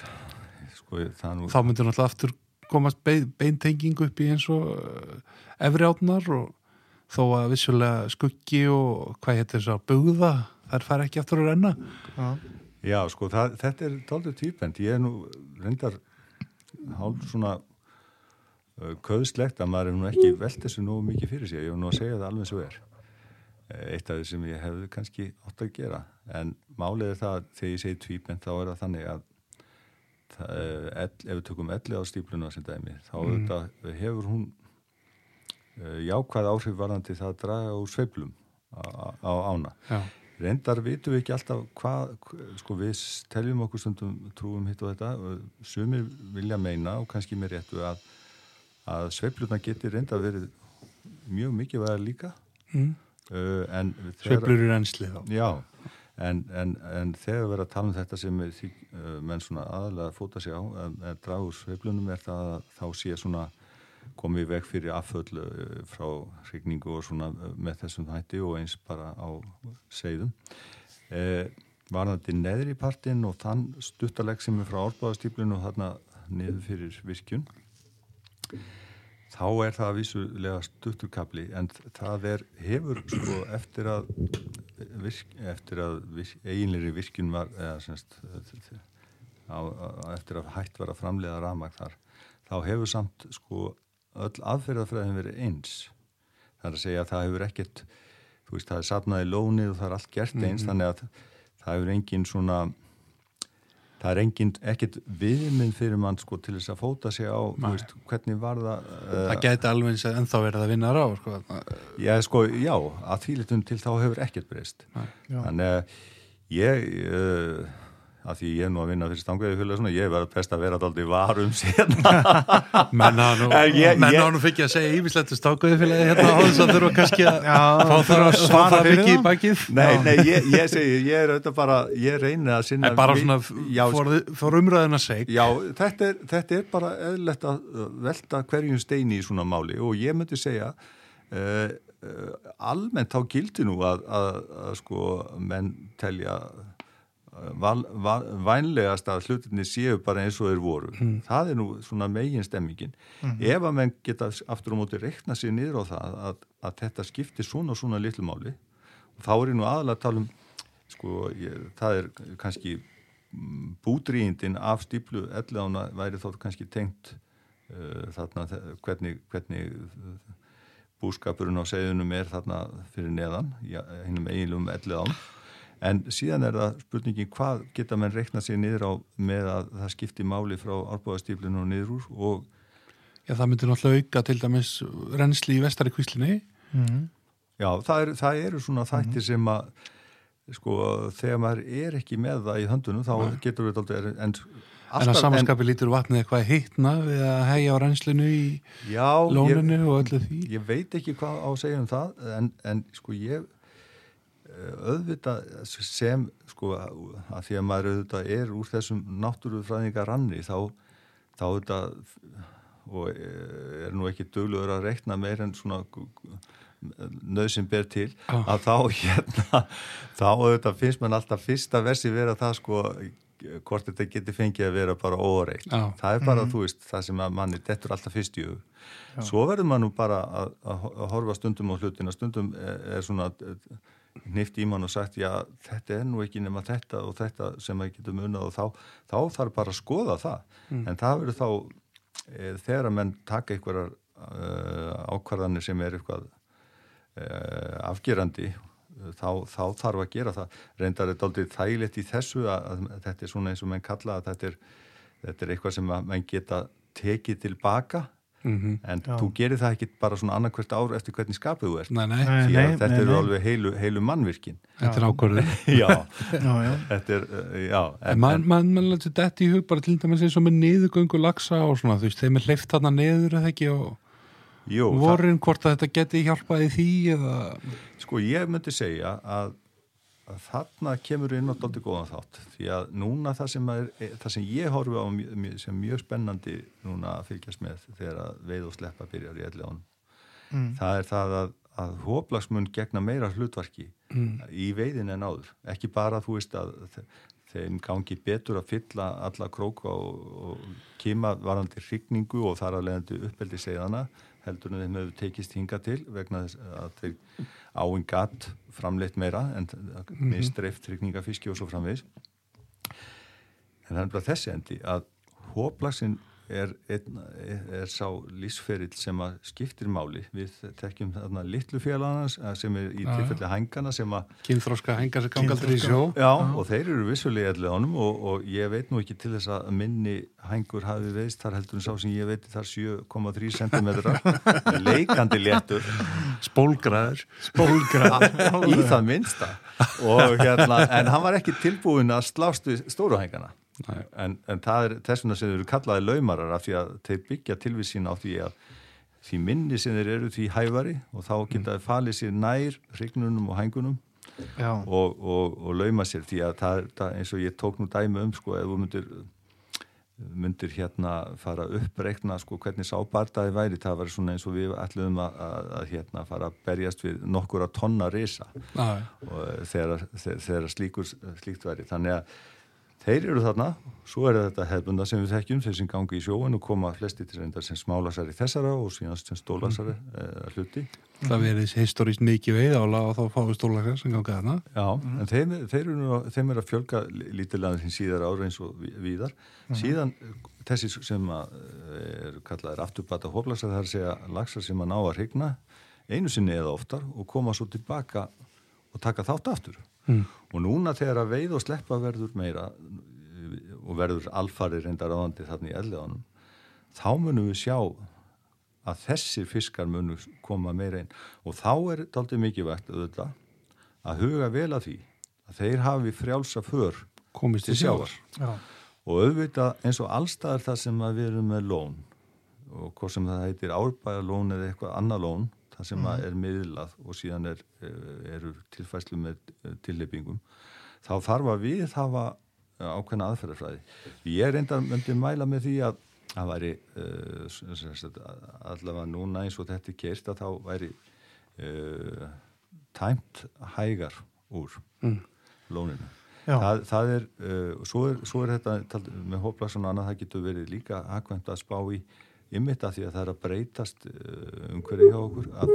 sko, nú Þá myndir náttúrulega aftur komast beintenging upp í eins og uh, efri átnar og þó að vissulega skuggi og hvað heitir þess að bugða þær fara ekki aftur að renna. Já, Já sko það, þetta er tóldur týpend ég er nú reyndar hálf svona uh, köðslegt að maður er nú ekki velt þessu nú mikið fyrir sig, ég hef nú að segja það alveg svo er. Eh, eitt af því sem ég hefði kannski ótt að gera. En málið er það þegar ég segi týpend þá er það þannig að ef við tökum elli á stípluna sem dæmi þá mm. þetta, hefur hún uh, jákvæð áhrif varðandi það að draga úr sveiblum á, ána Já reyndar vitum við ekki alltaf hvað, sko við teljum okkur stundum trúum hitt og þetta, sumir vilja meina og kannski með réttu að, að sveiflurna getur reynda verið mjög mikið verið líka mm. uh, Sveiflur eru ennslið þá Já, en, en, en þegar við verðum að tala um þetta sem er, uh, menn svona aðalega að fóta sig á, að draga úr sveiflunum er það að þá sé svona komið veg fyrir afföllu eh, frá hrigningu og svona eh, með þessum hætti og eins bara á segðum. Eh, varðandi neðri partinn og þann stuttaleg sem er frá árbáðastýplinu og þarna niður fyrir virkjun þá er það vísulega stutturkabli en það er, hefur sko eftir að virk, eftir að virk, eiginleiri virkjun var eða semst á, eftir að hætt var að framlega ramag þar þá hefur samt sko öll aðferðafræðin verið eins það er að segja að það hefur ekkert þú veist það er sapnaði lónið og það er allt gert eins mm -hmm. þannig að það hefur engin svona það er engin ekkert viðminn fyrir mann sko til þess að fóta sig á veist, hvernig var það uh, það geti alveg eins að ennþá verið að vinna rá sko. já sko já að því litum til þá hefur ekkert breyst. Þannig að ég uh, að því ég er nú að vinna fyrir stanguði fjöla svona, ég verði best að vera alltaf í varum sérna menn á nú fikk ég að segja ímislettu stanguði fjöla hérna á þess að þurfa kannski að fá það að svara mikið í bakið. Nei, nei, ég, ég segi, ég er auðvitað bara ég reynir að sinna en bara svona fór umræðin að seg Já, þetta er, þetta er bara eðlert að velta hverjum steini í svona máli og ég myndi segja uh, uh, almennt á gildi nú að, að, að sko menn telja vænlegast að hlutinni séu bara eins og þeir voru mm. það er nú svona megin stemmingin mm. ef að menn geta aftur á móti rekna sér niður á það að, að þetta skiptir svona og svona litlumáli og þá er ég nú aðalega að tala um sko, ég, það er kannski mm, búdrýjindin af stíplu ellána væri þó kannski tengt uh, þarna hvernig, hvernig búskapurinn á segðunum er þarna fyrir neðan, hennum eiginlegum ellána En síðan er það spurningin hvað geta menn reikna sér niður á með að það skipti máli frá árbúðastíflinu og niður úr og Já, það myndir náttúrulega auka til dæmis reynsli í vestari kvíslinni. Mm. Já, það, er, það eru svona þættir mm. sem að, sko, þegar maður er ekki með það í höndunum, þá Nei. getur við alltaf, en alltaf... En að samanskapi lítur vatnið eitthvað hittna við að hegja á reynslinu í já, lóninu ég, og öllu því? Ég veit ekki hvað á að segja um það, en, en sko, ég auðvitað sem sko að því að maður auðvitað er úr þessum náttúrufræðingar ranni þá, þá auðvitað og er nú ekki dögluður að rekna meir en svona nöðsinn ber til ah. að þá hérna þá auðvitað finnst mann alltaf fyrsta versi vera það sko hvort þetta getur fengið að vera bara óreitt. Það er bara, mm. þú veist, það sem að manni dettur alltaf fyrst í hug. Svo verður mann nú bara að, að horfa stundum á hlutina, stundum er, er svona nýft í mann og sagt já, þetta er nú ekki nema þetta og þetta sem að getum unnað og þá, þá þarf bara að skoða það. Mm. en það verður þá e, þegar að menn taka einhverjar uh, ákvarðanir sem er eitthvað uh, afgerandi þá, þá þarf að gera það. Reyndar er þetta aldrei þægilegt í þessu að, að þetta er svona eins og menn kalla að þetta er, þetta er eitthvað sem menn geta tekið tilbaka mm -hmm. en Já. þú gerir það ekki bara svona annarkvært ár eftir hvernig skapið þú ert. Nei, nei. Nei, þetta eru alveg heilu, heilu mannvirkin. Þetta er ákvörðin Man, man, man lætur þetta í hug bara til dæmis eins og með niðugöngu lagsa og svona, þú veist, þeim er hleyft þarna niður eða ekki og Jú, vorin hvort að þetta geti hjálpaði því eða... Sko ég myndi segja að, að þarna kemur inn á doldi góðan þátt því að núna það sem, er, það sem ég horfi á sem mjög spennandi núna að fylgjast með þegar að veið og sleppa byrjar í elli ánum mm. það er það að, að hóplagsmun gegna meira hlutvarki mm. í veiðin en áður ekki bara þú veist að þeim gangi betur að fylla alla króka og, og kima varandi hrigningu og þar að leiðandi uppeldi segðana heldur en þeim hefur tekist hinga til vegna þess að þeir áinn gatt framleitt meira en mhm. mistreift trygningafiski og svo framvegs en það er bara þessi endi að hóplagsinn er, er, er sá lísferill sem að skiptir máli. Við tekjum þarna litlu félagana sem er í tilfelli hængana sem að kynþróska hængar sem gangaldur í sjó. Já og þeir eru vissulega allir ánum og, og ég veit nú ekki til þess að minni hængur hafi veist þar heldur en sá sem ég veit þar 7,3 cm leikandi léttur. Spólgraður. Spólgraður. Í það minsta og hérna en hann var ekki tilbúin að slást við stóruhængana en, en það er þess vegna sem þeir eru kallaði laumarar af því að þeir byggja tilvið sín á því að því minni sem þeir eru því hæfari og þá geta þeir falið sér nær hrygnunum og hængunum og, og, og lauma sér því að það er eins og ég tók nú dæmi um sko ef þú myndir myndir hérna fara uppreikna sko hvernig sábardaði væri það var svona eins og við ætluðum að, að, að hérna fara að berjast við nokkur að tonna risa. Og þegar, þegar, þegar slíkur slíkt væri. Þannig að Þeir eru þarna, svo er þetta hefbunda sem við þekkjum, þeir sem gangi í sjóin og koma flesti til reyndar sem smálasari þessara og síðan sem stólasari mm. uh, hluti. Það verðis historiskt mikið veið ála og þá fáum við stólasari sem gangi þarna. Já, mm. en þeim, þeir eru, þeim er að fjölga lítilega þinn síðar ára eins og víðar. Mm. Síðan þessi sem er kallaðir afturbata hóplasar, það er að segja lagsar sem að ná að regna einu sinni eða oftar og koma svo tilbaka og taka þátt aftur mm. og núna þegar að veið og sleppa verður meira og verður alfari reyndar áðandi þarna í elliðanum þá munum við sjá að þessir fiskar munum koma meira inn. Og þá er þetta aldrei mikið vekt auðvitað að huga vel að því að þeir hafi frjálsa för komist til sjávar. og auðvitað eins og allstaðar það sem við erum með lón og hvort sem það heitir árbæðalón eða eitthvað annað lón það sem mm. er miðlað og síðan er, eh, eru tilfæslu með eh, tilleipingum þá þarf að við hafa eh, ákveðna aðferðarfræði. Ég er enda myndið mæla með því að það væri uh, allavega núna eins og þetta er kert að þá væri uh, tæmt hægar úr mm. lóninu. Það, það er, uh, svo er, svo er þetta með hóplaðsson og annað, það getur verið líka aðkvæmt að spá í ymmit að því að það er að breytast eh, umhverju hjá okkur að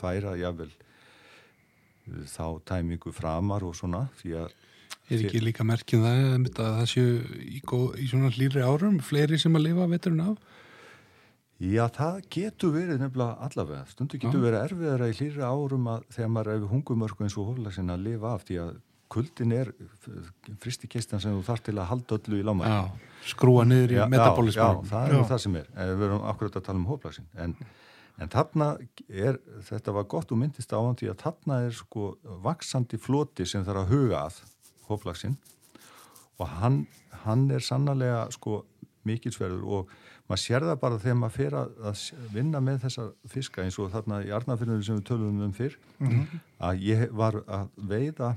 færa jável þá tæmingu framar og svona því að Er ekki líka merkjum það að það séu í, í svona hlýri árum fleiri sem að lifa veturinn af? Já, það getur verið nefnilega allavega. Stundu getur Já. verið erfiðara í hlýri árum að þegar maður er við hungumörku eins og hóflagsinn að lifa af því að kuldin er fristikistan sem þú þarf til að halda öllu í láma skrúa niður í metabolismu já, já, það er já. það sem er. En við verum akkurat að tala um hóplagsin en, en þarna er þetta var gott og myndist því að þarna er sko vaksandi floti sem þarf að huga að hóplagsin og hann, hann er sannlega sko mikilsverður. Og maður sér það bara þegar maður fer að vinna með þessa fiska eins og þarna í Arnafjörnum sem við töluðum um fyrr mm -hmm. að ég var að veiða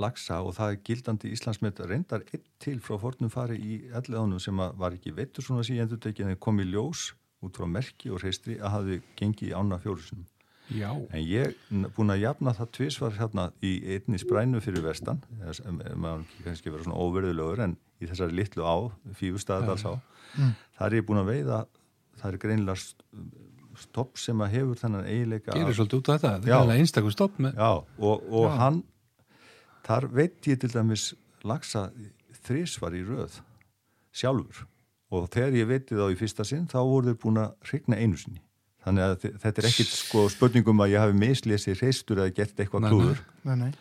lagsa og það er gildandi Íslandsmet reyndar eitt til frá fornum fari í elliðánum sem var ekki veitur svona síðan endur tekið en kom í ljós út frá merki og reistri að hafi gengið í ána fjórusunum Já. en ég er búin að jafna það tvísvar hérna í einni sprænu fyrir vestan maður kannski vera svona óverðulegur en í þessari litlu á fífustæðadals á mm. það er ég búin að veiða það er greinilega stopp sem að hefur þennan eiginleika Gerir svolítið út af þetta, það er einstaklega stopp með Já, og, og Já. hann þar veit ég til dæmis lagsa þrísvar í röð sjálfur. Og þegar ég veitti þá í fyrsta sinn þá voru þau búin að hrigna einu sinni. Þannig að þetta er ekkit sko spurningum að ég hafi mislesið reistur eða gert eitthvað klúður. Nei, nei.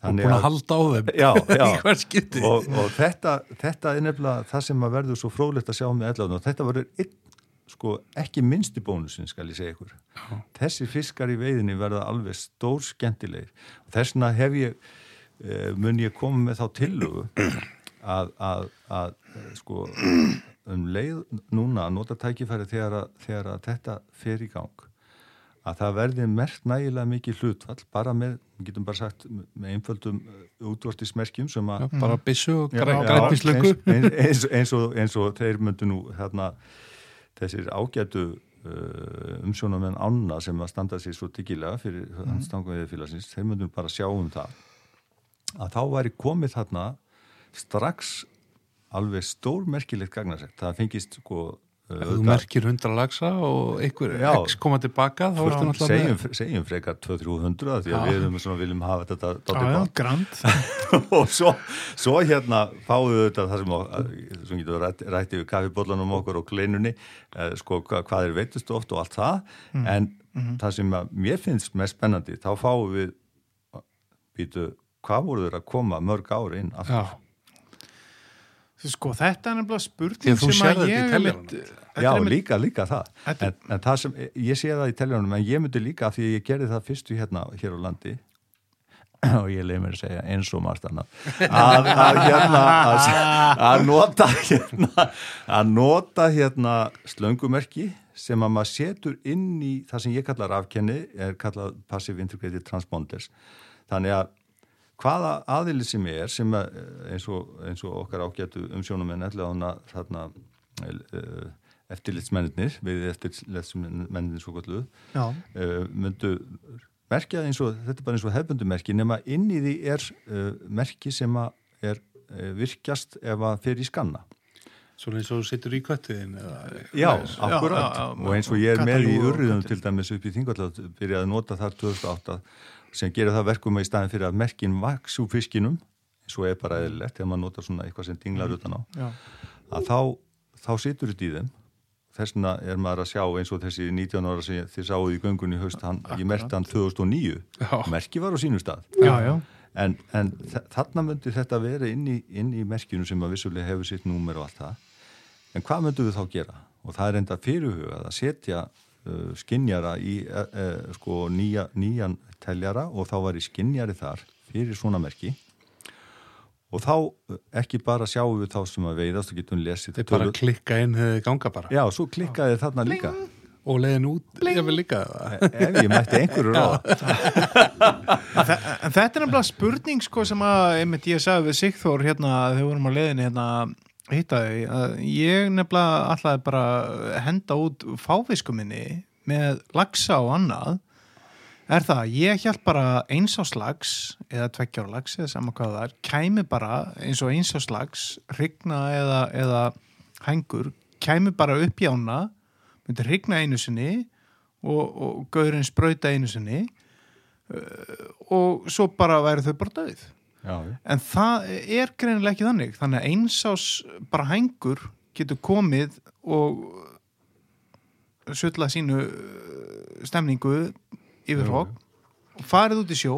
Og búin að halda á þeim. Já, já. og, og þetta, þetta er nefnilega það sem að verður svo frólitt að sjá með ellan og þetta verður einn, sko, ekki minnsti bónusin skal ég segja ykkur. Já. þessi fiskar í veiðinni verða alveg stór skemmtilegir og þessna hef ég mun ég koma með þá tillugu að, að, að sko um leið núna að nota tækifæri þegar að, þegar að þetta fer í gang að það verði mert nægilega mikið hlutfall bara með, við getum bara sagt með einföldum uh, útvortismerkjum sem að... Bara bissu og grænislöngu eins, eins, eins, eins og þeir myndu nú hérna þessir ágætu umsjónum en ána sem að standa sér svo diggilega fyrir mm. hanstangum við félagsins, þeir myndu bara sjá um það að þá væri komið þarna strax alveg stórmerkilegt gagnarsett, það fengist sko Ef þú merkir 100 lagsa og einhver já, x koma tilbaka þá ertu náttúrulega segjum, segjum frekar 200-300 því að já. við svona, viljum hafa þetta og svo, svo hérna fáum við þetta það sem, sem getur rætt, rætti við kaffibóllanum okkur og kleinunni eh, sko hva, hvað er veitust oft og allt það mm. en mm -hmm. það sem mér finnst mest spennandi þá fáum við býtu hvað voru þeir að koma mörg ári inn aftur? Já. Sko þetta er nefnilega spurning sem að ég mynd, Já, mynd, líka, líka það. En, en það sem, ég sé það í teljónum en ég myndi líka því að ég gerði það fyrstu hérna hér á landi og ég leiði mér að segja eins og margt annað að, að hérna að, að nota hérna að nota hérna slöngumerki sem að maður setur inn í það sem ég kallar afkenni er kallað Passive Integrated Transponders. Þannig að hvaða aðili sem er sem að, eins, og, eins og okkar ágætu á hana þarna uh, eftirlitsmennir við eftirlitsmennir svo gott luð uh, myndu merkja eins og þetta er bara eins og hefbundumerki nema inn í því er uh, merki sem að er virkjast ef að fyrir í skanna. Svo eins og þú sittur í kvættiðin Já, akkurat. Og eins og ég er með í urriðum til dæmis upp í Þingvallad byrjaði að nota þar 2008 sem gerir það verkum að í staðin fyrir að merkin vaks úr fiskinum, og er bara eðlilegt þegar maður notar svona eitthvað sem dinglar utan á Já. að þá, þá situr þetta í þeim. Þessuna er maður að sjá eins og þessi 19 ára sem þið sáðu í göngunni í haust, hann, ég merkti hann 2009 já. merki var á sínu stað. Já, en, en þarna myndi þetta vera inn í, inn í merkinu sem að vissulega hefur sitt númer og allt það. En hvað myndum við þá gera? Og það er enda fyrirhugað að setja skinnjara í uh, uh, sko nýja, nýjan teljara og þá var í skinnjari þar fyrir svona merki. Og þá ekki bara sjáum við þá sem að veiðast og getum lesið Þeir bara klikka inn þegar þið ganga bara. Já, svo klikkaði þið þarna líka. Og leiðin út, ég vil líka e, Ef ég mætti einhverju ráð Þetta er nefnilega spurning sko sem að, einmitt ég sagði við Sigþór hérna þegar við vorum á leiðin hérna hittaði, að ég nefnilega alltaf bara henda út fáfiskuminni með lagsa og annað. Er það, ég held bara eins á slags eða tveggjárlags eða saman hvað það er, kæmi bara eins og eins á slags, rigna eða, eða hengur, kæmi bara upp í ána, myndi rigna einu sinni og, og gaurinn spröyta einu sinni uh, og svo bara væri þau bara döið Já, en það er greinilega ekki þannig. Þannig að eins ás bara hengur getur komið og sölla sínu stemningu yfir hók og farið út í sjó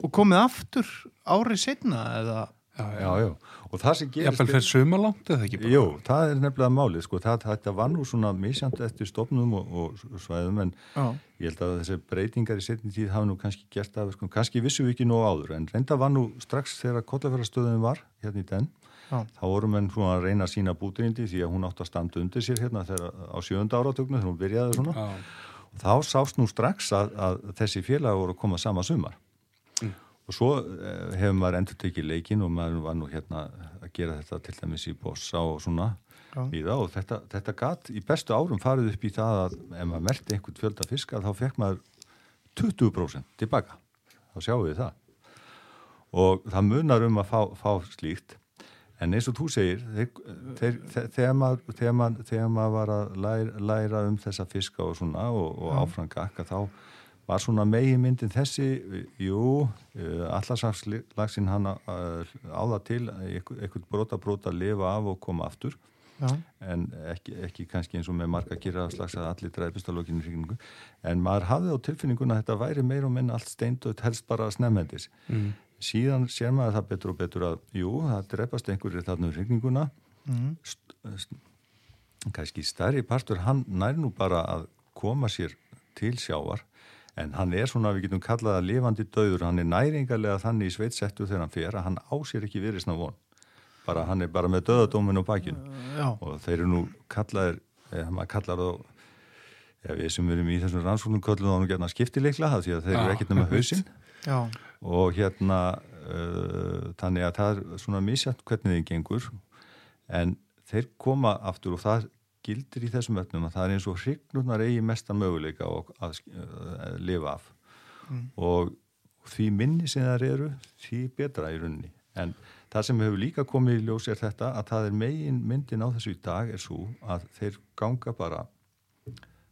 og komið aftur árið setna eða Já, já, já, og það sem gerist Jafnvel fyrir sumalangt eða ekki bara? Jú, það er nefnilega málið, sko, það, þetta var nú svona misjant eftir stofnum og, og svæðum en já. ég held að þessi breytingar í setni tíð hafa nú kannski gert að, sko, kannski vissum við ekki nóg áður, en reynda var nú strax þegar kollafærastöðum var, hérna í den já. þá vorum við svona að reyna að sína bútinindi því að hún átt að standa undir sér hérna þegar á sjönda áratögnu þegar hún byrjaði svona já þá sást nú strax að, að þessi félag voru að koma sama sumar. Og svo eh, hefur maður endur tekið leikin og maður var nú hérna að gera þetta til dæmis í bossa og svona ja. og þetta, þetta gatt í bestu árum farið upp í það að ef maður merti einhvern fjölda fiska þá fekk maður 20% tilbaka. Þá sjáum við það. Og það munar um að fá, fá slíkt. En eins og þú segir þeir, þeir, þegar, maður, maður var að læra, læra um þessa fiska og svona og, og áfram gakka þá var svona megimyndin þessi jú, eh, allarsafslagsinn hann áða til eitthvað brota brota að lifa af og koma aftur Já. en ekki, ekki kannski eins og með marga kýraðslags að allir dreifist á lokinu hringu en maður hafði á tilfinninguna að þetta væri meir og minna allt steindöð helst bara snemhendis mm. síðan sér maður það betur og betur að jú, það dreifast einhverjir þarna um hringinguna mm. kannski stærri partur hann nær nú bara að koma sér til sjávar en hann er svona, við getum kallað að lifandi döður, hann er næringarlega þannig í sveitsettu þegar hann fer að hann ásér ekki verið svona von. Bara hann er bara með döðadóminu á bakinu. Já. og þeir eru nú kallaðir eða maður kallar þá ja, við sem erum í þessum rannsóknum kallum þá nú gerna skiptileikla það því að þeir eru ekkert nema hausinn. Og hérna uh, þannig að það er svona misjætt hvernig þeim gengur. En þeir koma aftur og það gildir í þessum öllum að það er eins og hrygnurnar eigi mestan möguleika að, lifa af mm. og því minni sem það eru því betra í runni en Það sem hefur líka komið í ljós er þetta að það er megin myndin á þessu í dag er svo að þeir ganga bara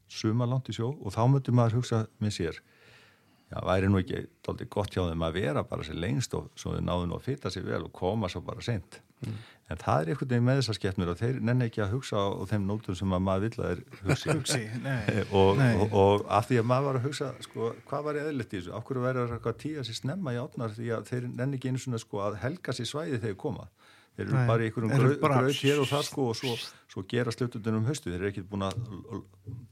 sumalant í sjó og þá möttum maður hugsa með sér já, væri nú ekki doldið gott hjá þeim að vera bara sér lengst og svo þau náðu nú að fyrta sér vel og koma svo bara sent mm. En það er einhvern veginn með þessar skeppnur og þeir nenni ekki að hugsa á þeim nótum sem að maður vil að þeir hugsi, hugsi og, og, og af því að maður var að hugsa sko, hvað var eðlitt í þessu, hverju verður eitthvað tíða sér snemma í átnar því að þeir nenni ekki einu svona sko að helga sér svæði þegar koma? Þeir eru Nei. bara í einhverjum gröð, gröð hér og það sko og svo, svo gera slutundunum höstu þeir eru ekki búin að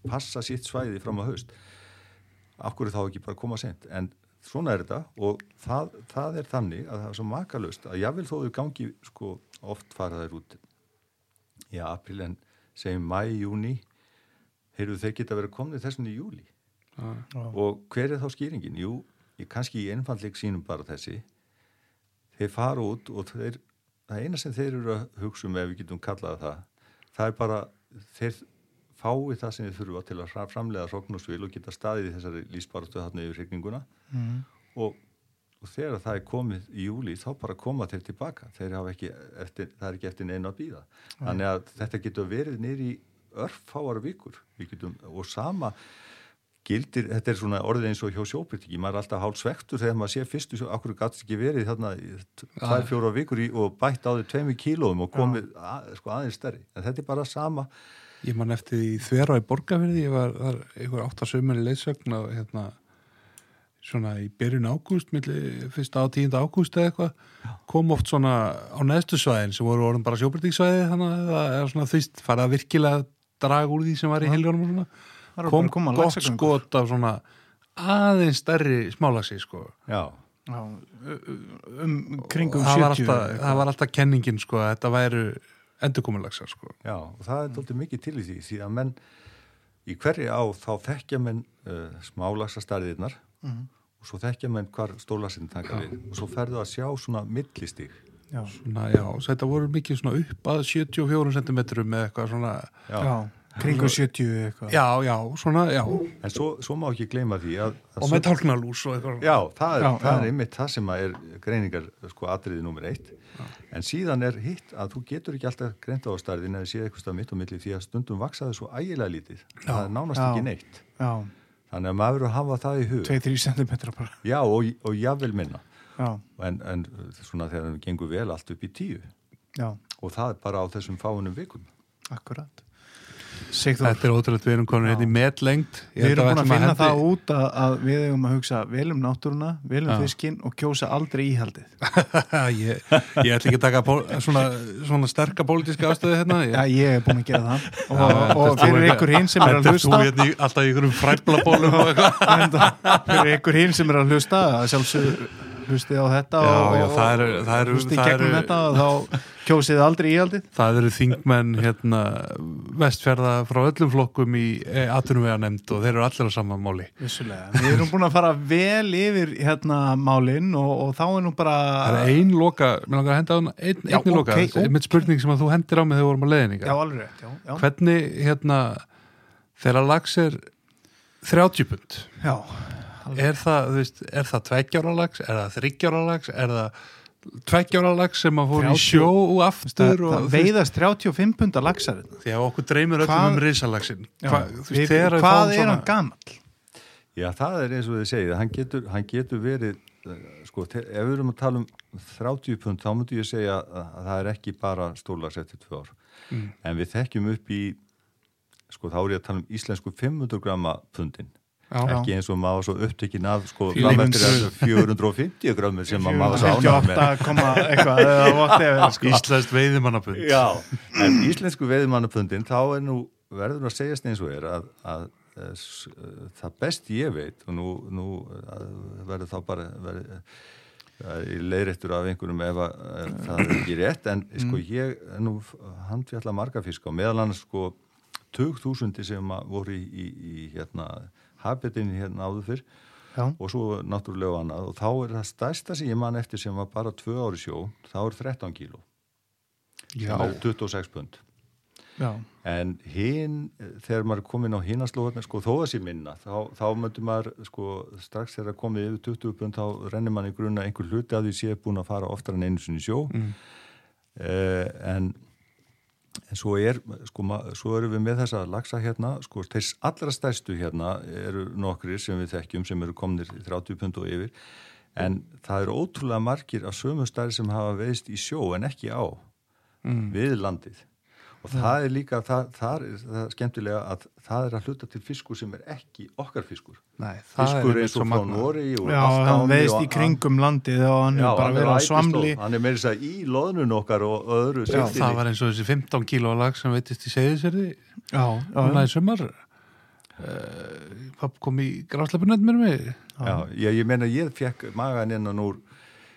passa sitt svæði fram á af hverju þá ekki bara koma sent en svona er þetta og það, það er þannig að það er svo makalust að jável þó þau gangi sko oft fara þær út í april en segjum mæ, júni heyrðu þeir geta verið komnið þessum í júli ah. og hver er þá skýringin? Jú, ég kannski í einfalleg sínum bara þessi þeir fara út og þeir, það eina sem þeir eru að hugsa um ef við getum kallað það það er bara þeir fái það sem þið þurfa til að framlega sóknusvil og geta staðið í þessari lísbaratu þarna yfir hrygninguna mm. og, og þegar það er komið í júli þá bara koma þeir tilbaka. Þeir eftir, það er ekki eftir neina að býða þannig að þetta getur verið nýri örfáar vikur. Getum, og sama gildir, þetta er svona orðið eins og hjá sjóbyrtingi, maður er alltaf hálf svektur þegar maður sé fyrstu, okkur gæti ekki verið þarna tvær, fjóra vikur í og bætt á því tvemi kílóum og komið að, sko, aðeins stærri, en þetta er bara sama. Ég man eftir því þverra í borgarferði, ég var þar einhver áttasömmur í leysögn og hérna svona í byrjun ágúst, fyrsta á tíunda ágúst eða eitthvað, kom oft svona á neðstu svæðin sem voru orðin bara sjóbrytíksvæði þannig að það er svona þvist farið að virkilega draga úr því sem var í svona, kom gott skot af svona aðeins stærri smálagsi sko. Já. Já, um kringum 70. Það var alltaf kenningin sko að þetta væru endurkomunlagsar sko. Já, og það er doldið mikið til í því því að menn í hverju á þá þekkja menn uh, smálagsastarðirnar mm -hmm. Og svo þekkja menn hvar stólasinn taka. Við og svo ferðu að sjá svona millistík Já, svona, já, þetta voru mikið svona upp að 74 cm með eitthvað svona Já, já kringu 70 eitthvað. Já, já, svona, já. En svo, svo má ekki gleyma því að, að Og með tálknalús og eitthvað. Já, það er, já, það er einmitt það sem er greiningar sko atriði nummer eitt. En síðan er hitt að þú getur ekki alltaf greinta á starðin eða séð eitthvað mitt og milli því að stundum vaksaði svo ægilega lítið. Já, það er nánast já, ekki neitt. Já. Þannig að maður verður að hafa það í hug 2-3 cm bara. Já og, og jável minna. En, en svona þegar það gengur vel allt upp í tíu. Og það er bara á þessum fáunum vikum. Akkurat Sigþór. Þetta er ótrúlega, við erum komin hérna í metlengt Við erum búin að finna hendi... það út að, að við hefum að hugsa vel um náttúruna vel um fiskinn og kjósa aldrei íhaldið. Ég, ég ætla ekki að taka pól, svona, svona sterka pólitíska ástöðu hérna. Ég... Já, ég hef búin að gera það. Og, og, og fyrir ykkur hinn sem er að hlusta hérna Alltaf ykkur um fræblabólum Fyrir ykkur hinn sem er að hlusta sjálfsögur hlustið á þetta já, og, já, það er, það er, hlustið gegnum er, þetta og þá kjósið aldrei íhaldið Það eru þingmenn hérna, vestferða frá öllum flokkum í e, atvinnumvega nefnd og þeir eru allir á sama máli. Vissulega. Við erum búin að fara vel yfir hérna málinn og, og þá er nú bara Það er einn loka, mér langar að henda á ein, einni okay, loka, okay. með spurning sem að þú hendir á mig þegar við vorum að leðninga Hvernig, hérna, þegar lags er 30 pund Já er það, þú veist, er það tveggjáralags, er það þryggjáralags, er það tveggjáralags sem að fór í 30 sjó og aftur það, og það veiðast 35 pundar laxar hérna. því að okkur dreymir öllum um risalagsin Já, Hva, hvað er hann gamall? Já, það er eins og þið segið, hann getur, hann getur verið, eh, sko, ef við erum að tala um 30 pund, þá myndi ég segja að, að það er ekki bara stólags eftir tvö ár. Mm. En við þekkjum upp í, sko, þá er ég að tala um íslensku 500 gramma pundin. Já, Ekki eins og maður var svo upptekinn af, sko, 400. fram eftir þessu 450 grammir sem að maður var svo ánægð með. 58, komma eitthvað eða whatever, sko. Íslandst veiðimannapund Já, en íslensku veiðmannapundin þá er nú, verður nú að segjast eins og er að, að, að s- það best ég veit og nú, nú að verður þá bara verður, í leiðrættur af einhverjum ef, að, það er ekki rétt en sko ég nú handfjalla marga fisk á meðal annars sko 20.000 sem voru í, í, í hérna habitin hérna áður fyrr Já. og svo náttúrulega annað og þá er það stærsta sem ég man eftir sem var bara tvö ári sjó, þá er 13 kíló sem er 26 pund Já. en hinn, þegar maður er komin á hinnaslóðarna, sko, þó sé minna þá, þá möndum maður, sko, strax þegar komið yfir 20 pund, þá rennir mann í grunna einhver hluti að því sé búin að fara oftar en einu sinni sjó Mm. eh, en en svo er, sko, svo erum við með þessa lagsa hérna, sko, þess allra stærstu hérna eru nokkri sem við þekkjum sem eru komnir í 30 pund og yfir en það eru ótrúlega margir af sömu stærri sem hafa veist í sjó en ekki á Mm. við landið og það er líka, það, það, er, það er skemmtilega að það er að hluta til fiskur sem er ekki okkar fiskur. Nei, það er fiskur eins svo og frá. Nóri og Já, allt hann veist í kringum landið og hann Já, er bara verið er á svamli. Hann er meira þess að í loðnun okkar og öðru Já, það var eins og þessi 15 kíló lag sem veitist í segðisverði Já, núna í sumar. Uh, Papp kom í gráðsleipinett mér mig Já, ég, ég meina ég fekk magan innan úr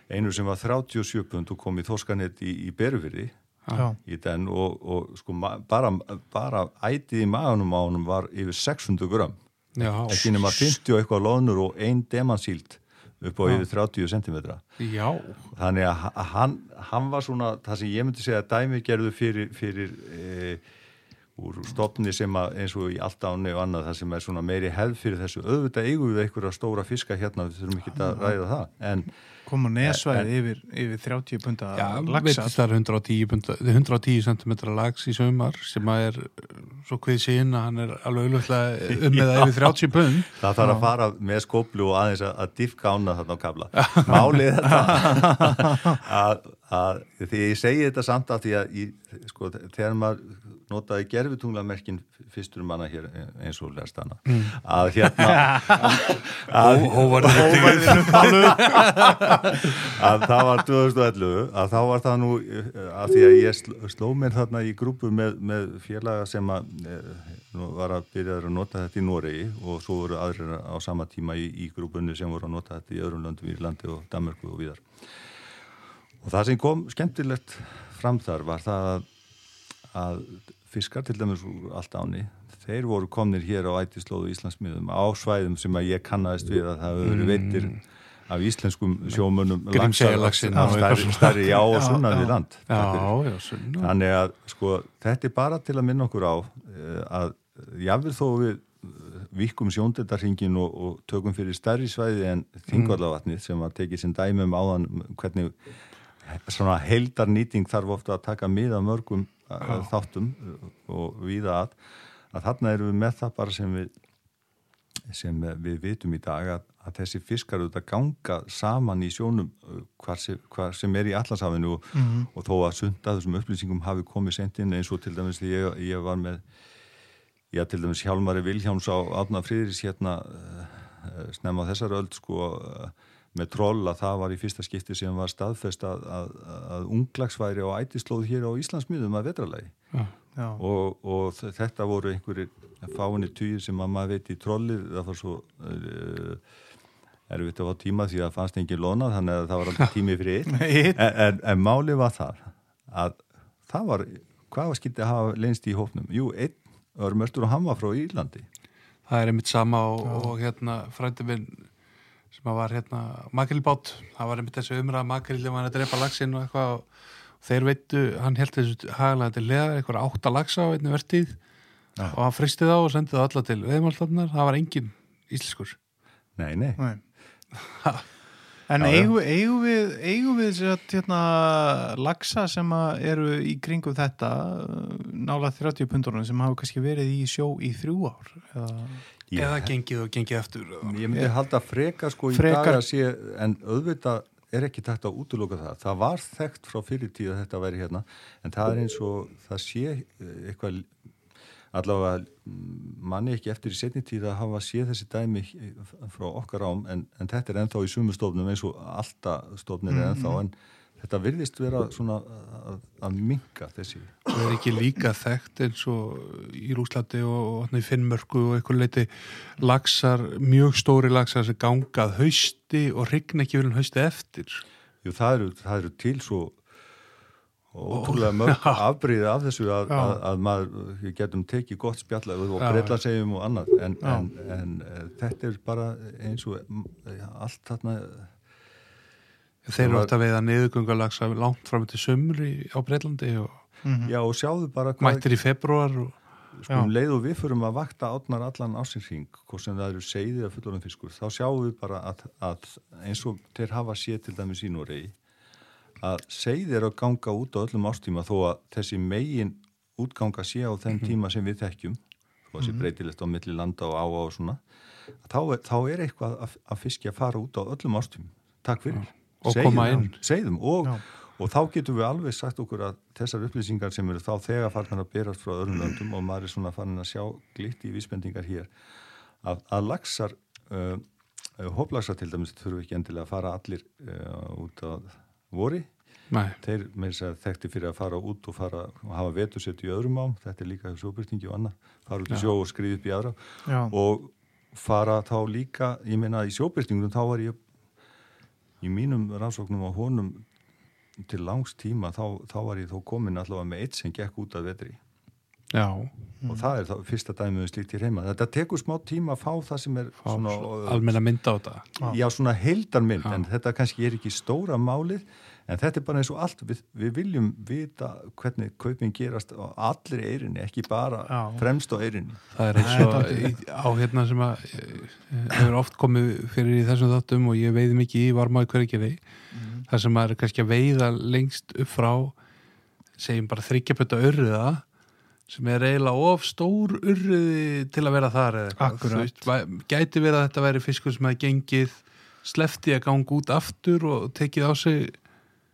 einu sem var 37 pund og kom í þóskanett í, í Berufyrði já, í den og, og sko bara, bara ætið í maganum á honum var yfir 600 gram Já, ekki nema 50 og eitthvað loðnur og ein demansíld upp á yfir 30 cm já, þannig að ha- hann, hann var svona það sem ég myndi segja að dæmi gerðu fyrir, fyrir e, úr stopni sem að eins og í allt áni og annað það sem er svona meiri hefð fyrir þessu. Auðvitað eigum við einhverja stóra fiska hérna við þurfum ekki að ræða það. En kom á nesvæði yfir, yfir 30 punda já laxa veitist það er 110, punda- 110 cm lags í sumar sem að er svo hvið sín að hann er alveg auðvitað um með það yfir 30 pund. Það þarf að fara með skóplu og aðeins að, að diffka ána þarna á kabla málið er þetta að, að því ég segi þetta samt af því að í, sko, þegar maður notaði gerfitunglamerkin fyrstur manna hér eins og lærst hana. Að hérna að, Hóvarður að það var 2011 að þá var það nú að því að ég sl- sló mér þarna í grúpu með, með félaga sem að e, nú var að byrja að nota þetta í Noregi og svo voru aðrir á sama tíma í, í grúpunni sem voru að nota þetta í öðrum löndum í landi og Danmarku og víðar. Og það sem kom skemmtilegt fram þar var það að, að fiskar til dæmis allt áni þeir voru komnir hér á ætislóðu Íslandsmiðum á svæðum sem að ég kannast við að það verið veitir af íslenskum sjómunum eitthvað stærri já og við land. Já, já, sunna þannig að sko þetta er bara til að minna okkur á eh, að jáfnvel þó við eh, vikum sjóndeldarhingin og, og tökum fyrir stærri svæði en þingvallavatnið sem að tekið sinn dæmi um áðan hvernig svona heldar nýting þarf ofta að taka miða mörgum uh, þáttum uh, og víða að að þarna erum við með það bara sem við sem við vitum í dag að, að þessi fiskar auðvitað ganga saman í sjónum uh, hvar sem, hvar sem er í allarsafinu og, og þó að sunda þessum upplýsingum hafi komið sent inn eins og til dæmis því ég, ég var með já til dæmis Hjálmari Vilhjáms á Átna Friðris hérna uh, snemma á þessar öld sko uh, með troll að það var í fyrsta skipti sem var staðfest að, að, að unglagsværi á ætislóð hér á Íslandsmiðum að vetralagi já, og, og þetta voru einhverjir fáinni týr sem að maður veit í trollið. Það var svo uh, erfitt að fá tíma því að fannst engin lóna þannig að það var aldrei tími Eitt. en, en, en málið var það að það var, hvað var skyldið að hafa leynst í hópnum? Jú, einn örmörstur og hann var frá Írlandi. Það er einmitt sama og, og hérna frændi minn sem að var hérna makrilbát, það var einmitt þessi umræða makrilli var að drepa laxinn og eitthvað og þeir veitu, hann held þessu hagalega til leða, eitthvað átta laxa á einni vertíð Já. og hann fristi þá og sendi það alla til veðmálstofnar, það var engin íslenskur Nei, nei. Nei. En eigum, eigum við, eigum við sér, hérna, lagsa sem að eru í kringum þetta nála 30 pundurinn sem hafa kannski verið í sjó í þrjú ár eða, Ég- eða gengið og gengið eftir Ég myndi halda frekar sko í Frekar- dag að sé, en auðvitað er ekki tægt að útloka það. Það var þekkt frá fyrir tíu að þetta væri hérna, en það er eins og það sé eh, eitthvað, allavega mm, manni ekki eftir í setni tíð að hafa séð þessi dæmi frá okkar ám, en, en þetta er ennþá í sumu stofnum eins og alltaf stofnir er ennþá, en þetta virðist vera svona að, að minka þessi. Það er ekki líka þekkt eins og í Rúslandi og, og í Finnmörku og eitthvað leiti laxar, mjög stóri laxar sem gangað hausti og rigna ekki verið hausti eftir. Jú, það eru, það eru til svo ótrúlega mörg afbríði af þessu að, að, að maður getum tekið gott spjalla og Já, breytla segjum og annað. En, en, en þetta er bara eins og allt þarna Þeir eru ofta veið að niðurgöngalagsa langt fram til sömri á Breitlandi og Mhm. já og sjáðu bara hvað mættir í februar og sko um leið og við förum að vakta átnar allan ásinsring, hvort sem það eru seiðið að fullorðum fiskur, þá sjáum við bara að, að eins og þeir hafa séð til dæmis í Noregi að seiðið er að ganga út á öllum ástíma þó að þessi megin útganga sé á þeim tíma sem við þekkjum þó að þessi breytilegt á milli landa og á og svona þá er, þá er eitthvað að, að fiskja fara út á öllum ástímum takk fyrir Og Seiðum, koma inn. seiðum og, og þá getum við alveg sagt okkur að þessar upplýsingar sem eru þá þegar farnar að berast frá öðrum löndum og maður er svona farin að sjá glitt í vísbendingar hér að, að laxar uh, hóplaxar til dæmis þurfu ekki endilega að fara allir uh, út á vori. Nei, þeir með þess að þekkti fyrir að fara út og fara og hafa vetursett í öðrum ám. Þetta er líka sjóbyrtingi og annað. Fara út í sjó og skriði upp í aðra. Já. og fara þá líka ég meina í sjóbyrtingunum þá var ég í mínum rannsóknum á honum til langs tíma þá, þá var ég þó komin allavega með eitt sem gekk út af vetri. Já, og það er þá fyrsta dæmið um slíkt í reyma þetta tekur smá tíma að fá það sem er almenna mynda á þetta. já, svona heildarmynd en þetta kannski er ekki stóra málið en þetta er bara eins og allt við, við viljum vita hvernig kaupin gerast á allir eirinni, ekki bara Já. fremst á eirinni Það er eins og í, á hérna sem að eh, hefur oft komið fyrir í þessum þáttum og ég veiði mikið í varmaði hverju ekki Mhm. þar sem maður er kannski að veiða lengst upp frá segjum bara þryggjapötta urriða sem er eiginlega of stór urriði til að vera þar veist, gæti verið að þetta væri fiskur sem hefði gengið slefti að ganga út aftur og tekið á sig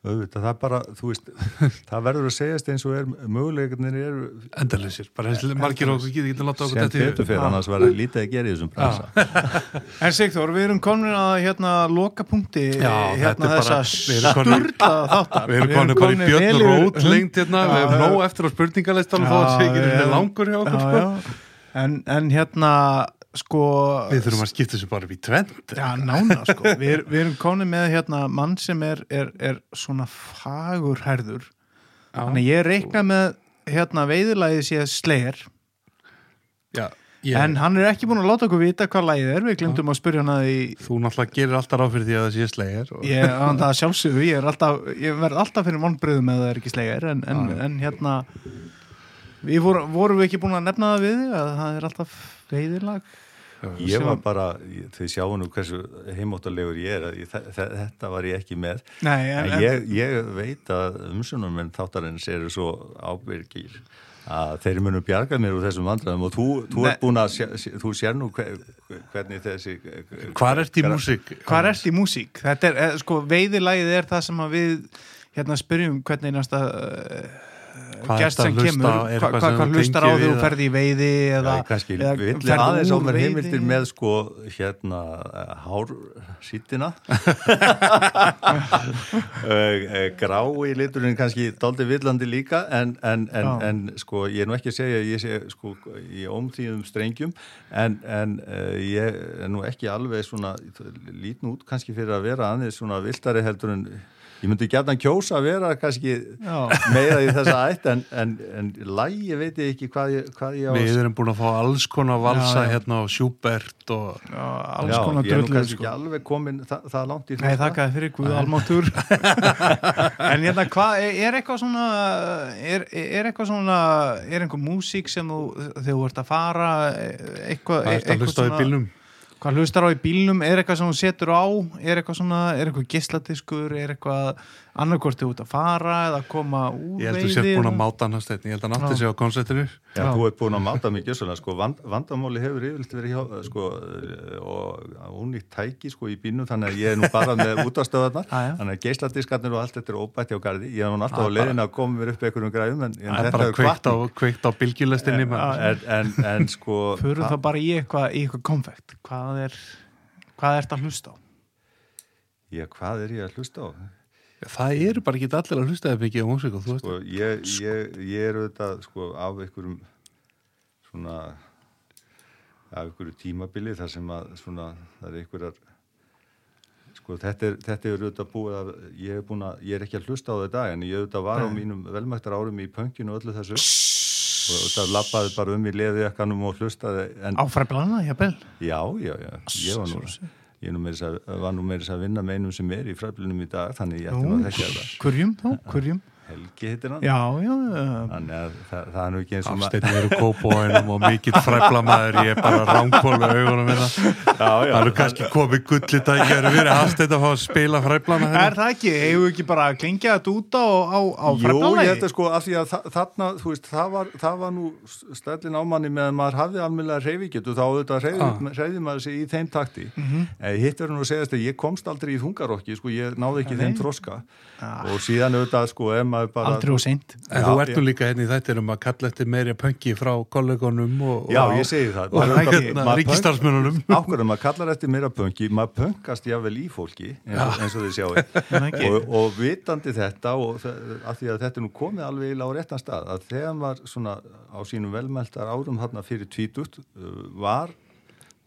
auðvitað, það er bara, þú veist það verður að segjast eins og er möguleikarnir eru endalysir, bara eins og margir okkur getur getur láta okkur sem þetta hug. betur fyrir annars verður lítið að gera í þessum bransa En Sigþór, við erum komin að hérna loka punkti Já, hérna við erum komin- sturlaða þáttar Við erum konið bara í komin björn rót lengt hérna, við já. nóg eftir á spurningalistan og þó að Já, sé ekki já. langur hjá okkur sko. en hérna sko Við þurfum að skipta þessu bara upp í tvend Já, nána sko. Við, er, við erum komin með hérna mann sem er, er, er svona fagurherður Þannig ég reikna með hérna veiðurlægið sé slegir Já, ég, En hann er ekki búin að láta okkur vita hvað lægið er. Við glemdum að spyrja hann að því Þú náttúrulega gerir alltaf ráð fyrir því að það sé slegir og... Ég, hann það sjálfsögðu, ég, er alltaf, ég verð alltaf fyrir vonbröðum ef það er ekki slegir en, en, Já. en hérna við voru, vorum við ekki búin að nefna það við að það er alltaf veiðirlag ég var bara, þau sjáu nú hversu heimóttalegur ég er ég, þe- þe- þetta var ég ekki með Nei, en, en ég, ég veit að umsunum en þáttarins eru svo ábyrgir að þeir munu bjarga mér úr þessum vandræðum og þú, þú ert búin að sé, þú sér nú hver, hvernig þessi Hvar ert í músík? hvað ert í músík? Þetta er, eh, sko, veiðirlagið er það sem að við hérna spyrjum hvernig næsta Hvað að sem kemur á? hva, hva, hvað hlustar á því þú ferði í veiði eða, kannski eða vill ferð aðeins á mér heimildir með sko hérna hársýtina grái liturinn kannski daldi villandi líka en, en, en, en sko ég er nú ekki að segja ég sé sko í ómþýðum strengjum en, en uh, ég er nú ekki alveg svona lítn út kannski fyrir að vera aðeins svona viltari heldur en ég myndi gæta að kjósa að vera kannski Já. meira í þessa ætt en, en, en lægi veit ég ekki hvað ég, hvað ég á Við erum búin að fá alls konar valsa Já, já. hérna á Schubert og Já, alls Já, konar ég er nú kannski sko. ekki alveg komin það, það langt í Nei, þakkaði fyrir Guð almáttur En hérna, hvað, er- eitthvað svona er, er eitthvað svona er einhver músík sem þú þegar þú ert að fara eitthvað, hvað er Hvað hlustar á í bílnum, er eitthvað sem hún setur á? Er eitthvað svona, er eitthvað gisladiskur er eitthvað annarkortið út að fara eða koma úr veiði Ég held að þú sér búin að máta hann að stefni, ég held að hann átti sig á konceptinu. Já, Já, þú ert búin að máta mikið svona, sko, vand, vandamáli hefur yfirleitt verið hjá, sko, og hún í tæki, sko, í bílnum, þannig að ég er nú bara með útastöðarna, þannig að geisladiskarnir og allt þetta er óbætti á gardi, ég er nú alltaf á leiðin að koma mér upp einhverjum græðum, en, en þetta er kveikt á, kveikt á bylgjulestinni en, en, en, sko Förum það bara í eitthvað, í eitthvað konfekt, hvað er hvað ert að hlusta á? Já, hvað er ég að hlusta á? Það eru bara ekki allir að hlusta eða mikið á músík sko, ég, ég, ég er auðvitað sko, af einhverjum svona af einhverju tímabili þar sem að svona, það er einhverjar sko, þetta er, þetta er auðvitað búið að ég er, að, ég er ekki að hlusta á þetta en ég auðvitað var á mínum velmættar árum í pönginu og öllu þessu. Og auðvitað lappaði bara um í leðiðakkanum og hlustaði Áfræðblana, jafnvel? Já, já, já, ég var nú ég nú að, var nú meirins að vinna með einum sem er í fræflunum í dag þannig ég ætti nú að þekka það. Kurjum þá, kurjum Helgi heitir hann. Já, já Þannig að það, það er nú ekki eins og Afstættin eru kópóinum og mikill fræflamæður ég er bara ránkólu augunum minna Það eru kannski komið gulli dækjar við erum afstætt að fá að spila fræflana Er það ekki? Hefur ekki bara klingið þetta út á, á, á fræflana? Jú, ég þetta sko af því að þarna, þú veist, það var, það var nú stællin ámanni meðan maður hafði almeinlega reyvíkjötu þá auðvitað reyði ah. maður sig í þeim takti. Mm -hmm. Hitt verður nú að segja maður bara Aldrei og seint. En já, þú ertu líka henni hérna í þættir um að kalla eftir meiri pöngi frá kollegonum og, Já, ég segi það. og hérna ríkistarsmönunum Ákveðum, maður kallar eftir meira pöngi maður pöngast jável í fólki eins, eins og þið sjáu og, og vitandi þetta og að því að þetta er nú komið alveg á réttan stað að þegar maður svona á sínum velmæltar árum hérna fyrir tvítut uh, var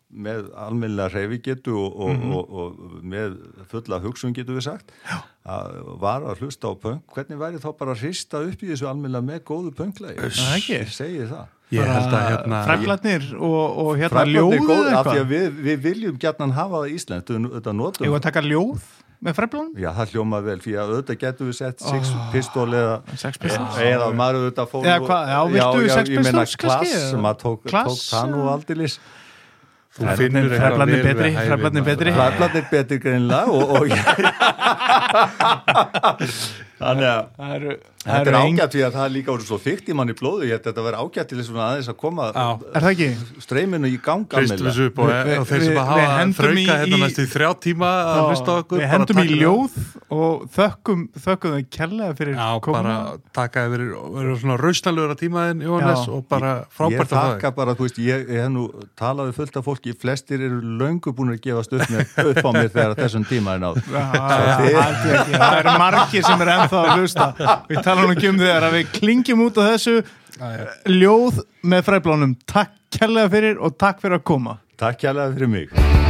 með almennilega reyfigetu og, og, mm -hmm. og, og með fulla hugsun getur við sagt. Að var að hlusta á punk. Hvernig væri þá bara að hrista upp í þessu almennilega með góðu punklegi ég segi það. Ég held að hérna fræflatnir og hérna ljóðu eitthvað. við, við viljum gætnan hafa það í Ísland þetta notum ég var að taka ljóð með fræflanum já það hljóma vel fyrir að auðvitað getur við sett oh, sex pistól eða, eða maður auðvitað fór já, já, viltu sex pistols klass, maður tók, tók það nú aldilis Þú finnur eitthvað vel betri, við hæfið. Hraflarnir betri greinlega og, og Þannig að þetta er ágætt því að það er líka voruð svo fyrkt í manni blóðu, ég held að þetta verður ágætt til aðeins að koma streyminu í ganga og, og þeir sem að hafa frauka hérna næstu í þrjá tíma að hlusta okkur Við hendum í ljóð og þökkum þökkum þau kellega fyrir Já, bara taka yfir verður svona rausnalögur að tímaðin Jóhannes og bara frábært að það Ég þakka bara, þú veist, ég hef nú talaði fullt af fólki, flestir eru löngu búin að gefa stuð upp á mér þegar þessum tíma tala nú ekki um þegar að við klingjum út á þessu. Ljóð með fræblánum takk kærlega fyrir og takk fyrir að koma. Takk kærlega fyrir mig